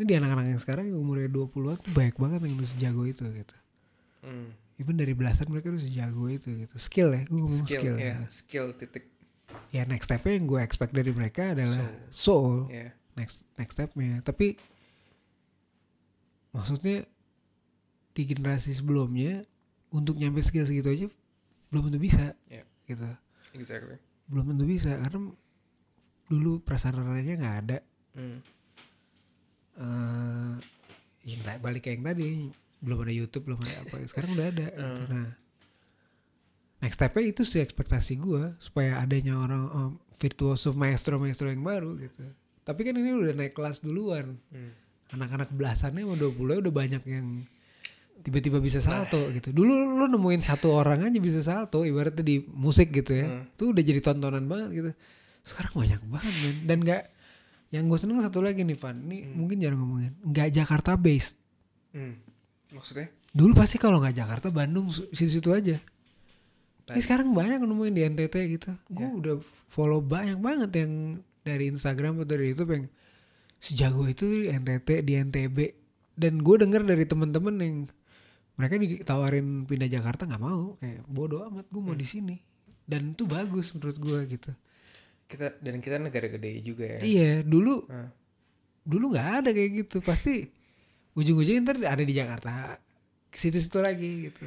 ini di anak-anak yang sekarang yang umurnya 20-an tuh banyak banget yang udah sejago itu gitu. hmm. Even dari belasan mereka udah sejago itu gitu. Skill ya, gue ngomong skill, skill, ya ya. skill titik Ya next stepnya yang gue expect dari mereka adalah soul. ya Next next stepnya. Tapi maksudnya di generasi sebelumnya untuk nyampe skill segitu aja belum tentu bisa. Ya. Gitu. exactly Belum tentu bisa karena dulu prasarananya nggak ada. hmm. eh yang ta- balik kayak yang tadi belum ada YouTube belum ada apa sekarang udah ada gitu. Hmm. nah next stepnya itu sih ekspektasi gua supaya adanya orang um, virtuoso maestro maestro yang baru gitu. Tapi kan ini udah naik kelas duluan. Hmm. anak-anak belasannya sama 20 udah banyak yang tiba-tiba bisa salto gitu. Dulu lu nemuin satu orang aja bisa salto ibaratnya di musik gitu ya. Hmm. tuh udah jadi tontonan banget gitu. Sekarang banyak banget men. Dan nggak yang gue seneng satu lagi nih Van. Ini mungkin jarang ngomongin. Nggak Jakarta based Hmm. maksudnya? Dulu pasti kalau nggak Jakarta Bandung situ-situ aja ini sekarang banyak nemuin di NTT gitu. Gue Ya. udah follow banyak banget yang dari Instagram atau dari YouTube yang sejago itu di NTT di NTB dan gue denger dari temen-temen yang mereka ditawarin pindah Jakarta nggak mau. Kayak bodoh amat gue mau Hmm. di sini. Dan itu bagus menurut gue gitu. Kita dan kita negara gede juga ya. Iya dulu Ah. dulu nggak ada kayak gitu. Pasti ujung-ujungnya ntar ada di Jakarta ke situ-situ lagi gitu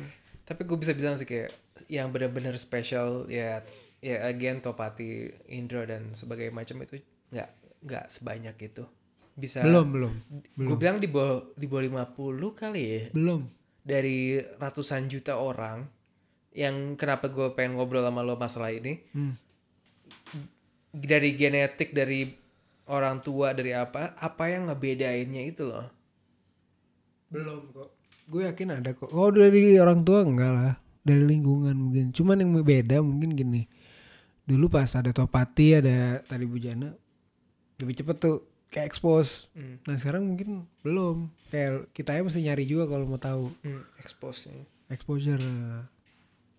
tapi gue bisa bilang sih kayak yang benar-benar spesial ya ya again Topati Indro dan sebagainya macam itu nggak nggak sebanyak itu. Bisa belum belum gue bilang di bawah di bawah 50 kali ya. Belum. Dari ratusan juta orang yang kenapa gue pengen ngobrol sama lo masalah ini. Hmm. dari genetik dari orang tua dari apa apa yang ngebedainnya itu loh. Belum kok gue yakin ada kok oh dari orang tua enggak lah dari lingkungan mungkin cuman yang beda mungkin gini dulu pas ada Topati ada tadi Bujana lebih cepet tuh ke expose Hmm. nah sekarang mungkin belum kayak kita ya mesti nyari juga kalau mau tahu Hmm. Expose nih. exposure nah.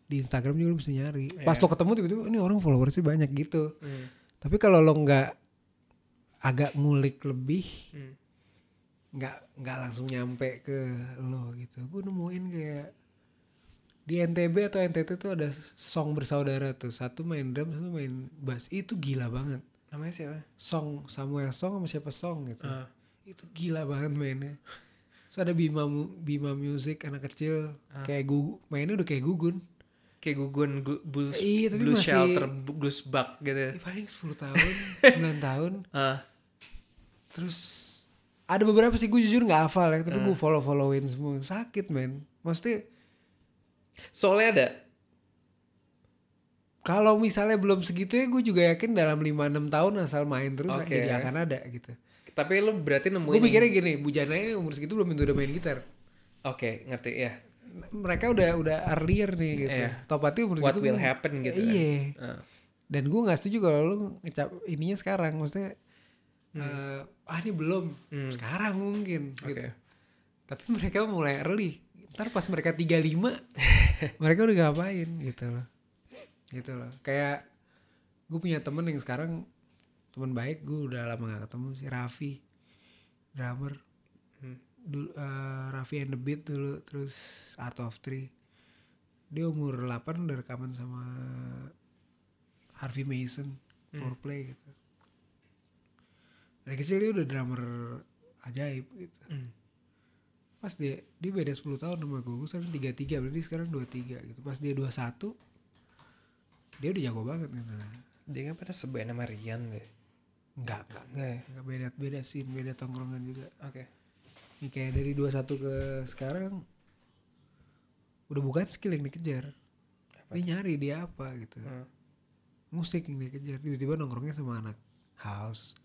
di Instagram juga lu mesti nyari pas Iya. lo ketemu tiba-tiba ini orang followersnya banyak gitu Hmm. tapi kalau lo nggak agak ngulik lebih Hmm. Nggak nggak langsung nyampe ke lo gitu. Gue nemuin kayak di NTB atau NTT tuh ada song bersaudara tuh. Satu main drum satu main bass. Itu gila banget. Namanya siapa? song Samuel Song sama siapa Song gitu. Ah. itu gila banget mainnya. So ada Bima Bima Music anak kecil. Kayak gugu mainnya udah kayak gugun. Kayak gugun glu- blues, Iya, tapi blues masih- shelter, blues bug gitu. Eh, paling 10 tahun 9 tahun. Ah. terus ada beberapa sih gue jujur nggak hafal ya tapi gue follow followin semua sakit men maksudnya Soalnya ada. kalau misalnya belum segitu ya gue juga yakin dalam 5-6 tahun asal main terus Oke. jadi akan ada gitu Tapi lu berarti nemuin. gue mikirnya gini bujananya umur segitu belum tentu udah main gitar Oke, ngerti ya. mereka udah udah earlier nih gitu Iya. topati umur What segitu will happen gitu. iya Ah. dan gue nggak setuju kalau lu ngecap ininya sekarang maksudnya eh, ah ini belum. Hmm. sekarang mungkin Oke. gitu. Tapi mereka mulai early. Ntar pas mereka 35 mereka udah ngapain gitu loh. Gitu loh. Kayak gue punya temen yang sekarang teman baik gue udah lama gak ketemu si Raffi drummer. Hmm. dulu eh, Raffi and the Beat dulu terus Art of Three. Dia umur 8 udah rekaman sama Harvey Mason foreplay gitu dari kecil dia udah drummer ajaib gitu Hmm. pas dia dia beda 10 tahun sama gue gue sekarang 33 berarti sekarang 23 gitu pas dia 21 dia udah jago banget gitu Dia kan pada sebaya nama Rian deh. enggak enggak Enggak ya? enggak beda beda scene beda tongkrongan juga Oke. Ini kayak dari 21 ke sekarang udah bukan skill yang dikejar dia nyari dia apa gitu Hmm. musik yang dia kejar tiba-tiba nongkrongnya sama anak house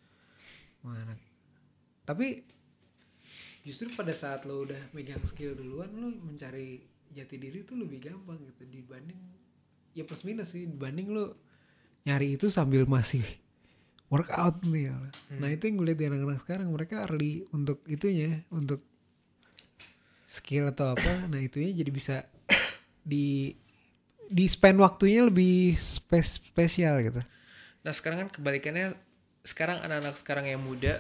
sama anak tapi justru pada saat lo udah megang skill duluan lo mencari jati diri tuh lebih gampang gitu dibanding ya plus minus sih dibanding lo nyari itu sambil masih workout nih ya. nah itu yang gue lihat di anak-anak sekarang mereka early untuk itunya untuk skill atau apa nah itunya jadi bisa di di spend waktunya lebih spes- spesial gitu. Nah sekarang kan kebalikannya sekarang anak-anak sekarang yang muda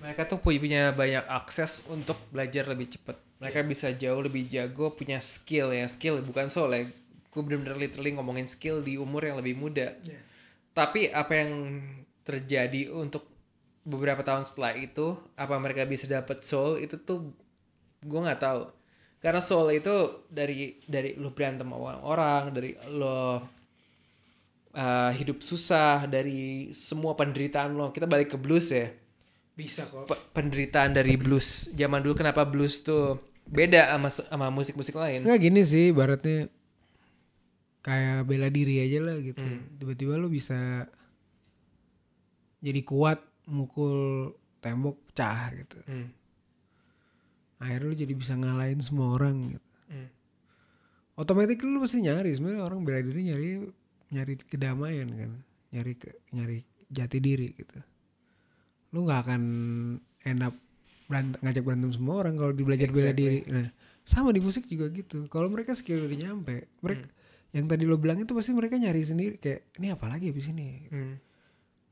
mereka tuh punya, banyak akses untuk belajar lebih cepat. Mereka bisa jauh lebih jago, punya skill ya skill bukan soal ya. Gue bener-bener literally ngomongin skill di umur yang lebih muda. Tapi apa yang terjadi untuk beberapa tahun setelah itu, apa mereka bisa dapat soul itu tuh gue nggak tahu. Karena soul itu dari dari lo berantem sama orang, dari lo uh, hidup susah dari semua penderitaan lo. Kita balik ke blues ya. bisa kok Pe- penderitaan dari blues. Zaman dulu kenapa blues tuh beda sama sama musik-musik lain? nggak gini sih baratnya kayak bela diri aja lah gitu tiba-tiba lo bisa jadi kuat mukul tembok pecah gitu Hmm. akhirnya lo jadi bisa ngalahin semua orang gitu Hmm. otomatis lu pasti nyari sebenarnya orang bela diri nyari nyari kedamaian kan nyari ke nyari jati diri gitu. Lu nggak akan enak berantem, ngajak berantem semua orang kalau di belajar bela Exactly. diri. Nah sama di musik juga gitu. Kalau mereka skill udah nyampe mereka yang tadi lo bilang itu pasti mereka nyari sendiri kayak ini apa lagi abis ini? Hmm.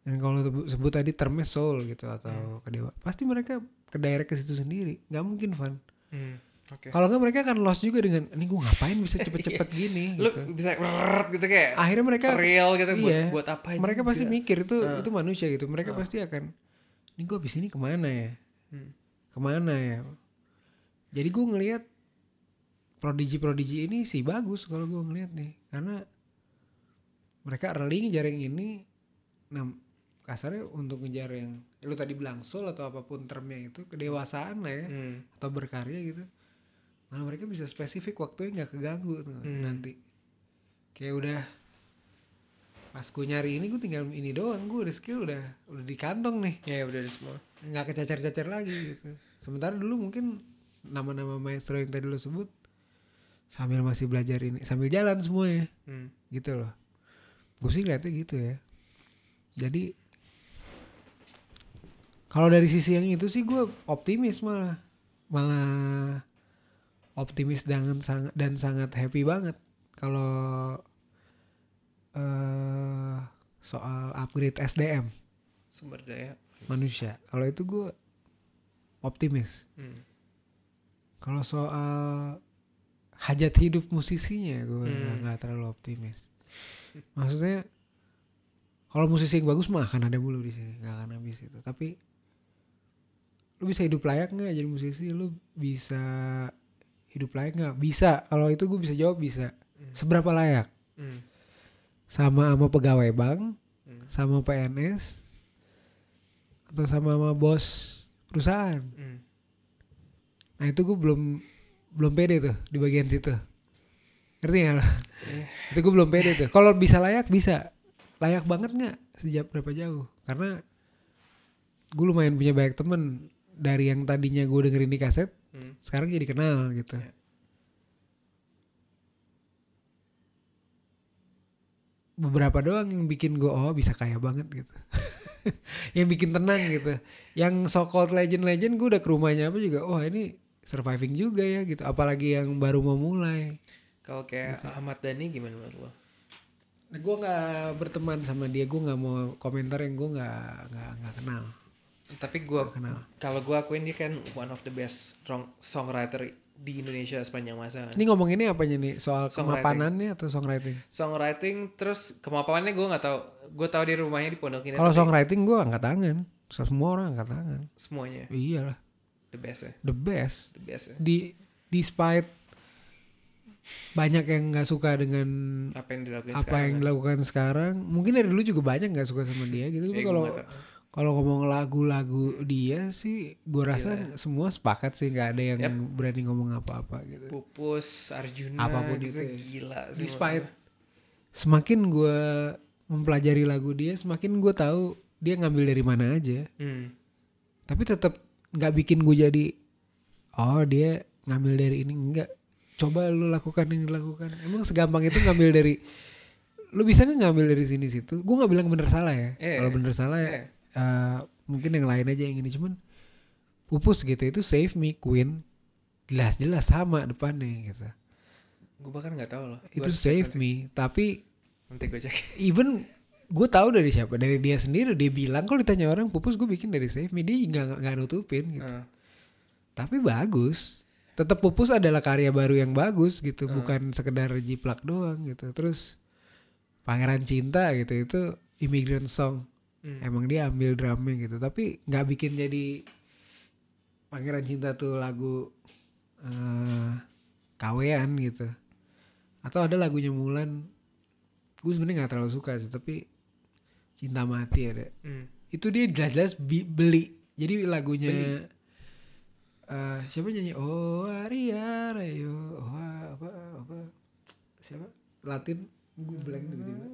dan kalau sebut, sebut tadi termnya soul gitu atau kedewa pasti mereka ke daerah ke situ sendiri. Nggak mungkin Van. Hmm. Oke. kalau nggak mereka akan lost juga dengan ini gue ngapain bisa cepet-cepet gini? Lu gitu. bisa rrrt gitu kayak akhirnya mereka real gitu buat iya, buat apa mereka pasti juga. mikir itu Ah. itu manusia gitu. Mereka pasti akan ini gue abis ini ke mana ya? Hmm. ke mana ya? Jadi gue ngelihat prodigi-prodigi ini sih bagus kalau gue ngelihat nih. Karena mereka early ngejar yang ini nah kasarnya untuk ngejar yang lu tadi bilang soul atau apa pun termnya itu kedewasaan lah ya Hmm. atau berkarya gitu malah mereka bisa spesifik waktunya nggak keganggu tuh Hmm. nanti. Kayak udah pas gue nyari ini gue tinggal ini doang. Gue udah skill udah udah di kantong nih. Ya udah ada semua. nggak kecacar-cacar lagi gitu. Sementara dulu mungkin nama-nama maestro yang tadi lo sebut sambil masih belajar ini sambil jalan semua ya Hmm. gitu loh. Gue sih lihatnya gitu ya. Jadi Kalau dari sisi yang itu sih gue optimis malah, malah optimis dan sangat dan sangat happy banget kalau eh soal upgrade SDM Sumber daya. manusia. Kalau itu gue optimis. Hmm. Kalau soal hajat hidup musisinya gue Hmm. nggak nggak terlalu optimis. Maksudnya kalau musisi yang bagus mah akan ada mulu di sini, nggak akan habis itu. Tapi lu bisa hidup layak nggak jadi musisi? Lu bisa hidup layak nggak? Bisa. Kalau itu gue bisa jawab bisa. Seberapa layak? Hmm. Sama sama pegawai bank, Hmm. sama PNS, atau sama sama bos perusahaan? Hmm. Nah itu gue belum belum pede tuh di bagian situ. Ngerti gak lo? Iya. itu gue belum pede tuh. Kalau bisa layak bisa. Layak banget nggak? Sejak berapa jauh? Karena gue lumayan punya banyak temen dari yang tadinya gue dengerin di kaset, Hmm. sekarang jadi kenal gitu. Iya. Beberapa doang yang bikin gue oh bisa kaya banget gitu. yang bikin tenang gitu. Yang so called legend-legend gue udah ke rumahnya apa juga. Wah ini surviving juga ya gitu. Apalagi yang baru mau mulai. Kalau kayak Ahmad Dhani gimana menurut lo? Nah, gue nggak berteman sama dia. Gue nggak mau komentar yang gue nggak nggak nggak kenal. Tapi gua kenal. kalau gua akuin dia kan one of the best songwriter di Indonesia sepanjang masa kan. Ini ngomong ini apanya nih? Soal kemapanannya atau songwriting? Songwriting terus kemampuannya gua nggak tahu. Gua tahu di rumahnya di Pondok Indah. Kalau songwriting gue angkat tangan. Semua orang angkat tangan. semuanya Iyalah, the best ya. the best. The best ya. Di despite banyak yang nggak suka dengan Apa yang dilakuin apa sekarang? yang kan? dilakukan sekarang. Mungkin dari dulu juga banyak nggak suka sama dia gitu. Tapi Eh, kalau. Kalau ngomong lagu-lagu dia sih, gue rasa semua sepakat sih nggak ada yang Yap. berani ngomong apa-apa gitu. Pupus, Arjuna, Apa pun gitu, itu ya. gila sih. Despite semakin gue mempelajari lagu dia, semakin gue tahu dia ngambil dari mana aja. Hmm. Tapi tetap nggak bikin gue jadi, oh dia ngambil dari ini enggak. Coba lu lakukan ini lakukan. Emang segampang itu ngambil dari, lu bisa nggak ngambil dari sini situ? Gue nggak bilang bener salah ya. Eh, Kalau bener salah ya, eh. eh, mungkin yang lain aja yang ini cuman pupus gitu itu save me queen jelas-jelas sama depannya gitu. Gue bahkan nggak tahu loh. Itu save me, tapi Nanti, gue cek. even gue tahu dari siapa dari dia sendiri dia bilang kalau ditanya orang pupus gue bikin dari save me dia nggak nggak nutupin gitu Ah. tapi bagus tetap pupus adalah karya baru yang bagus gitu bukan sekedar jiplak doang gitu terus pangeran cinta gitu itu immigrant song Hmm. emang dia ambil drumnya gitu. Tapi nggak bikin jadi pangeran cinta tuh lagu eh kawean gitu. Atau ada lagunya Mulan. Gue sebenarnya nggak terlalu suka sih tapi cinta mati ada. Hmm. itu dia jelas-jelas beli. Jadi lagunya eh siapa nyanyi? Oh Aria Rayo. Oh apa apa. Siapa? Latin. Gue blank tiba-tiba.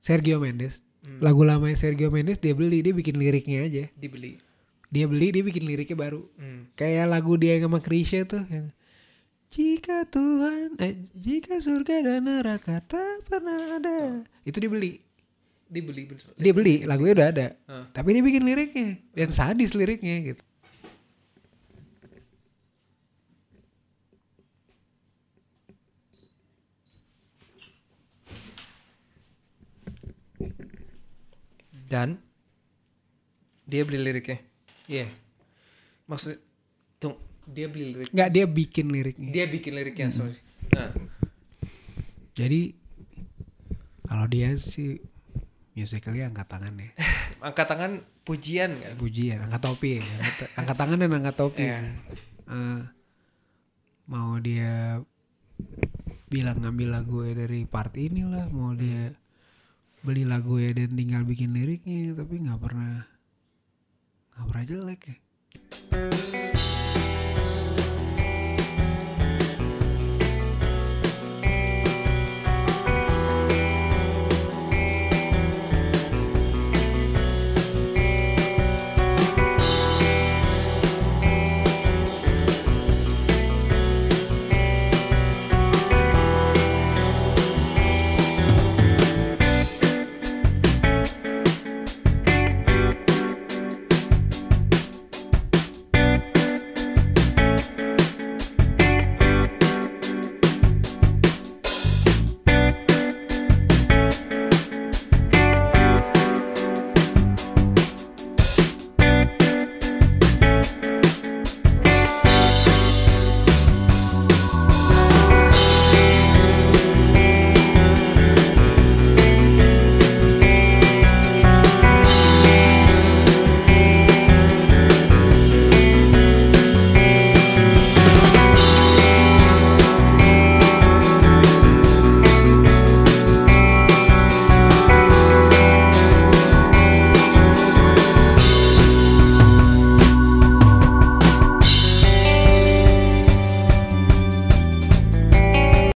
Sergio Mendes Hmm. lagu lamanya Sergio Mendes dia beli dia bikin liriknya aja Dibeli. dia beli dia bikin liriknya baru Hmm. kayak lagu dia yang sama Krisya tuh yang jika Tuhan eh jika surga dan neraka tak pernah ada itu dia beli Dibeli bener. dia beli lagunya udah ada Ah. tapi dia bikin liriknya dan sadis liriknya gitu Dan dia beli liriknya. Iya Maksud tuh dia beli lirik. nggak dia bikin liriknya Dia bikin liriknya, sorry. Nah, jadi kalau dia sih musically angkat tangan ya angkat tangan pujian kan. pujian angkat topi ya angkat, angkat tangan dan angkat topi Iya. sih Eh, mau dia bilang ngambil lagu dari part inilah mau dia beli lagu ya dan tinggal bikin liriknya tapi nggak pernah nggak pernah jelek ya